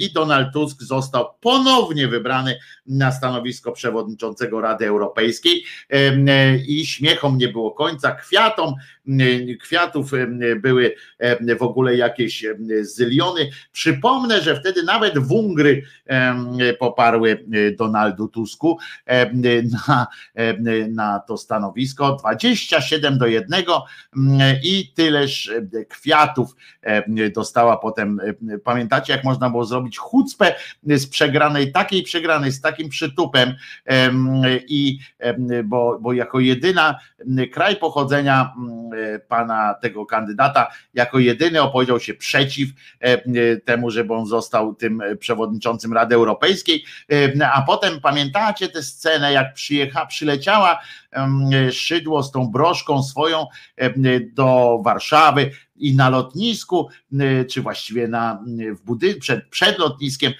Speaker 2: i Donald Tusk został ponownie wybrany na stanowisko przewodniczącego Rady Europejskiej. I śmiechom nie było końca, kwiatom, kwiatów były w ogóle jakieś zyliony. Przypomnę, że wtedy nawet Wungry poparły Donaldu Tusku na, na to stanowisko 27 do 1 i tyleż kwiatów dostała potem. Pamiętacie, jak można było zrobić chucpę z przegranej, takiej przegranej, z takim przytupem i bo, bo jako jedyna kraj pochodzenia pana tego kandydata, jako jedyny opowiedział się przeciw temu, żeby on został tym przewodniczącym Rady Europejskiej, a potem pamiętacie tę scenę, jak przyjecha, przyleciała Szydło z tą broszką swoją do Warszawy i na lotnisku, czy właściwie na, w budynku, przed, przed lotniskiem,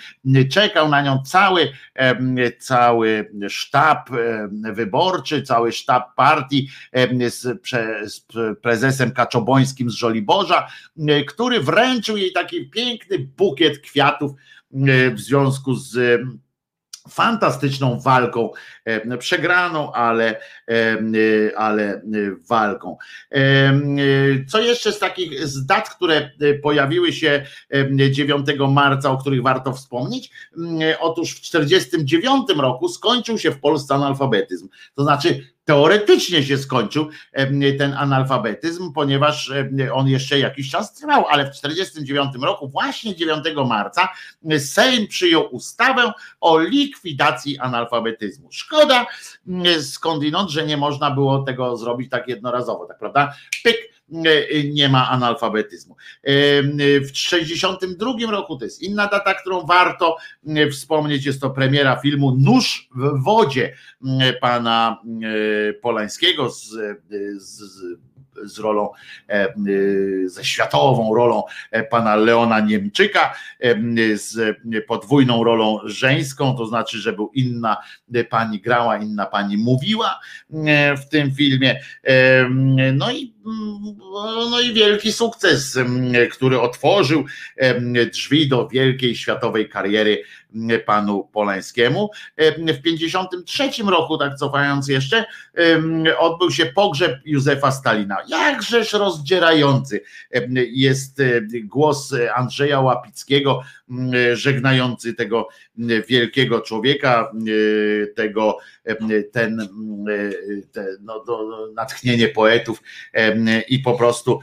Speaker 2: czekał na nią cały, cały sztab wyborczy, cały sztab partii z, z prezesem Kaczobońskim z Żoliborza, który wręczył jej taki piękny bukiet kwiatów w związku z fantastyczną walką, e, przegraną, ale, e, ale walką. E, co jeszcze z takich z dat, które pojawiły się 9 marca, o których warto wspomnieć? Otóż w 1949 roku skończył się w Polsce analfabetyzm. To znaczy teoretycznie się skończył ten analfabetyzm, ponieważ on jeszcze jakiś czas trwał, ale w 1949 roku, właśnie 9 marca, Sejm przyjął ustawę o likwidacji analfabetyzmu. Szkoda skądinąd, że nie można było tego zrobić tak jednorazowo, tak prawda? Pyk, nie ma analfabetyzmu. W 1962 roku to jest inna data, którą warto wspomnieć, jest to premiera filmu Nóż w wodzie pana Polańskiego z, z z rolą, e, ze światową rolą e, pana Leona Niemczyka, e, z podwójną rolą żeńską, to znaczy, że był inna pani grała, inna pani mówiła w tym filmie. No i, no i wielki sukces, który otworzył drzwi do wielkiej światowej kariery panu Polańskiemu. W 53 roku, tak cofając jeszcze, odbył się pogrzeb Józefa Stalina. Jakżeż rozdzierający jest głos Andrzeja Łapickiego, żegnający tego wielkiego człowieka, tego, ten, te, no, natchnienie poetów i po prostu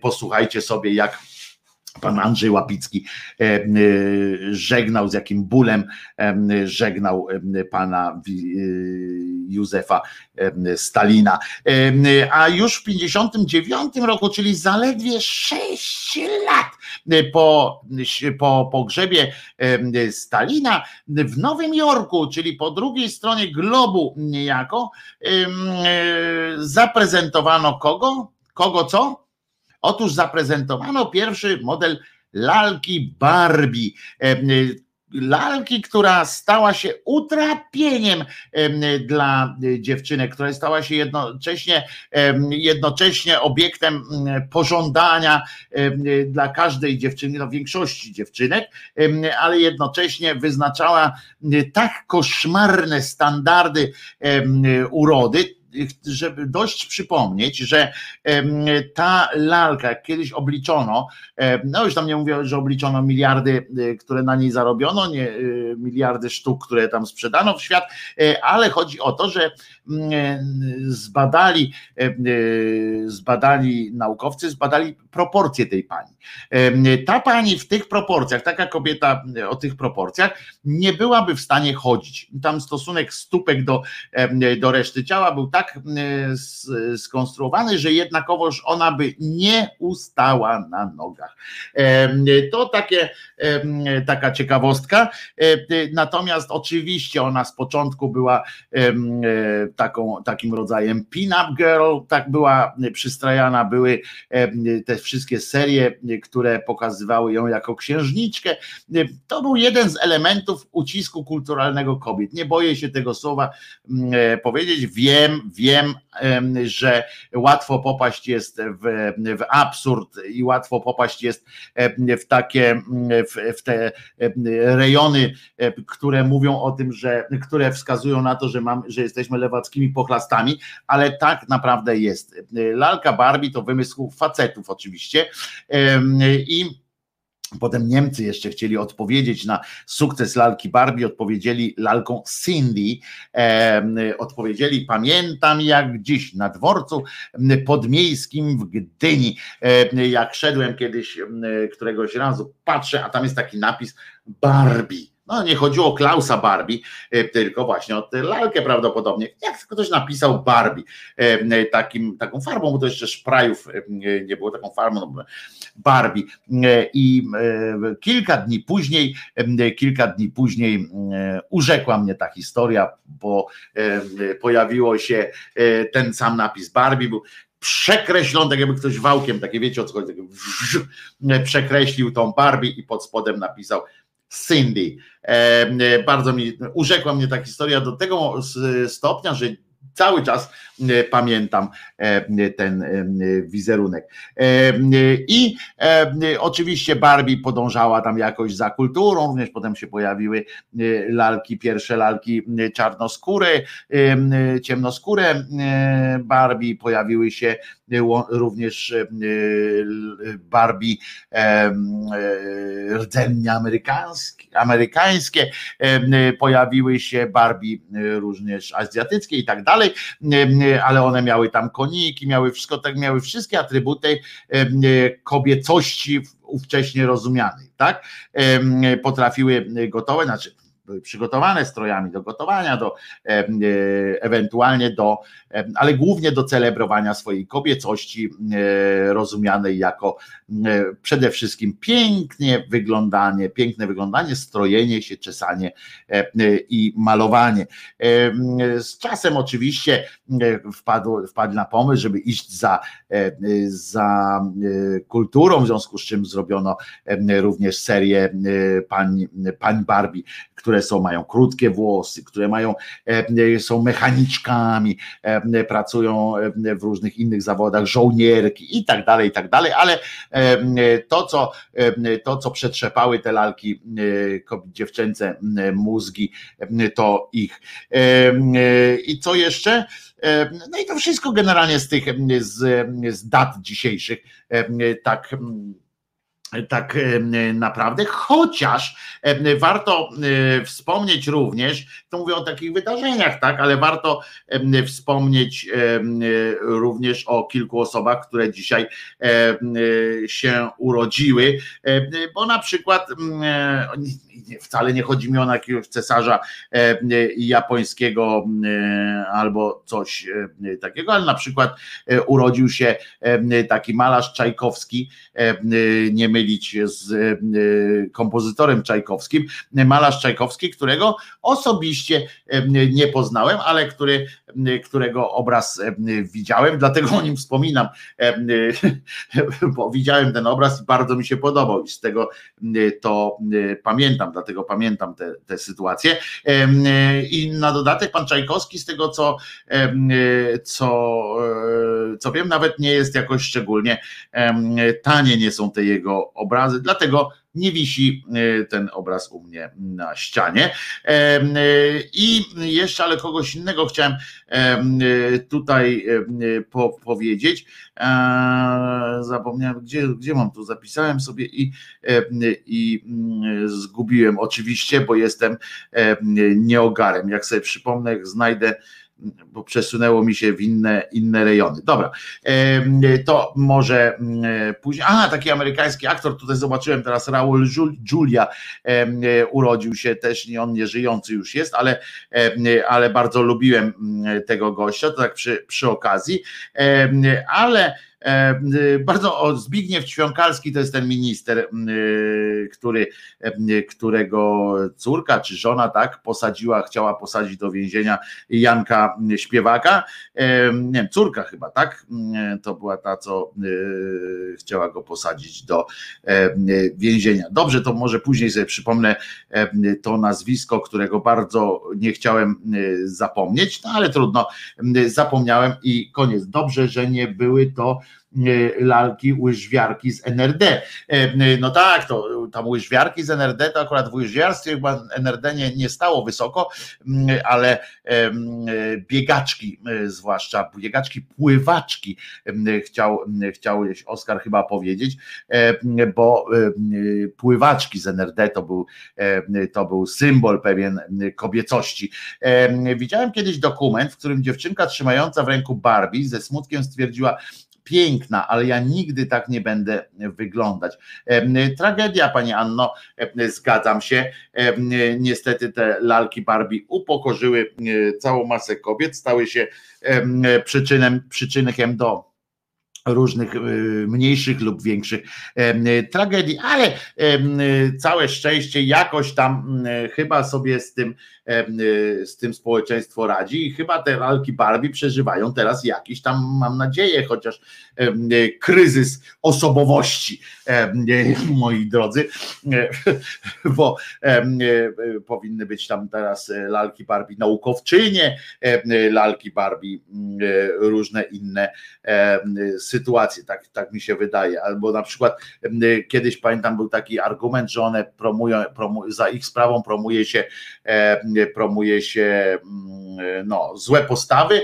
Speaker 2: posłuchajcie sobie, jak Pan Andrzej Łapicki e, e, żegnał, z jakim bólem e, żegnał pana Józefa Stalina. A już w 59 roku, czyli zaledwie 6 lat po, po pogrzebie Stalina w Nowym Jorku, czyli po drugiej stronie globu niejako, zaprezentowano kogo? Kogo co? Otóż zaprezentowano pierwszy model lalki Barbie. Lalki, która stała się utrapieniem dla dziewczynek, która stała się jednocześnie, jednocześnie obiektem pożądania dla każdej dziewczyny, no większości dziewczynek, ale jednocześnie wyznaczała tak koszmarne standardy urody, żeby dość przypomnieć, że ta lalka, jak kiedyś obliczono, no już tam nie mówię, że obliczono miliardy, e, które na niej zarobiono, nie e, miliardy sztuk, które tam sprzedano w świat, e, ale chodzi o to, że zbadali, zbadali naukowcy, zbadali proporcje tej pani. Ta pani w tych proporcjach, taka kobieta o tych proporcjach, nie byłaby w stanie chodzić. Tam stosunek stópek do, do reszty ciała był tak skonstruowany, że jednakowoż ona by nie ustała na nogach. To takie, taka ciekawostka. Natomiast oczywiście ona z początku była taką, takim rodzajem pin-up girl, tak była przystrajana, były te wszystkie serie, które pokazywały ją jako księżniczkę. To był jeden z elementów ucisku kulturalnego kobiet. Nie boję się tego słowa powiedzieć. Wiem, wiem, że łatwo popaść jest w, w absurd i łatwo popaść jest w takie, w, w te rejony, które mówią o tym, że, które wskazują na to, że, mam, że jesteśmy lewackimi pochlastami, ale tak naprawdę jest. Lalka Barbie to wymysł facetów oczywiście i Potem Niemcy jeszcze chcieli odpowiedzieć na sukces lalki Barbie, odpowiedzieli lalką Cindy. E, odpowiedzieli, pamiętam jak dziś na dworcu podmiejskim w Gdyni, e, jak szedłem kiedyś któregoś razu, patrzę, a tam jest taki napis Barbie. No nie chodziło o Klausa Barbie, e, tylko właśnie o tę lalkę prawdopodobnie. Jak ktoś napisał Barbie e, takim, taką farbą, bo to jeszcze szprajów e, nie było taką farbą, no, Barbie. I kilka dni później, kilka dni później urzekła mnie ta historia, bo pojawiło się ten sam napis Barbie, był przekreślony, tak jakby ktoś wałkiem, takie wiecie o co chodzi, przekreślił tą Barbie i pod spodem napisał Cindy. E, bardzo mi urzekła mnie ta historia do tego stopnia, że cały czas e, pamiętam e, ten wizerunek. I oczywiście Barbie podążała tam jakoś za kulturą, również potem się pojawiły lalki, pierwsze lalki czarnoskóre, ciemnoskóre Barbie, pojawiły się również Barbie rdzennie amerykańskie, amerykańskie, pojawiły się Barbie również azjatyckie i tak dalej, ale one miały tam koniki, miały wszystko, tak miały wszystkie atrybuty kobiecości ówcześnie rozumianej, tak? Potrafiły gotowe, znaczy przygotowane strojami do gotowania, do e, ewentualnie do, ale głównie do celebrowania swojej kobiecości e, rozumianej jako e, przede wszystkim pięknie wyglądanie, piękne wyglądanie, strojenie się, czesanie i malowanie. Z czasem oczywiście wpadł, wpadł na pomysł, żeby iść za, za kulturą, w związku z czym zrobiono również serię pań, pań Barbie, które są, mają krótkie włosy, które mają, e, są mechaniczkami, e, pracują e, w różnych innych zawodach, żołnierki i tak dalej, i tak dalej, ale to, co, to, co przetrzepały te lalki dziewczęce mózgi, to ich. I co jeszcze? No i to wszystko generalnie z tych z, z dat dzisiejszych tak tak e, naprawdę, chociaż e, warto e, wspomnieć również, to mówię o takich wydarzeniach, tak, ale warto wspomnieć również o kilku osobach, które dzisiaj się urodziły, bo na przykład wcale nie chodzi mi o jakiegoś cesarza japońskiego albo coś takiego, ale na przykład urodził się taki malarz Czajkowski, nie mylić z e, kompozytorem Czajkowskim, malarz Czajkowski, którego osobiście e, nie poznałem, ale który, którego obraz e, widziałem, dlatego o nim wspominam, bo widziałem ten obraz i bardzo mi się podobał i z tego to pamiętam, dlatego pamiętam te sytuacje. I na dodatek pan Czajkowski z tego co, co, co wiem, nawet nie jest jakoś szczególnie tanie nie są te jego obrazy, dlatego nie wisi e, ten obraz u mnie na ścianie. E, I jeszcze, ale kogoś innego chciałem e, tutaj powiedzieć. Zapomniałem, gdzie, gdzie mam tu, zapisałem sobie i, i zgubiłem oczywiście, bo jestem nieogarem. Jak sobie przypomnę, znajdę bo przesunęło mi się w inne, inne rejony. Dobra, to może później. Aha, taki amerykański aktor, tutaj zobaczyłem teraz Raul Julia urodził się też, nie on nie żyjący już jest, ale, ale bardzo lubiłem tego gościa, to tak przy, przy okazji, ale bardzo o, Zbigniew Ćwiąkalski to jest ten minister, y, który, y, którego córka czy żona tak posadziła, chciała posadzić do więzienia Janka Śpiewaka. E, nie wiem, córka chyba, tak? To była ta, co chciała go posadzić do e, więzienia. Dobrze, to może później sobie przypomnę to nazwisko, którego bardzo nie chciałem zapomnieć, no ale trudno, zapomniałem i koniec. Dobrze, że nie były to E, lalki łyżwiarki z NRD. E, e, no tak, to tam łyżwiarki z NRD, to akurat w łyżwiarstwie chyba NRD nie, nie stało wysoko, ale biegaczki zwłaszcza, biegaczki, pływaczki chciał, chciałeś Oskar chyba powiedzieć, bo pływaczki z NRD to był, to był symbol pewien kobiecości. Widziałem kiedyś dokument, w którym dziewczynka trzymająca w ręku Barbie ze smutkiem stwierdziła, piękna, ale ja nigdy tak nie będę wyglądać. Tragedia, Pani Anno, zgadzam się. Niestety te lalki Barbie upokorzyły całą masę kobiet, stały się przyczynem, przyczynkiem do różnych mniejszych lub większych tragedii, ale całe szczęście jakoś tam chyba sobie z tym Y, z tym społeczeństwo radzi i chyba te lalki Barbie przeżywają teraz jakiś tam, mam nadzieję, chociaż y, kryzys osobowości, y, moi drodzy, bo powinny być tam teraz lalki Barbie naukowczynie, lalki Barbie różne inne sytuacje, tak, tak mi się wydaje, albo na przykład kiedyś pamiętam był taki argument, że one promują, promu, za ich sprawą promuje się promuje się mm, no, złe postawy,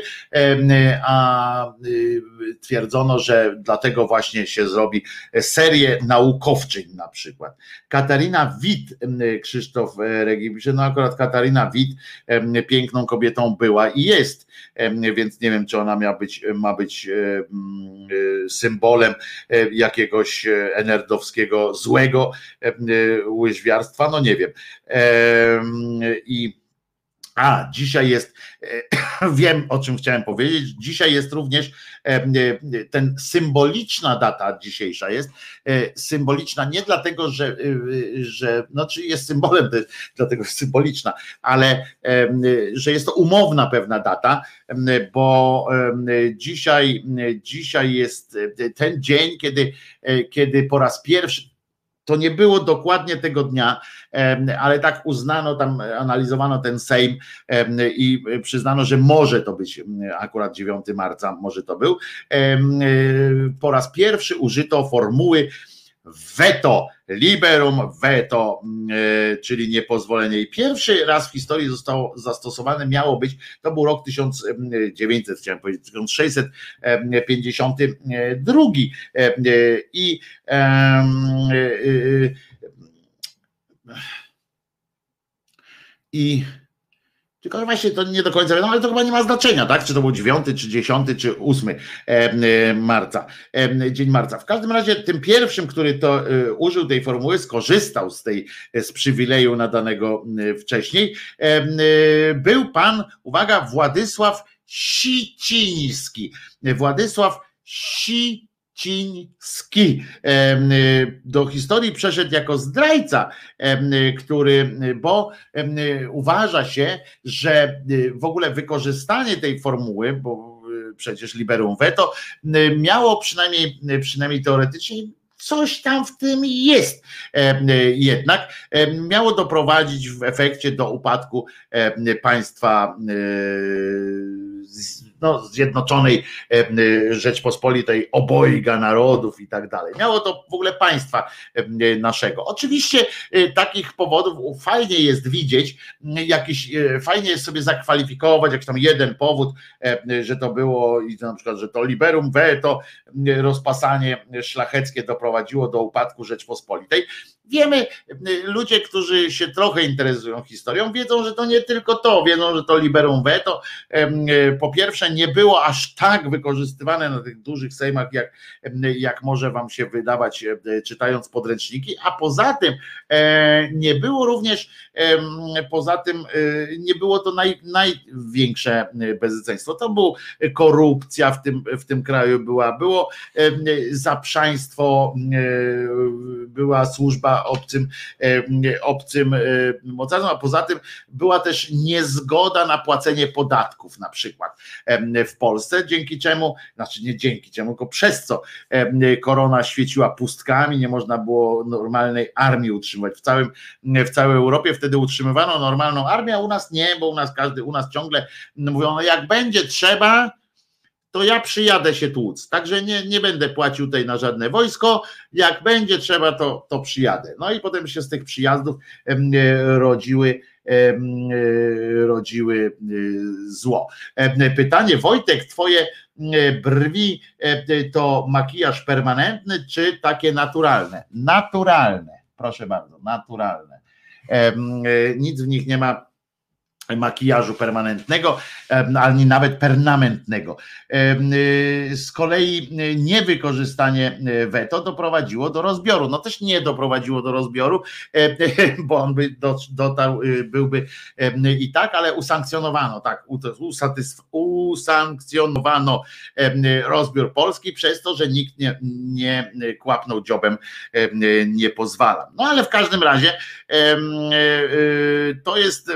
Speaker 2: a y, twierdzono, że dlatego właśnie się zrobi serię naukowczyń na przykład. Katarina Wit, Krzysztof e, Regi no akurat Katarina Wit piękną kobietą była i jest, więc nie wiem, czy ona ma być, ma być symbolem e, jakiegoś enerdowskiego złego łyżwiarstwa, no nie wiem. I a, dzisiaj jest, e, wiem o czym chciałem powiedzieć, dzisiaj jest również e, e, ten symboliczna data dzisiejsza jest. Symboliczna nie dlatego, że, że no czy jest symbolem, dlatego jest symboliczna, ale że jest to umowna pewna data, bo dzisiaj, dzisiaj jest ten dzień, kiedy, kiedy po raz pierwszy, to nie było dokładnie tego dnia, ale tak uznano, tam analizowano ten Sejm i przyznano, że może to być akurat 9 marca, może to był. Po raz pierwszy użyto formuły veto, liberum veto, e, czyli niepozwolenie. I pierwszy raz w historii zostało zastosowane, miało być, to był rok 1900, chciałem powiedzieć, 1652. I i tylko właśnie to nie do końca wiadomo, ale to chyba nie ma znaczenia, tak? Czy to był 9, czy 10, czy 8 e, marca, dzień marca. W każdym razie tym pierwszym, który to e, użył tej formuły, skorzystał z tej z przywileju nadanego wcześniej, był pan, uwaga, Władysław Siciński. Władysław Siciński Ciński. Do historii przeszedł jako zdrajca, który, bo uważa się, że w ogóle wykorzystanie tej formuły, bo przecież liberum veto, miało przynajmniej, przynajmniej teoretycznie coś tam w tym jest. Jednak miało doprowadzić w efekcie do upadku państwa no, Zjednoczonej Rzeczpospolitej obojga narodów i tak dalej. Miało to w ogóle państwa naszego. Oczywiście e, takich powodów fajnie jest widzieć, jakiś, e, fajnie jest sobie zakwalifikować jakiś tam jeden powód, że to było i na przykład, że to liberum veto, rozpasanie szlacheckie doprowadziło do upadku Rzeczpospolitej. Wiemy, ludzie, którzy się trochę interesują historią, wiedzą, że to nie tylko to, wiedzą, że to liberum veto. Po pierwsze nie było aż tak wykorzystywane na tych dużych sejmach, jak, jak może wam się wydawać czytając podręczniki, a poza tym e, nie było również, poza tym e, nie było to naj, największe bezeceństwo, to było korupcja w tym, w tym kraju była, było zaprzaństwo, była służba obcym, obcym mocarstwom, a poza tym była też niezgoda na płacenie podatków na przykład w Polsce, dzięki czemu, znaczy nie dzięki czemu, tylko przez co korona świeciła pustkami, nie można było normalnej armii utrzymywać. W, całym, w całej Europie, wtedy utrzymywano normalną armię, a u nas nie, bo u nas każdy, u nas ciągle mówią, no jak będzie trzeba, to ja przyjadę się tłuc. Także nie, nie będę płacił tutaj na żadne wojsko. Jak będzie trzeba, to, to przyjadę. No i potem się z tych przyjazdów rodziły E, rodziły e, zło. E, pytanie, Wojtek, twoje brwi to makijaż permanentny, czy takie naturalne? Naturalne, proszę bardzo, naturalne. Nic w nich nie ma makijażu permanentnego, ani nawet permanentnego. Y, z kolei y, niewykorzystanie y, weto doprowadziło do rozbioru. No też nie doprowadziło do rozbioru, bo on by dotarł, byłby i tak, ale usankcjonowano, tak, usankcjonowano rozbiór Polski przez to, że nikt nie, nie kłapnął dziobem, nie pozwala. No ale w każdym razie to jest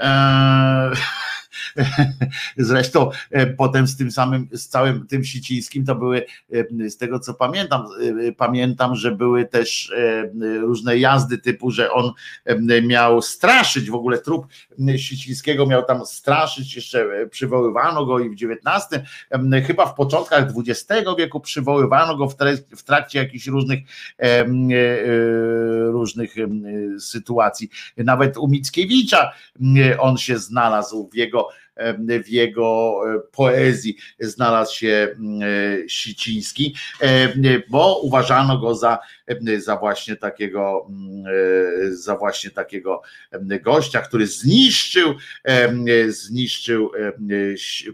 Speaker 2: Eee, Zresztą e, potem z tym samym, z całym tym Sicińskim to były, e, z tego co pamiętam, e, pamiętam, że były też różne jazdy typu, że on miał straszyć, w ogóle trup Sicińskiego miał tam straszyć, jeszcze przywoływano go i w XIX, chyba w początkach XX wieku przywoływano go w trakcie jakichś różnych różnych sytuacji. Nawet u Mickiewicza on się znalazł w jego w jego e, poezji znalazł się e, Siciński, bo uważano go za, za właśnie takiego e, za właśnie takiego gościa, który zniszczył zniszczył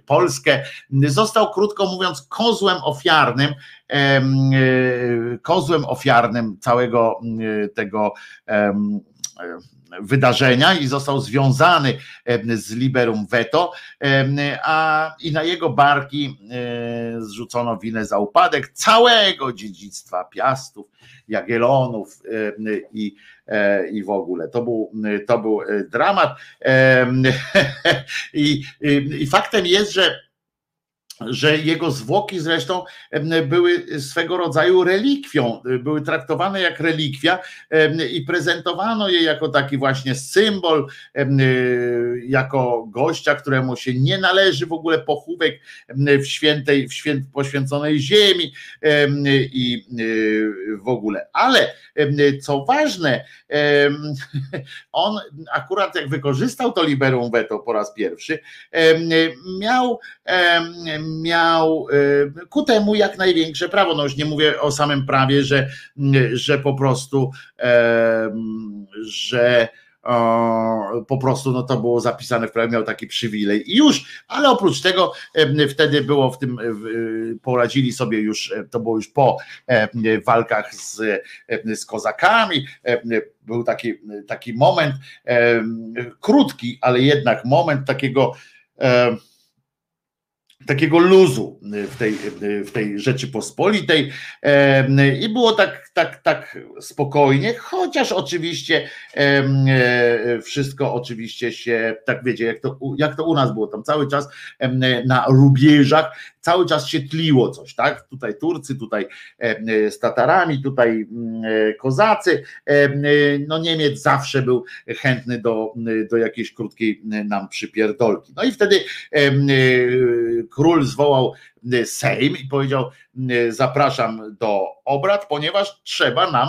Speaker 2: Polskę. Został krótko mówiąc kozłem ofiarnym kozłem ofiarnym całego tego wydarzenia i został związany z liberum veto, a i na jego barki e, zrzucono winę za upadek całego dziedzictwa Piastów, Jagiellonów i, e, i w ogóle. To był, to był e, dramat. I, i faktem jest, że że jego zwłoki zresztą były swego rodzaju relikwią, y, były traktowane jak relikwia i prezentowano je jako taki właśnie symbol, y, jako gościa, któremu się nie należy w ogóle pochówek w świętej, w święt, poświęconej ziemi em, i y, w ogóle. Ale co ważne, on akurat jak wykorzystał to liberum veto po raz pierwszy, miał miał e, ku temu jak największe prawo. No już nie mówię o samym prawie, że, że po prostu, że po prostu no to było zapisane w prawie, miał taki przywilej i już, ale oprócz tego wtedy było w tym, w- poradzili sobie już, e, to było już po walkach z, z kozakami, był taki, taki moment, krótki, ale jednak moment takiego takiego luzu w tej, w tej Rzeczypospolitej i było tak, tak, tak spokojnie, chociaż oczywiście e, wszystko oczywiście się, tak wiecie, jak to, jak to u nas było, tam cały czas na rubieżach cały czas się tliło coś, tak? Tutaj Turcy, tutaj em, z Tatarami, tutaj mm, e, Kozacy, e, no Niemiec zawsze był chętny do, do jakiejś krótkiej nam przypierdolki. No i wtedy e, król zwołał Sejm i powiedział: e, Zapraszam do obrad, ponieważ trzeba nam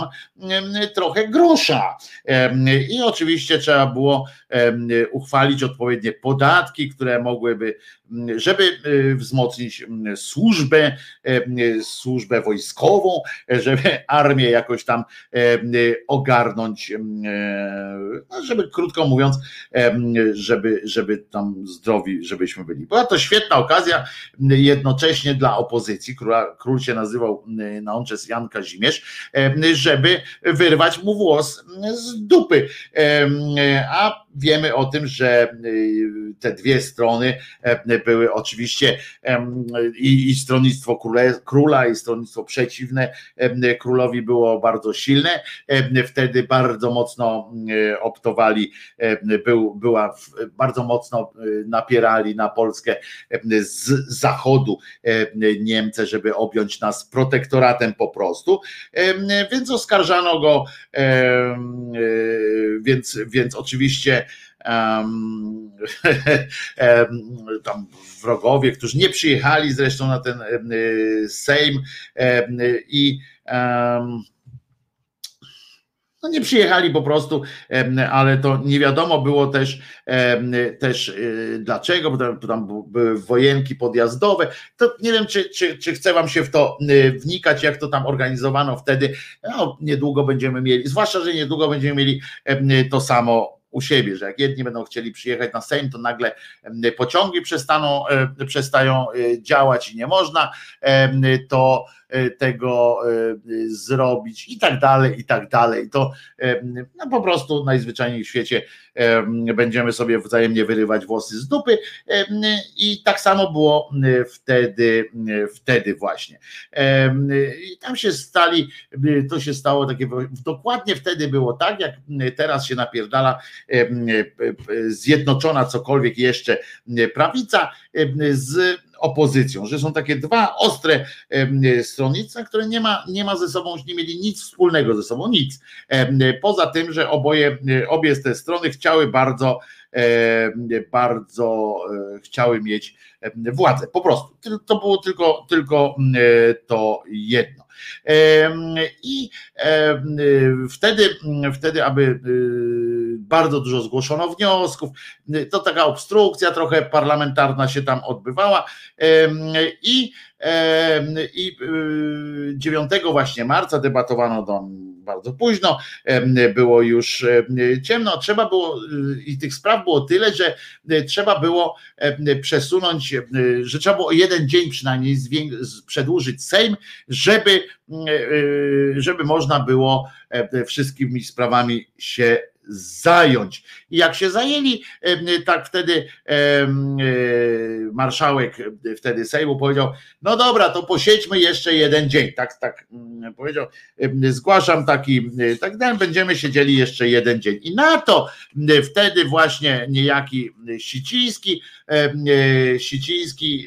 Speaker 2: em, trochę grosza. I oczywiście trzeba było uchwalić odpowiednie podatki, które mogłyby, żeby wzmocnić służbę, służbę wojskową, żeby armię jakoś tam ogarnąć, no, żeby krótko mówiąc, żeby, żeby tam zdrowi, żebyśmy byli. Była to świetna okazja jednocześnie dla opozycji, króla, król się nazywał na ączes Jan Kazimierz, żeby wyrwać mu włos z dupy. A wiemy o tym, że y, te dwie strony em, były oczywiście i, i stronnictwo króle, króla, i stronnictwo przeciwne królowi było bardzo silne. Wtedy bardzo mocno e, optowali, był, była bardzo mocno e, napierali na Polskę z zachodu em, Niemcy, żeby objąć nas protektoratem po prostu. Więc oskarżano go, e, więc, więc oczywiście tam wrogowie, którzy nie przyjechali zresztą na ten e, Sejm i no nie przyjechali po prostu, ale to nie wiadomo było też, też y, dlaczego, bo tam, były wojenki podjazdowe. To nie wiem, czy, czy, czy chcę wam się w to wnikać, jak to tam organizowano wtedy. No, niedługo będziemy mieli, zwłaszcza, że niedługo będziemy mieli to samo u siebie, że jak jedni będą chcieli przyjechać na Sejm, to nagle pociągi przestaną, przestają e, działać i nie można to tego e, zrobić i tak dalej, i tak dalej. To em, no po prostu najzwyczajniej w świecie em, będziemy sobie wzajemnie wyrywać włosy z dupy i tak samo było wtedy, wtedy właśnie. I tam się stali, to się stało takie, dokładnie wtedy było tak, jak teraz się napierdala zjednoczona cokolwiek jeszcze prawica z opozycją, że są takie dwa ostre stronnictwa, które nie ma, nie ma ze sobą, nie mieli nic wspólnego ze sobą, nic. Poza tym, że oboje, obie te strony chciały bardzo, bardzo e, chciały mieć władzę. Po prostu. To było tylko, tylko e, to jedno. I wtedy, wtedy, aby bardzo dużo zgłoszono wniosków, y, to taka obstrukcja trochę parlamentarna się tam odbywała. I i y, 9 właśnie marca debatowano tam bardzo późno, było już em, ciemno, trzeba było y, i tych spraw było tyle, że y, trzeba było przesunąć, y, że trzeba było jeden dzień przynajmniej przedłużyć Sejm, żeby, y, żeby można było e, wszystkimi sprawami się zająć. I jak się zajęli, tak wtedy marszałek wtedy Sejmu powiedział, no dobra, to posiedźmy jeszcze jeden dzień. Tak, tak mm, powiedział, zgłaszam taki, tak dalej, będziemy siedzieli jeszcze jeden dzień. I na to wtedy właśnie niejaki Siciński, Siciński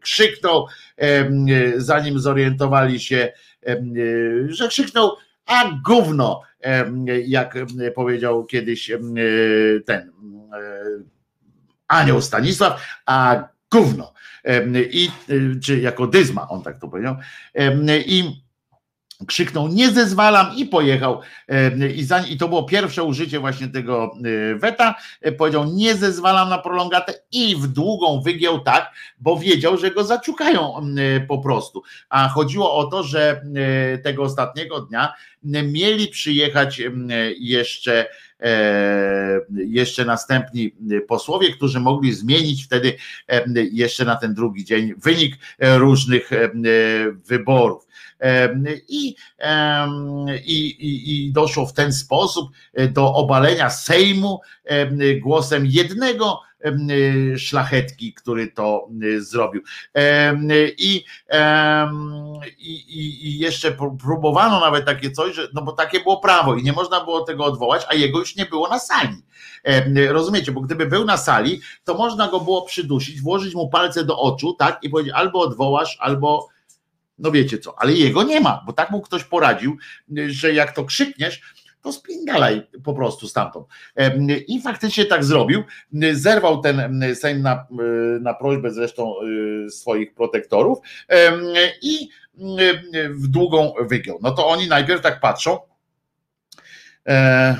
Speaker 2: krzyknął, zanim zorientowali się, że krzyknął, a gówno, jak powiedział kiedyś ten e, anioł Stanisław, a gówno. I, czy jako dyzma, on tak to powiedział. I krzyknął nie zezwalam i pojechał i, za, i to było pierwsze użycie właśnie tego e, weta, e, powiedział nie zezwalam na prolongatę i w długą wygiął tak, bo wiedział, że go zaciukają e, po prostu, a chodziło o to, że tego ostatniego dnia mieli przyjechać jeszcze jeszcze następni posłowie, którzy mogli zmienić wtedy jeszcze na ten drugi dzień wynik różnych wyborów. I, i, I doszło w ten sposób e, do obalenia Sejmu głosem jednego szlachetki, który to zrobił. I, i, I jeszcze próbowano nawet takie coś, że, no bo takie było prawo i nie można było tego odwołać, a jego już nie było na sali. Rozumiecie, bo gdyby był na sali, to można go było przydusić, włożyć mu palce do oczu, tak, i powiedzieć albo odwołasz, albo no wiecie co, ale jego nie ma, bo tak mu ktoś poradził, że jak to krzykniesz, to spingalaj po prostu stamtąd. I faktycznie tak zrobił. Zerwał ten Sejm na, na prośbę zresztą y, swoich protektorów i w długą wygiął. No to oni najpierw tak patrzą. E,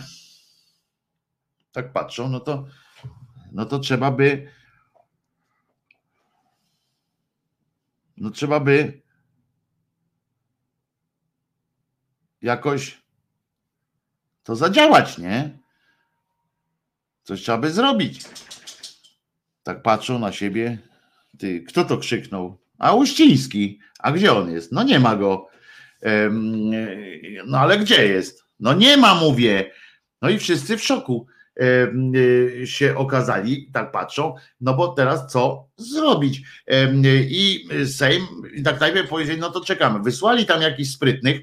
Speaker 2: tak patrzą, no to, no to trzeba by. No trzeba by jakoś to zadziałać, nie? Coś trzeba by zrobić. Tak patrzą na siebie. Ty, kto to krzyknął? A Uściński. A gdzie on jest? No nie ma go. No ale gdzie jest? No nie ma, mówię. No i wszyscy w szoku. Y, się okazali, tak patrzą, no bo teraz co zrobić? I Sejm, tak najpierw powiedzieli, no to czekamy. Wysłali tam jakichś sprytnych,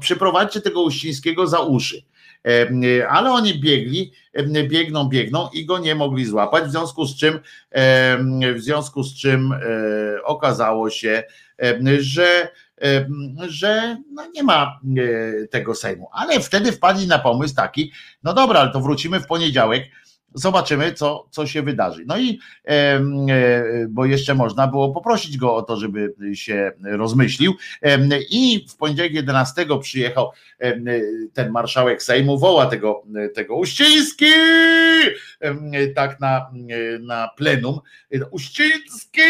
Speaker 2: przyprowadźcie tego Uścińskiego za uszy. Ale oni biegli, biegną, biegną i go nie mogli złapać, w związku z czym, w związku z czym e, okazało się, że że no nie ma e, tego Sejmu. Ale wtedy wpadli na pomysł taki, no dobra, ale to wrócimy w poniedziałek, zobaczymy, co, co się wydarzy. No i e, bo jeszcze można było poprosić go o to, żeby się rozmyślił. I w poniedziałek 11 przyjechał ten marszałek Sejmu, woła tego, tego Uściński, tak na, na plenum. Uściński!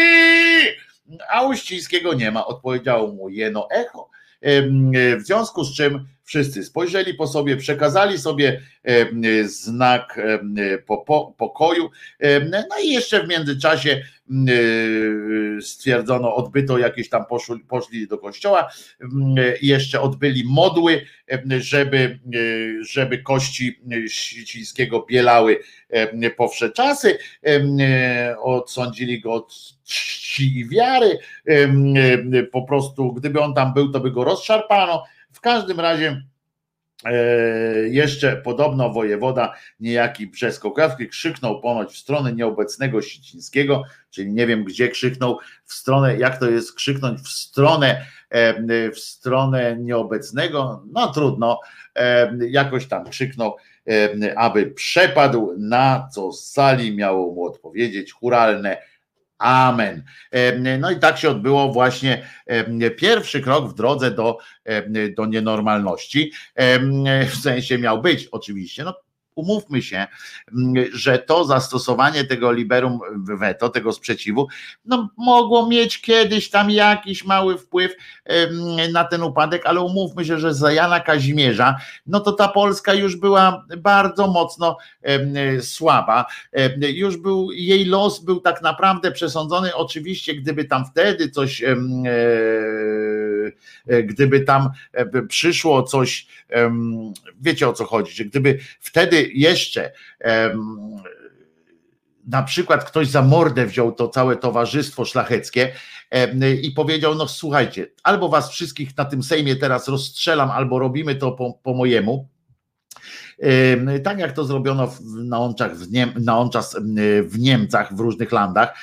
Speaker 2: a Uścińskiego nie ma, odpowiedziało mu jeno echo. W związku z czym wszyscy spojrzeli po sobie, przekazali sobie znak pokoju. No i jeszcze w międzyczasie stwierdzono, odbyto jakieś tam poszli, do kościoła, jeszcze odbyli modły, żeby, żeby kości Sicińskiego bielały po wsze czasy, odsądzili go od czci i wiary, po prostu gdyby on tam był, to by go rozszarpano, w każdym razie e, jeszcze podobno wojewoda niejaki Brzeskokrawski krzyknął ponoć w stronę nieobecnego Sicińskiego, czyli nie wiem gdzie krzyknął, w stronę, jak to jest krzyknąć w stronę, e, w stronę nieobecnego, no trudno, e, jakoś tam krzyknął, aby przepadł, na co z sali miało mu odpowiedzieć churalne Amen. No i tak się odbyło właśnie pierwszy krok w drodze do, do nienormalności. W sensie miał być oczywiście. No, umówmy się, mm, że to zastosowanie tego liberum veto, tego sprzeciwu, no mogło mieć kiedyś tam jakiś mały wpływ na ten upadek, ale umówmy się, że za Jana Kazimierza, no to ta Polska już była bardzo mocno słaba. Już był, jej los był tak naprawdę przesądzony, oczywiście, gdyby tam wtedy coś e, gdyby tam przyszło coś, wiecie o co chodzi, gdyby wtedy jeszcze na przykład ktoś za mordę wziął to całe towarzystwo szlacheckie i powiedział, no słuchajcie, albo was wszystkich na tym Sejmie teraz rozstrzelam, albo robimy to po, po mojemu, tak jak to zrobiono na Onczach w, Niem, na Onczas w Niemcach, w różnych landach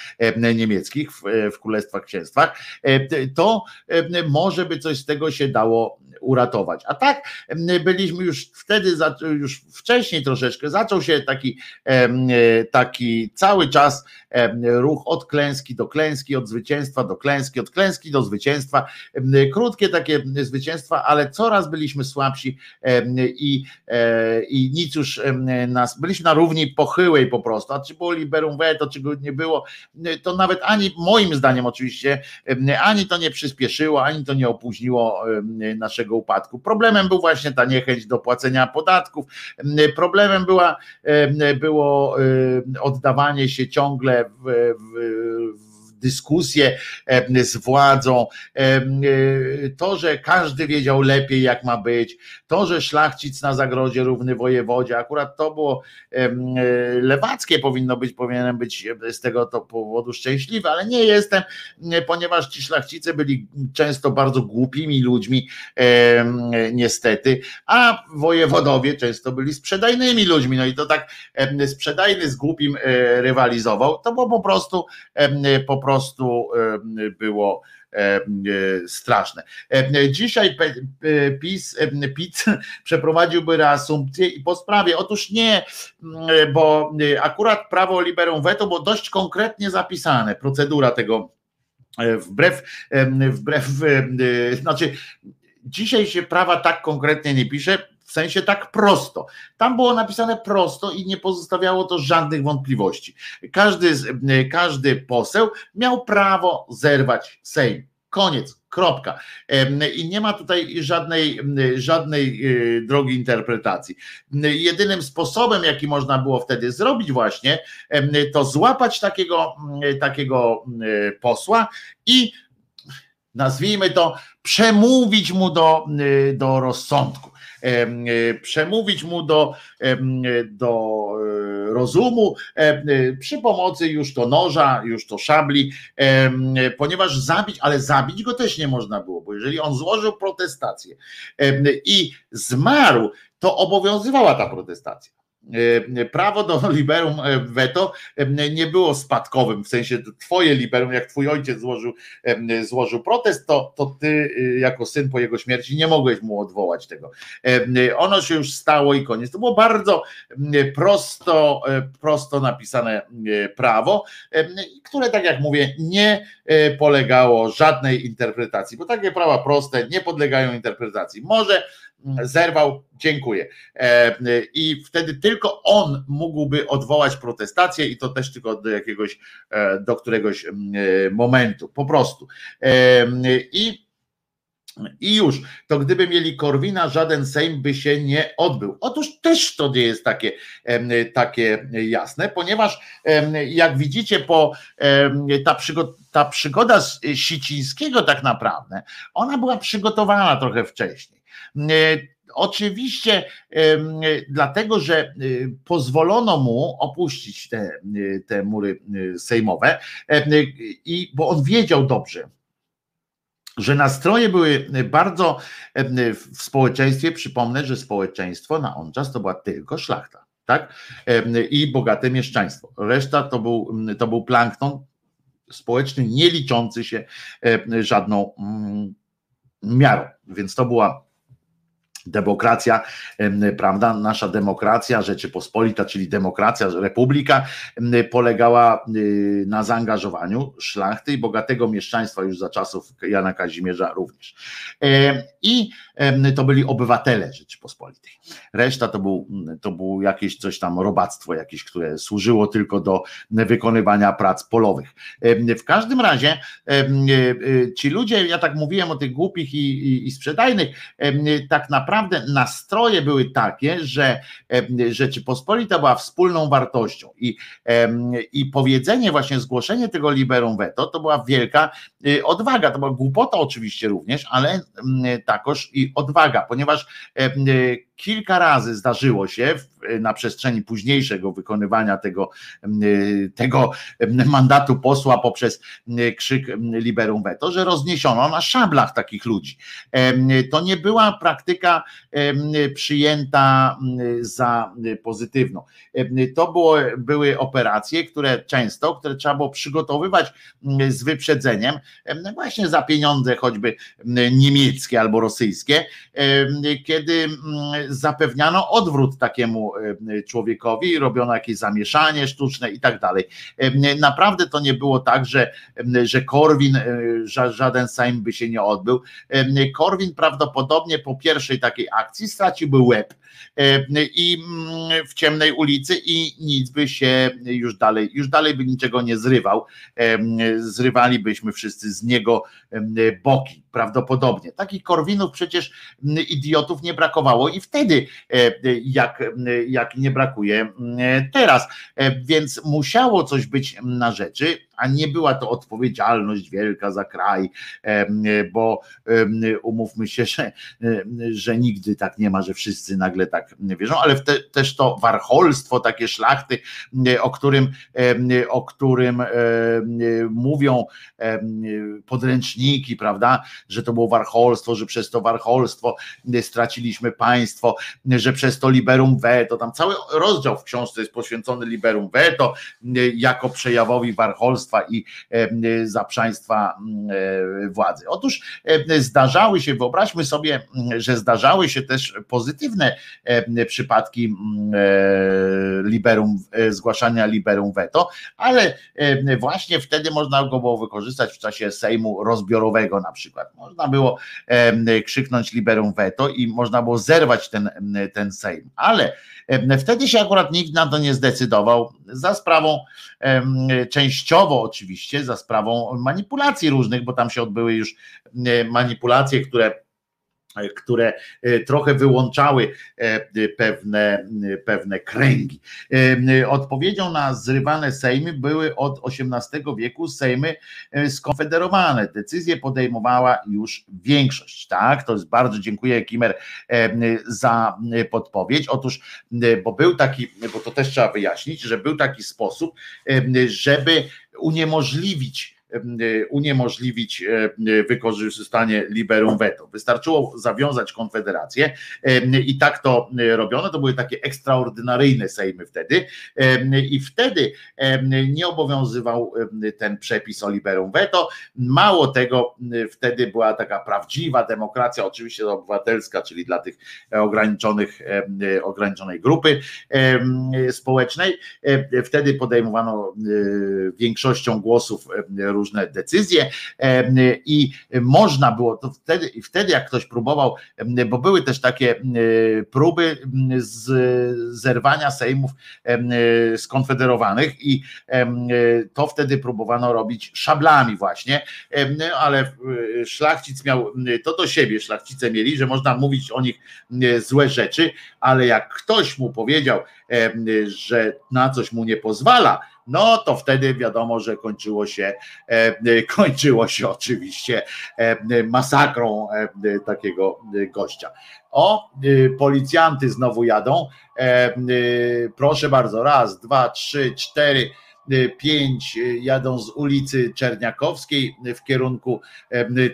Speaker 2: niemieckich, w, w Królestwach Księstwach, to może by coś z tego się dało uratować. A tak byliśmy już wtedy, już wcześniej troszeczkę, zaczął się taki, taki cały czas ruch od klęski do klęski, od zwycięstwa do klęski, od klęski do zwycięstwa. Krótkie takie zwycięstwa, ale coraz byliśmy słabsi i, e, i nic już nas, byliśmy na równi pochyłej po prostu, a czy było liberum veto, czy go nie było, to nawet ani moim zdaniem oczywiście, ani to nie przyspieszyło, ani to nie opóźniło naszego upadku. Problemem był właśnie ta niechęć do płacenia podatków, problemem była, było oddawanie się ciągle w, w, w dyskusję z władzą, e, to, że każdy wiedział lepiej, jak ma być, to, że szlachcic na zagrodzie równy wojewodzie, akurat to było e, lewackie powinno być, powinienem być z tego to powodu szczęśliwy, ale nie jestem, ponieważ ci szlachcice byli często bardzo głupimi ludźmi, niestety, a wojewodowie często byli sprzedajnymi ludźmi, no i to tak sprzedajny z głupim e, rywalizował, to było po prostu po prostu prostu było straszne. Dzisiaj PiS, PiS przeprowadziłby reasumpcję i po sprawie, otóż nie, bo akurat prawo liberum veto było dość konkretnie zapisane, procedura tego wbrew, wbrew, znaczy dzisiaj się prawa tak konkretnie nie pisze, w sensie tak prosto. Tam było napisane prosto i nie pozostawiało to żadnych wątpliwości. Każdy, każdy poseł miał prawo zerwać Sejm. Koniec, kropka. I nie ma tutaj żadnej, żadnej e, drogi interpretacji. Jedynym sposobem, jaki można było wtedy zrobić, właśnie, to złapać takiego, takiego e, posła i nazwijmy to, przemówić mu do, e, do rozsądku. E, przemówić mu do, do e, rozumu e, przy pomocy już to noża, już to szabli, ponieważ zabić, ale zabić go też nie można było, bo jeżeli on złożył protestację i zmarł, to obowiązywała ta protestacja. E, prawo do liberum e, veto e, nie było spadkowym, w sensie twoje liberum, jak twój ojciec złożył, złożył protest, to, to ty jako syn po jego śmierci nie mogłeś mu odwołać tego. Ono się już stało i koniec. To było bardzo prosto, prosto napisane prawo, które tak jak mówię, nie polegało żadnej interpretacji, bo takie prawa proste nie podlegają interpretacji. Może zerwał, dziękuję. E, I wtedy tylko on mógłby odwołać protestację i to też tylko do jakiegoś, e, do któregoś e, momentu, po prostu. I i już, to gdyby mieli Korwina, żaden Sejm by się nie odbył. Otóż też to nie jest takie, takie jasne, ponieważ jak widzicie, po ta, przygoda, ta przygoda z Sicińskiego tak naprawdę, ona była przygotowana trochę wcześniej. E, oczywiście dlatego, że e, pozwolono mu opuścić te, te mury e, sejmowe, i, bo on wiedział dobrze, że nastroje były bardzo w społeczeństwie. Przypomnę, że społeczeństwo na on czas to była tylko szlachta, tak? I bogate mieszczaństwo. Reszta to był, to był plankton społeczny, nie liczący się żadną miarą. Więc to była demokracja, prawda, nasza demokracja Rzeczypospolita, czyli demokracja, republika polegała y, na zaangażowaniu szlachty i bogatego mieszczaństwa już za czasów Jana Kazimierza również. I to byli obywatele Rzeczypospolitej. Reszta to był, to był jakieś coś tam robactwo jakieś, które służyło tylko do wykonywania prac polowych. W każdym razie y, y, ci ludzie, ja tak mówiłem o tych głupich i, i, i sprzedajnych, tak naprawdę naprawdę nastroje były takie, że Rzeczypospolita była wspólną wartością i, i powiedzenie, właśnie zgłoszenie tego liberum veto to była wielka y, odwaga, to była głupota oczywiście również, ale takoż i odwaga, ponieważ y, kilka razy zdarzyło się na przestrzeni późniejszego wykonywania tego, tego mandatu posła poprzez krzyk liberum veto, że rozniesiono na szablach takich ludzi. To nie była praktyka przyjęta za pozytywną. To było, były operacje, które często, które trzeba było przygotowywać z wyprzedzeniem, właśnie za pieniądze choćby niemieckie albo rosyjskie, kiedy zapewniano odwrót takiemu człowiekowi, robiono jakieś zamieszanie sztuczne i tak dalej. Naprawdę to nie było tak, że, że Korwin, żaden Sejm by się nie odbył. Korwin prawdopodobnie po pierwszej takiej akcji straciłby łeb i w ciemnej ulicy i nic by się już dalej, już dalej by niczego nie zrywał. Zrywalibyśmy wszyscy z niego boki, prawdopodobnie. Takich Korwinów przecież idiotów nie brakowało i wtedy, jak, jak nie brakuje teraz. Więc musiało coś być na rzeczy a nie była to odpowiedzialność wielka za kraj, bo umówmy się, że, że nigdy tak nie ma, że wszyscy nagle tak wierzą, ale te, też to warcholstwo, takie szlachty, o którym, o którym mówią podręczniki, prawda, że to było warcholstwo, że przez to warcholstwo straciliśmy państwo, że przez to liberum veto, tam cały rozdział w książce jest poświęcony liberum veto jako przejawowi warcholstwa i zaprzaństwa e, władzy. Otóż zdarzały się, wyobraźmy sobie, że zdarzały się też pozytywne przypadki liberum, zgłaszania liberum veto, ale właśnie wtedy można go było wykorzystać w czasie Sejmu rozbiorowego na przykład. Można było krzyknąć liberum veto i można było zerwać ten, ten Sejm, ale wtedy się akurat nikt na to nie zdecydował za sprawą częściowo oczywiście za sprawą manipulacji różnych, bo tam się odbyły już manipulacje, które które e, trochę wyłączały e, pewne, pewne kręgi. Odpowiedzią na zrywane sejmy były od XVIII wieku sejmy skonfederowane. Decyzje podejmowała już większość. Tak, to jest bardzo dziękuję Kimer za podpowiedź. Otóż, bo był taki, bo to też trzeba wyjaśnić, że był taki sposób, żeby uniemożliwić E, uniemożliwić e, wykorzystanie liberum veto. Wystarczyło zawiązać konfederację e, i tak to robiono. To były takie ekstraordynaryjne sejmy wtedy i wtedy nie obowiązywał ten przepis o liberum veto. Mało tego, wtedy była taka prawdziwa demokracja, oczywiście obywatelska, czyli dla tych ograniczonych, ograniczonej grupy społecznej. Wtedy podejmowano większością głosów różne decyzje i można było to wtedy, wtedy jak ktoś próbował, bo były też takie próby z zerwania sejmów skonfederowanych i to wtedy próbowano robić szablami właśnie, ale szlachcic miał to do siebie, szlachcice mieli, że można mówić o nich złe rzeczy, ale jak ktoś mu powiedział, że na coś mu nie pozwala, no to wtedy wiadomo, że kończyło się, e, kończyło się oczywiście e, masakrą e, takiego gościa. O, policjanty znowu jadą. Proszę bardzo, raz, dwa, trzy, cztery pięć jadą z ulicy Czerniakowskiej w kierunku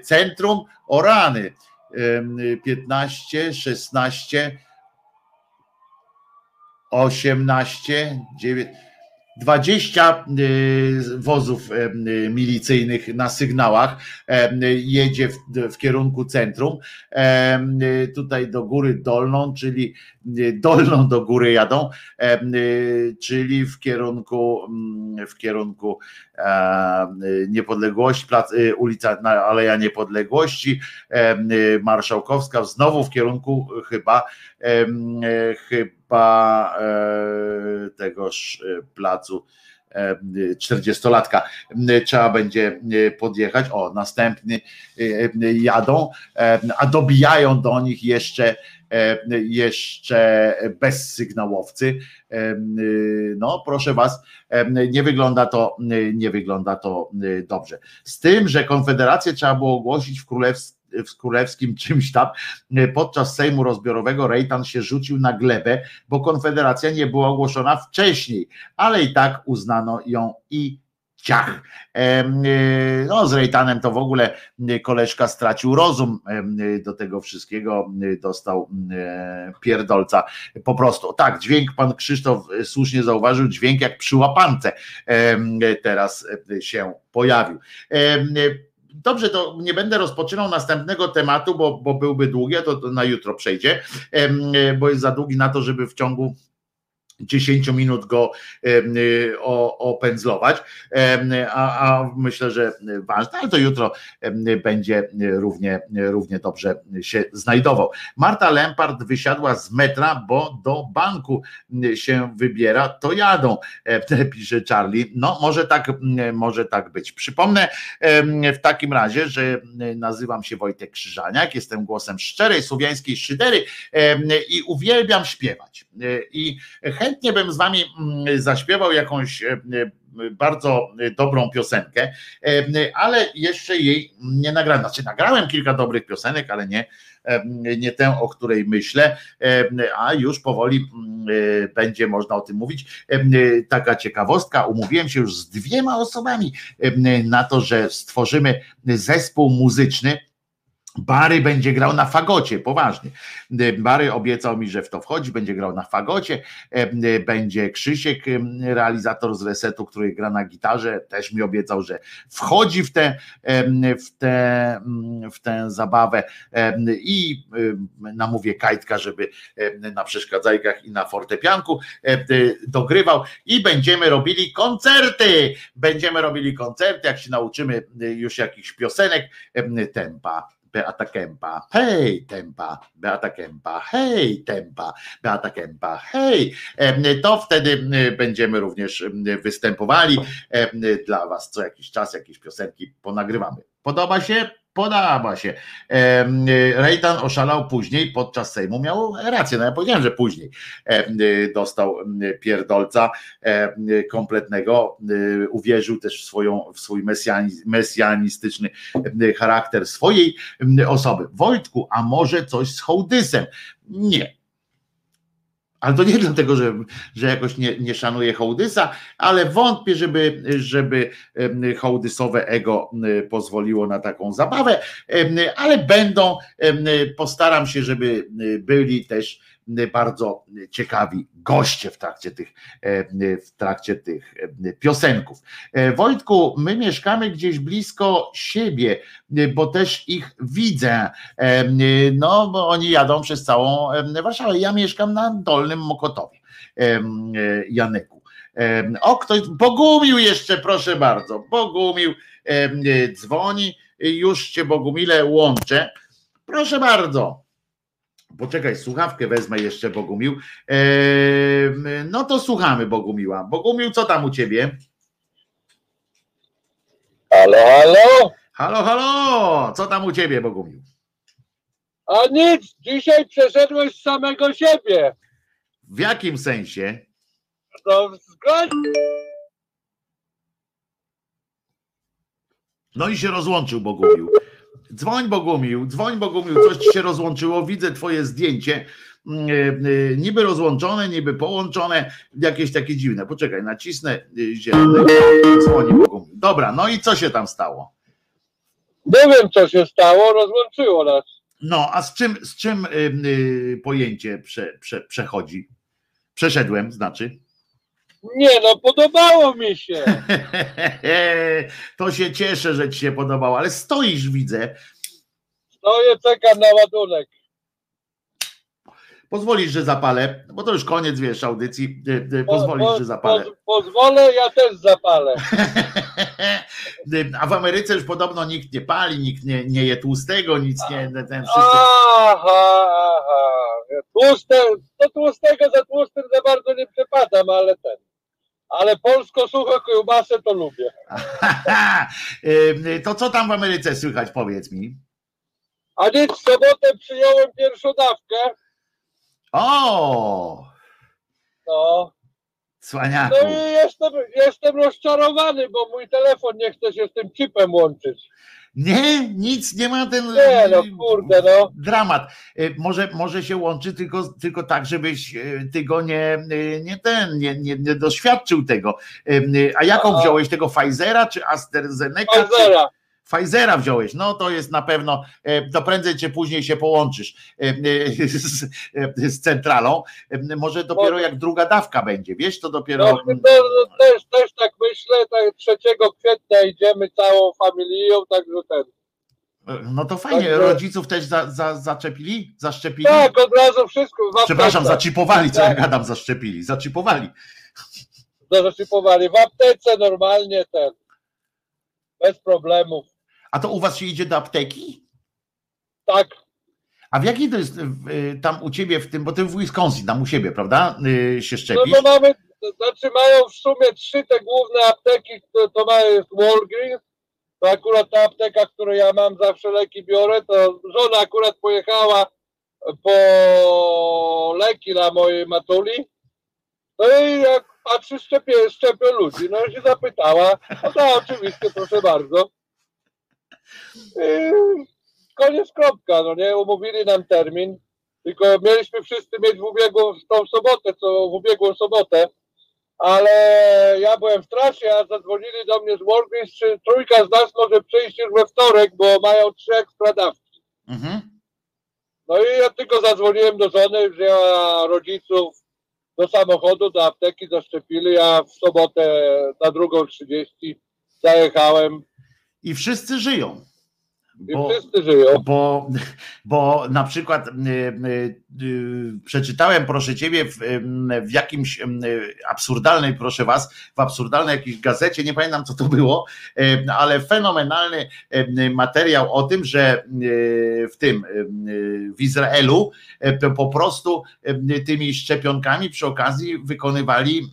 Speaker 2: centrum. O rany 15, 16, 18, 19. 20 y, wozów y, milicyjnych na sygnałach y, jedzie w, w, kierunku centrum. Tutaj do góry dolną, czyli dolną do góry jadą, czyli w kierunku mm, w kierunku niepodległości, plac, ulica Aleja Niepodległości, Marszałkowska, znowu w kierunku chyba chyba tegoż placu 40-latka trzeba będzie podjechać. O, następny jadą, a dobijają do nich jeszcze jeszcze bezsygnałowcy. No, proszę was, nie wygląda to, nie wygląda to dobrze. Z tym, że Konfederację trzeba było ogłosić w królewstwie w królewskim czymś tam, podczas Sejmu Rozbiorowego Rejtan się rzucił na glebę, bo Konfederacja nie była ogłoszona wcześniej, ale i tak uznano ją i ciach. No, z Rejtanem to w ogóle koleżka stracił rozum do tego wszystkiego, dostał pierdolca po prostu. Tak, dźwięk pan Krzysztof słusznie zauważył, dźwięk jak przy łapance teraz się pojawił. Dobrze, to nie będę rozpoczynał następnego tematu, bo, bo byłby długi, a to, to na jutro przejdzie, bo jest za długi na to, żeby w ciągu 10 minut go opędzlować, a, a myślę, że ważne, ale to jutro będzie równie, równie dobrze się znajdował. Marta Lempart wysiadła z metra, bo do banku się wybiera, to jadą, pisze Charlie. No może tak, może tak być. Przypomnę w takim razie, że nazywam się Wojtek Krzyżaniak, jestem głosem szczerej słowiańskiej szydery i uwielbiam śpiewać. I chętnie bym z wami mm, zaśpiewał jakąś e, e, bardzo dobrą piosenkę, e, ale jeszcze jej nie nagrałem. Znaczy, nagrałem kilka dobrych piosenek, ale nie, nie tę, o której myślę, a już powoli mm, będzie można o tym mówić. Taka ciekawostka, umówiłem się już z dwiema osobami na to, że stworzymy zespół muzyczny Bary będzie grał na fagocie, poważnie. Bary obiecał mi, że w to wchodzi, będzie grał na fagocie. Będzie Krzysiek, realizator z resetu, który gra na gitarze, też mi obiecał, że wchodzi w tę, w tę, w tę zabawę i namówię Kajtka, żeby na przeszkadzajkach i na fortepianku dogrywał i będziemy robili koncerty. Będziemy robili koncerty, jak się nauczymy już jakichś piosenek, tempa Beata Kempa, hej Tempa, Beata Kempa, hej Tempa, Beata Kempa, hej. To wtedy będziemy również występowali dla Was co jakiś czas, jakieś piosenki ponagrywamy. Podoba się? Podoba się. Rejtan oszalał później podczas Sejmu. Miał rację, no ja powiedziałem, że później dostał pierdolca kompletnego. Uwierzył też w, swoją, w swój mesjanistyczny charakter swojej osoby. Wojtku, a może coś z hołdysem? Nie, ale to nie dlatego, że, że jakoś nie, nie szanuję hołdysa, ale wątpię, żeby, żeby hołdysowe ego pozwoliło na taką zabawę, ale będą, postaram się, żeby byli też bardzo ciekawi goście w trakcie tych, w trakcie tych piosenków. Wojtku, my mieszkamy gdzieś blisko siebie, bo też ich widzę. No, bo oni jadą przez całą Warszawę. Ja mieszkam na Dolnym Mokotowie. Janeku. O, ktoś, Bogumił jeszcze, proszę bardzo. Bogumił dzwoni, już cię Bogumile łączę. Proszę bardzo. Poczekaj, słuchawkę wezmę jeszcze, Bogumił. no to słuchamy Bogumiła. Bogumił, co tam u ciebie?
Speaker 8: Halo, halo?
Speaker 2: Halo, halo! Co tam u ciebie, Bogumił?
Speaker 8: A nic, dzisiaj przeszedłeś z samego siebie.
Speaker 2: W jakim sensie?
Speaker 8: No.
Speaker 2: No i się rozłączył Bogumił. Dzwoń Bogumił, dzwoń Bogumił, coś ci się rozłączyło, widzę twoje zdjęcie, mm, e, e, niby rozłączone, niby połączone, jakieś takie dziwne. Poczekaj, nacisnę e, zielony, dzwoni Bogumił. Dobra, no i co się tam stało?
Speaker 8: Nie wiem, co się stało, rozłączyło nas.
Speaker 2: No, a z czym, z czym pojęcie prze, prze, przechodzi? Przeszedłem, znaczy?
Speaker 8: Nie no, podobało mi się.
Speaker 2: to się cieszę, że ci się podobało, ale stoisz, widzę.
Speaker 8: Stoję, czekam na ładunek.
Speaker 2: Pozwolisz, że zapalę, bo to już koniec, wiesz, audycji. Pozwolisz, że zapalę.
Speaker 8: Poz, pozwolę, ja też zapalę.
Speaker 2: A w Ameryce już podobno nikt nie pali, nikt nie, nie je tłustego, nic nie. Ten wszyscy...
Speaker 8: Aha, aha. Tłuste, do tłustego za tłustym za bardzo nie przepadam, ale ten. Ale polsko suche kiełbasę to lubię.
Speaker 2: Y, To co tam w Ameryce słychać, powiedz mi?
Speaker 8: A nic, w sobotę przyjąłem pierwszą dawkę.
Speaker 2: O,
Speaker 8: No,
Speaker 2: cwaniaku.
Speaker 8: no i jestem, jestem rozczarowany, bo mój telefon nie chce się z tym chipem łączyć.
Speaker 2: Nie, nic nie ma ten
Speaker 8: Nie no, kurde no.
Speaker 2: dramat. Y, Może, może się łączy tylko, tylko tak, żebyś y, ty go nie, y, nie ten, nie, nie, nie doświadczył tego. A jaką
Speaker 8: A.
Speaker 2: wziąłeś tego Pfizera czy AstraZeneca? Czy...
Speaker 8: Pfizera.
Speaker 2: Wziąłeś, no to jest na pewno, e, to prędzej czy później się połączysz e, e, z, z centralą. Może dopiero jak druga dawka będzie, wiesz, to
Speaker 8: No,
Speaker 2: dopiero.
Speaker 8: to, to, też, też tak myślę, tak 3 kwietnia idziemy całą familią, także ten.
Speaker 2: No to fajnie, rodziców też za, za, zaczepili? Zaszczepili?
Speaker 8: Tak, od razu wszystko.
Speaker 2: Przepraszam, zaczipowali, co ja
Speaker 8: Tak.
Speaker 2: gadam, zaszczepili, zaczipowali.
Speaker 8: Zaczypowali w aptece normalnie ten. Bez problemów.
Speaker 2: A to u was się idzie do apteki?
Speaker 8: Tak,
Speaker 2: A w jakiej to jest y, tam u ciebie w tym, bo ty w Wisconsin, tam u siebie, prawda? Y, Się
Speaker 8: no
Speaker 2: szczepisz?
Speaker 8: to mamy, to znaczy mają w sumie trzy te główne apteki, które to mają jest Walgreens, to akurat ta apteka, którą ja mam, zawsze leki biorę, to żona akurat pojechała po leki dla mojej matuli, no i jak patrzy, szczepię, szczepię ludzi, no i się zapytała, no to oczywiście, proszę bardzo. I koniec kropka, no nie, umówili nam termin, tylko mieliśmy wszyscy mieć w ubiegłą, w tą sobotę, co w ubiegłą sobotę, ale ja byłem w trasie, a zadzwonili do mnie z Walgreens, czy trójka z nas może przyjść już we wtorek, bo mają trzy ekstra dawki.
Speaker 2: Mhm.
Speaker 8: No i ja tylko zadzwoniłem do żony, wzięła rodziców do samochodu, do apteki, zaszczepili, a w sobotę na drugą 30 zajechałem
Speaker 2: I wszyscy żyją. Bo,
Speaker 8: wszyscy żyją.
Speaker 2: bo, bo na przykład y, y, y, przeczytałem, proszę ciebie, w, w jakimś absurdalnej, proszę was, w absurdalnej jakiejś gazecie, nie pamiętam co to było, ale fenomenalny materiał o tym, że w tym w Izraelu po prostu tymi szczepionkami przy okazji wykonywali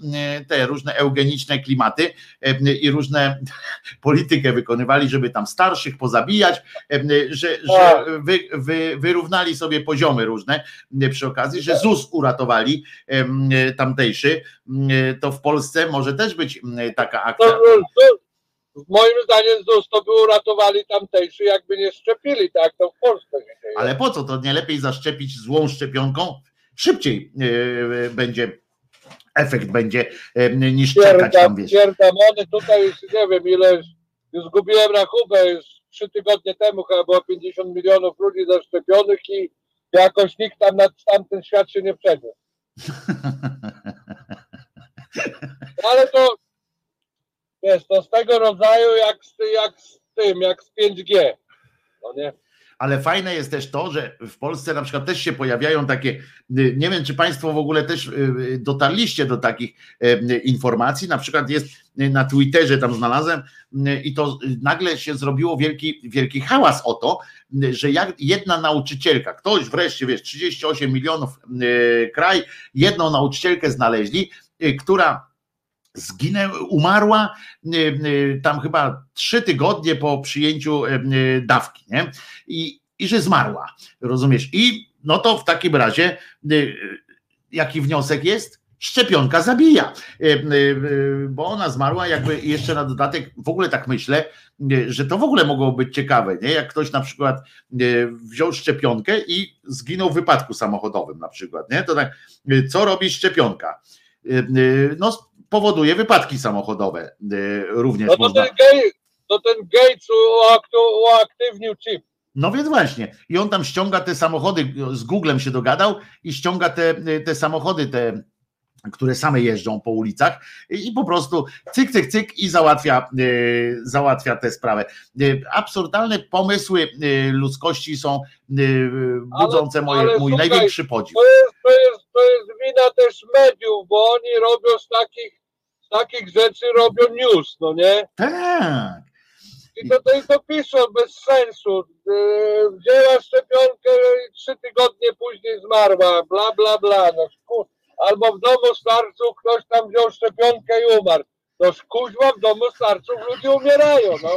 Speaker 2: te różne eugeniczne klimaty i różne politykę wykonywali, żeby tam starszych pozabijać, że, że
Speaker 8: Tak.
Speaker 2: wy, wy, wyrównali sobie poziomy różne przy okazji, że ZUS uratowali tamtejszy, to w Polsce może też być taka akcja.
Speaker 8: to, moim zdaniem ZUS to by uratowali tamtejszy, jakby nie szczepili, tak to w Polsce się dzieje.
Speaker 2: Ale po co? To nie lepiej zaszczepić złą szczepionką? Szybciej e, będzie efekt będzie e, niż czekać tam, wiesz.
Speaker 8: Pierdamony tutaj już nie wiem ile, już- już zgubiłem rachubę, już trzy tygodnie temu chyba było 50 milionów ludzi zaszczepionych i jakoś nikt tam na tamten świat się nie przeniósł. Ale to wiesz, to z tego rodzaju jak z, jak z tym, jak z 5G. No nie?
Speaker 2: Ale fajne jest też to, że w Polsce na przykład też się pojawiają takie, y, nie wiem czy Państwo w ogóle też y, dotarliście do takich y, informacji, na przykład jest y, na Twitterze tam znalazłem y, i to y, nagle się zrobiło wielki, wielki hałas o to, y, że jak jedna nauczycielka, ktoś wreszcie, wiesz, 38 milionów y, kraj, jedną nauczycielkę znaleźli, y, która zginęła, umarła y, y, tam chyba trzy tygodnie po przyjęciu y, dawki, nie? I, i że zmarła, rozumiesz? I no to w takim razie jaki wniosek jest? Szczepionka zabija, bo ona zmarła jakby jeszcze na dodatek, w ogóle tak myślę, że to w ogóle mogło być ciekawe, nie? Jak ktoś na przykład wziął szczepionkę i zginął w wypadku samochodowym na przykład, nie? To tak, co robi szczepionka? No powoduje wypadki samochodowe y, również
Speaker 8: No to
Speaker 2: można.
Speaker 8: ten, gej, to ten Gates uaktywnił chip.
Speaker 2: No więc właśnie. I on tam ściąga te samochody, z Googlem się dogadał i ściąga te, te samochody, te, które same jeżdżą po ulicach i, po prostu cyk, cyk, cyk i załatwia, e, załatwia tę sprawę. E, absurdalne pomysły e, ludzkości są e, budzące
Speaker 8: Ale-
Speaker 2: moje,
Speaker 8: ale
Speaker 2: mój
Speaker 8: słuchaj,
Speaker 2: największy podziw.
Speaker 8: To jest, to, jest, to jest wina też mediów, bo oni robią z takich, takich rzeczy robią news, no nie?
Speaker 2: Tak.
Speaker 8: I to, to, i to piszą bez sensu. Yy, wzięła szczepionkę i trzy tygodnie później zmarła, bla, bla, bla. No, albo w domu starców ktoś tam wziął szczepionkę i umarł. To kuźwa w domu starców ludzie umierają, no.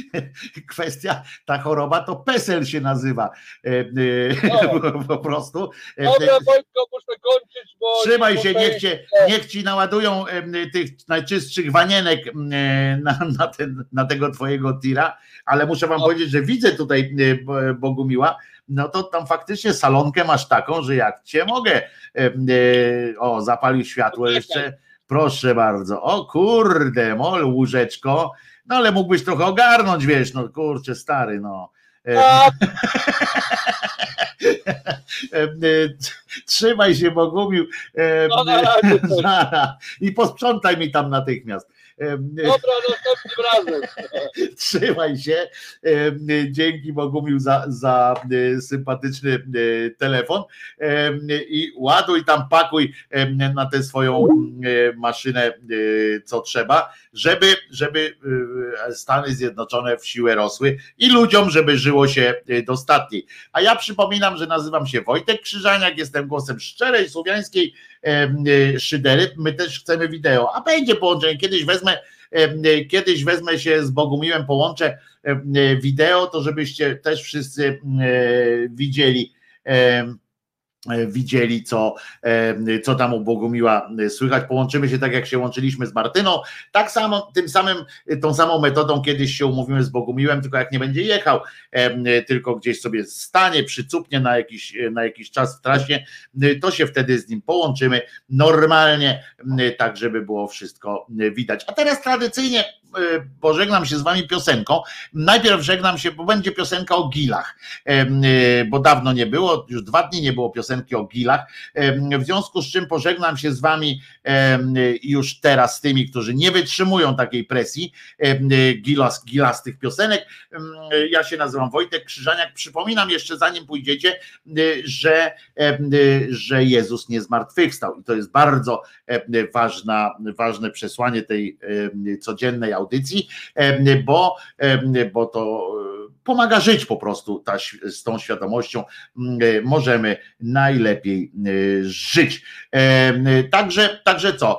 Speaker 2: kwestia, ta choroba to PESEL się nazywa e, e,
Speaker 8: No.
Speaker 2: po prostu. E,
Speaker 8: Dobra, Wojtko, muszę kończyć, bo...
Speaker 2: Trzymaj się, niech, cię, niech ci naładują tych najczystszych wanienek na, na, ten, na tego twojego tira, ale muszę wam
Speaker 8: No.
Speaker 2: powiedzieć, że widzę tutaj Bo- Bogumiła, no to tam faktycznie salonkę masz taką, że jak cię mogę. O, zapalił światło jeszcze. Proszę bardzo. O kurde, mol, łóżeczko. No ale mógłbyś trochę ogarnąć, wiesz, no kurczę, stary, no. E,
Speaker 8: A,
Speaker 2: e, e, Trzymaj się, Bogumił.
Speaker 8: No, cześć.
Speaker 2: Nara. I posprzątaj mi tam natychmiast.
Speaker 8: Dobra, następnym razem.
Speaker 2: Trzymaj się. Dzięki Bogumił za, za e, sympatyczny e, telefon. I ładuj tam, pakuj na tę swoją e, maszynę, co trzeba, żeby, żeby Stany Zjednoczone w siłę rosły i ludziom, żeby żyło się dostatniej. A ja przypominam, że nazywam się Wojtek Krzyżaniak, jestem głosem szczerej słowiańskiej szydery. My też chcemy wideo, a będzie połączenie. Kiedyś wezmę, e, kiedyś wezmę się z Bogumiłem, połączę e, wideo, to żebyście też wszyscy e, widzieli. E, Widzieli, co, em, co tam u Bogumiła e, słychać. Połączymy się tak, jak się łączyliśmy z Martyną. Tak samo, tym samym, e, tą samą metodą kiedyś się umówimy z Bogumiłem, tylko jak nie będzie jechał, e, tylko gdzieś sobie stanie, przycupnie na jakiś, e, na jakiś czas w trasie, e, to się wtedy z nim połączymy normalnie, tak żeby było wszystko widać. A teraz tradycyjnie e, pożegnam się z wami piosenką. Najpierw żegnam się, bo będzie piosenka o gilach, e, bo dawno nie było, już dwa dni nie było piosenki o gilach, w związku z czym pożegnam się z wami już teraz z tymi, którzy nie wytrzymują takiej presji em, gilas, gilastych piosenek. Ja się nazywam Wojtek Krzyżaniak. Przypominam jeszcze, zanim pójdziecie, y, że, y, że Jezus nie zmartwychwstał. I to jest bardzo ważna, ważne przesłanie tej codziennej audycji, em, bo, bo to e, pomaga żyć po prostu ta, z tą świadomością. e, Możemy najlepiej e, żyć. Także, także co?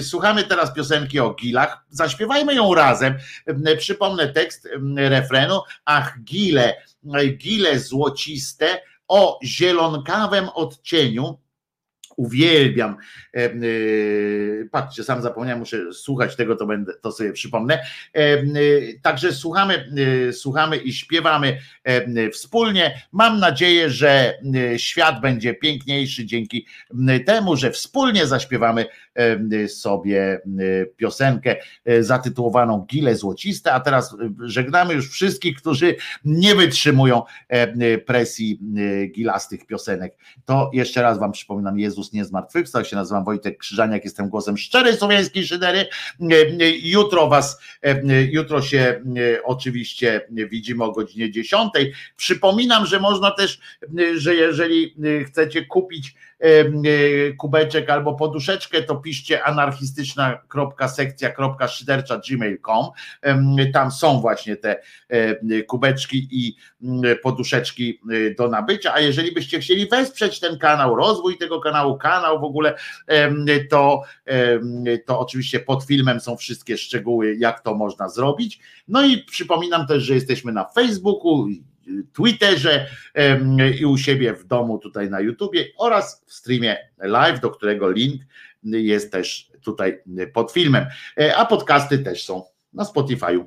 Speaker 2: Słuchamy teraz piosenki o gilach. Zaśpiewajmy ją razem. Em, Przypomnę tekst refrenu. Ach, gile, gile złociste o zielonkawym odcieniu. Uwielbiam. Em, y, Patrzcie, sam zapomniałem, muszę słuchać tego, to będę to sobie przypomnę. Y, Także słuchamy, słuchamy i śpiewamy wspólnie. Mam nadzieję, że świat będzie piękniejszy dzięki temu, że wspólnie zaśpiewamy sobie y, piosenkę y, zatytułowaną Gile Złociste. A teraz żegnamy już wszystkich, którzy nie wytrzymują presji gilastych piosenek. To jeszcze raz Wam przypominam, Jezus nie zmartwychwstał, się nazywam Wojtek Krzyżaniak, jestem głosem szczerej słowiańskiej szydery. E, e, Jutro Was, e, e, jutro się e, oczywiście widzimy o godzinie 10. Przypominam, że można też, e, że jeżeli e, chcecie kupić e, e, kubeczek albo poduszeczkę, to piszcie anarchistyczna.sekcja.szydercza.gmail.com Tam są właśnie te e, kubeczki i mm, poduszeczki e, do nabycia, a jeżeli byście chcieli wesprzeć ten kanał, rozwój tego kanału, kanał w ogóle, to, to oczywiście pod filmem są wszystkie szczegóły, jak to można zrobić. No i przypominam też, że jesteśmy na Facebooku, Twitterze i u siebie w domu tutaj na YouTubie oraz w streamie live, do którego link jest też tutaj pod filmem. E, A podcasty też są na Spotify'u.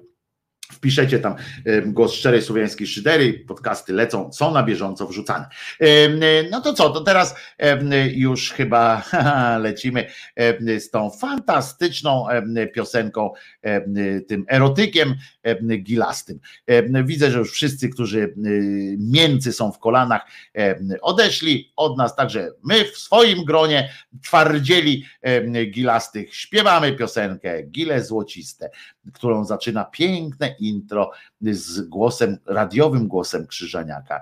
Speaker 2: Wpiszecie tam głos szczerej słowiańskiej szydery, podcasty lecą, są na bieżąco wrzucane. Em, No to co, to teraz już chyba lecimy z tą fantastyczną piosenką, tym erotykiem em, gilastym. Widzę, że już wszyscy, którzy mięcy są w kolanach, odeszli od nas, także my w swoim gronie twardzieli gilastych śpiewamy piosenkę Gile Złociste, którą zaczyna piękne intro z głosem, radiowym głosem Krzyżaniaka,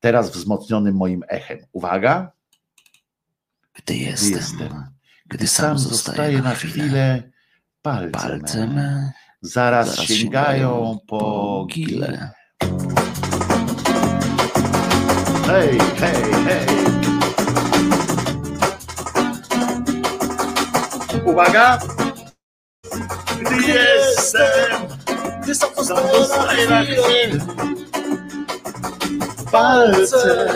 Speaker 2: teraz wzmocnionym moim echem. Uwaga!
Speaker 9: Gdy jestem, gdy,
Speaker 2: jestem,
Speaker 9: gdy, gdy sam zostaję na chwilę
Speaker 2: palcem,
Speaker 9: palcem e,
Speaker 2: zaraz,
Speaker 9: zaraz
Speaker 2: sięgają po
Speaker 9: gile.
Speaker 2: Hej, hej, hej! Uwaga! Gdy jestem
Speaker 7: gdy postera
Speaker 2: chwile Palce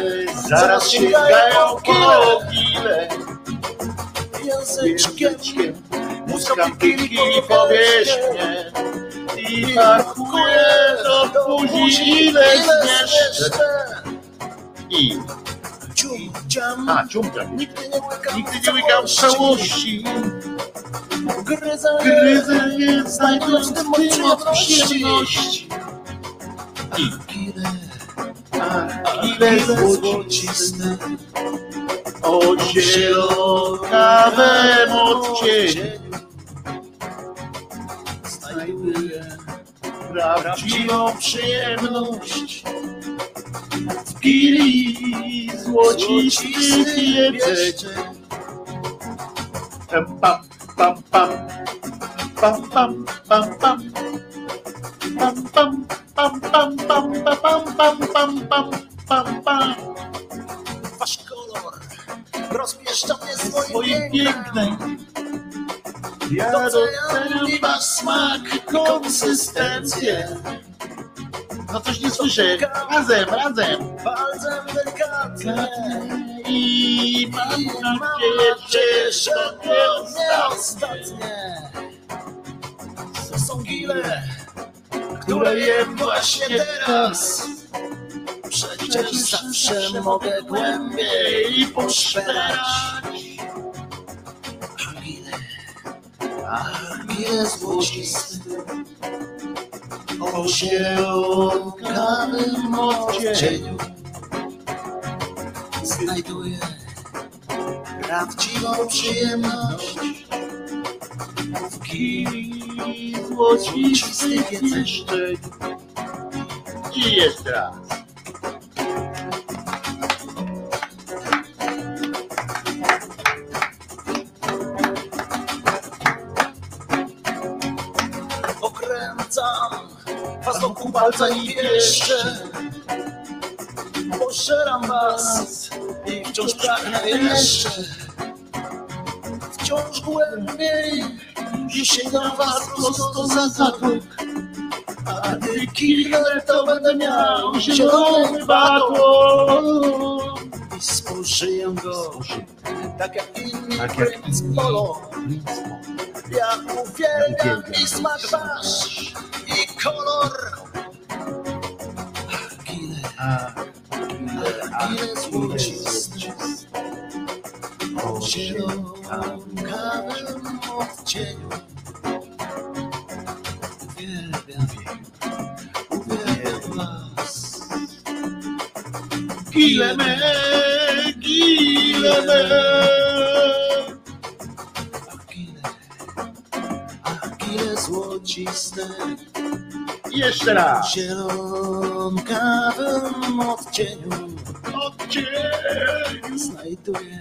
Speaker 2: zaraz sięgają po chwilę.
Speaker 7: Języczkiem
Speaker 2: muskam kiki powieść mnie I parkuję do buzi ile zmieszczę I
Speaker 7: cium, ciam,
Speaker 2: a, ciumka.
Speaker 7: nigdy nie łykam
Speaker 2: Nigdy nie łykam w całości.
Speaker 7: Gryzę,
Speaker 2: Gryzę nie znajdując w tym przyjemności. I, a ile złociste. o zielonawym odcieniu znajduję prawdziwą przyjemność w gili złocistych jedzeń. Pam, pam, pam, pam, pam, pam, pam, pam. Pam, pam, pam, pam, pam, pam, pam, pam, pam, pam, pam.
Speaker 7: Wasz kolor rozpieszcza mnie swoim pięknem.
Speaker 2: Ja doceniam wasz smak, konsystencję. No coś nie słyszę. Razem, razem.
Speaker 7: Palcem delikatnie
Speaker 2: I mam nadzieję, że to nie
Speaker 7: nie
Speaker 2: ostatnie.
Speaker 7: To są gile,
Speaker 2: Które jem właśnie teraz.
Speaker 7: Przecież zawsze mogę głębiej
Speaker 2: poszperać.
Speaker 7: Gile złociste O zielonkawym odcieniu Znajduję prawdziwą przyjemność.
Speaker 2: W gili złocistych języszczeń. I jeszcze raz.
Speaker 7: Palca i pieszczę Poszeram was i wciąż pragnę jeszcze. Wciąż głębiej i sięgam was prosto za zatok A gdy kilka to będę miał zielony baton. I spożyję go tak jak inni
Speaker 2: Tak jak
Speaker 7: princ Polo. Ja uwielbiam. i smak wasz i kolor
Speaker 2: a
Speaker 7: chwilę, a ucisk. Po zielonawym odcieniu Uwielbiam ich, uwielbiam was.
Speaker 2: Gile jeszcze raz.
Speaker 7: W zielonkawym odcieniu
Speaker 2: Odcień
Speaker 7: znajduję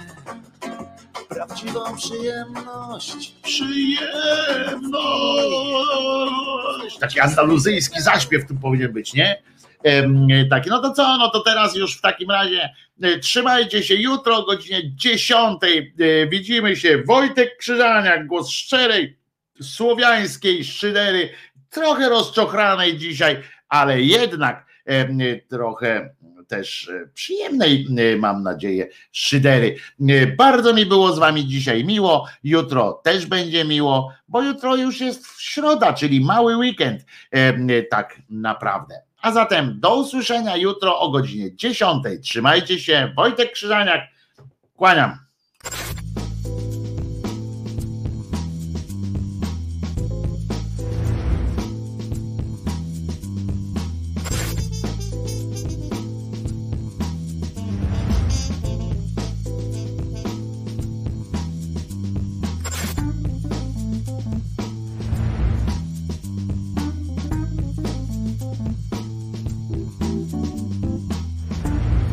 Speaker 7: prawdziwą przyjemność.
Speaker 2: przyjemność. Taki andaluzyjski zaśpiew tu powinien być, nie? Em, Taki, no to co, no to teraz już w takim razie e, trzymajcie się, jutro o godzinie 10 e, widzimy się, Wojtek Krzyżaniak, głos szczerej, słowiańskiej szydery, trochę rozczochranej dzisiaj, ale jednak em, trochę też e, przyjemnej, e, mam nadzieję, szydery. E, Bardzo mi było z wami dzisiaj miło, jutro też będzie miło, bo jutro już jest środa, czyli mały weekend, tak naprawdę. A zatem do usłyszenia jutro o godzinie 10. Trzymajcie się, Wojtek Krzyżaniak, kłaniam.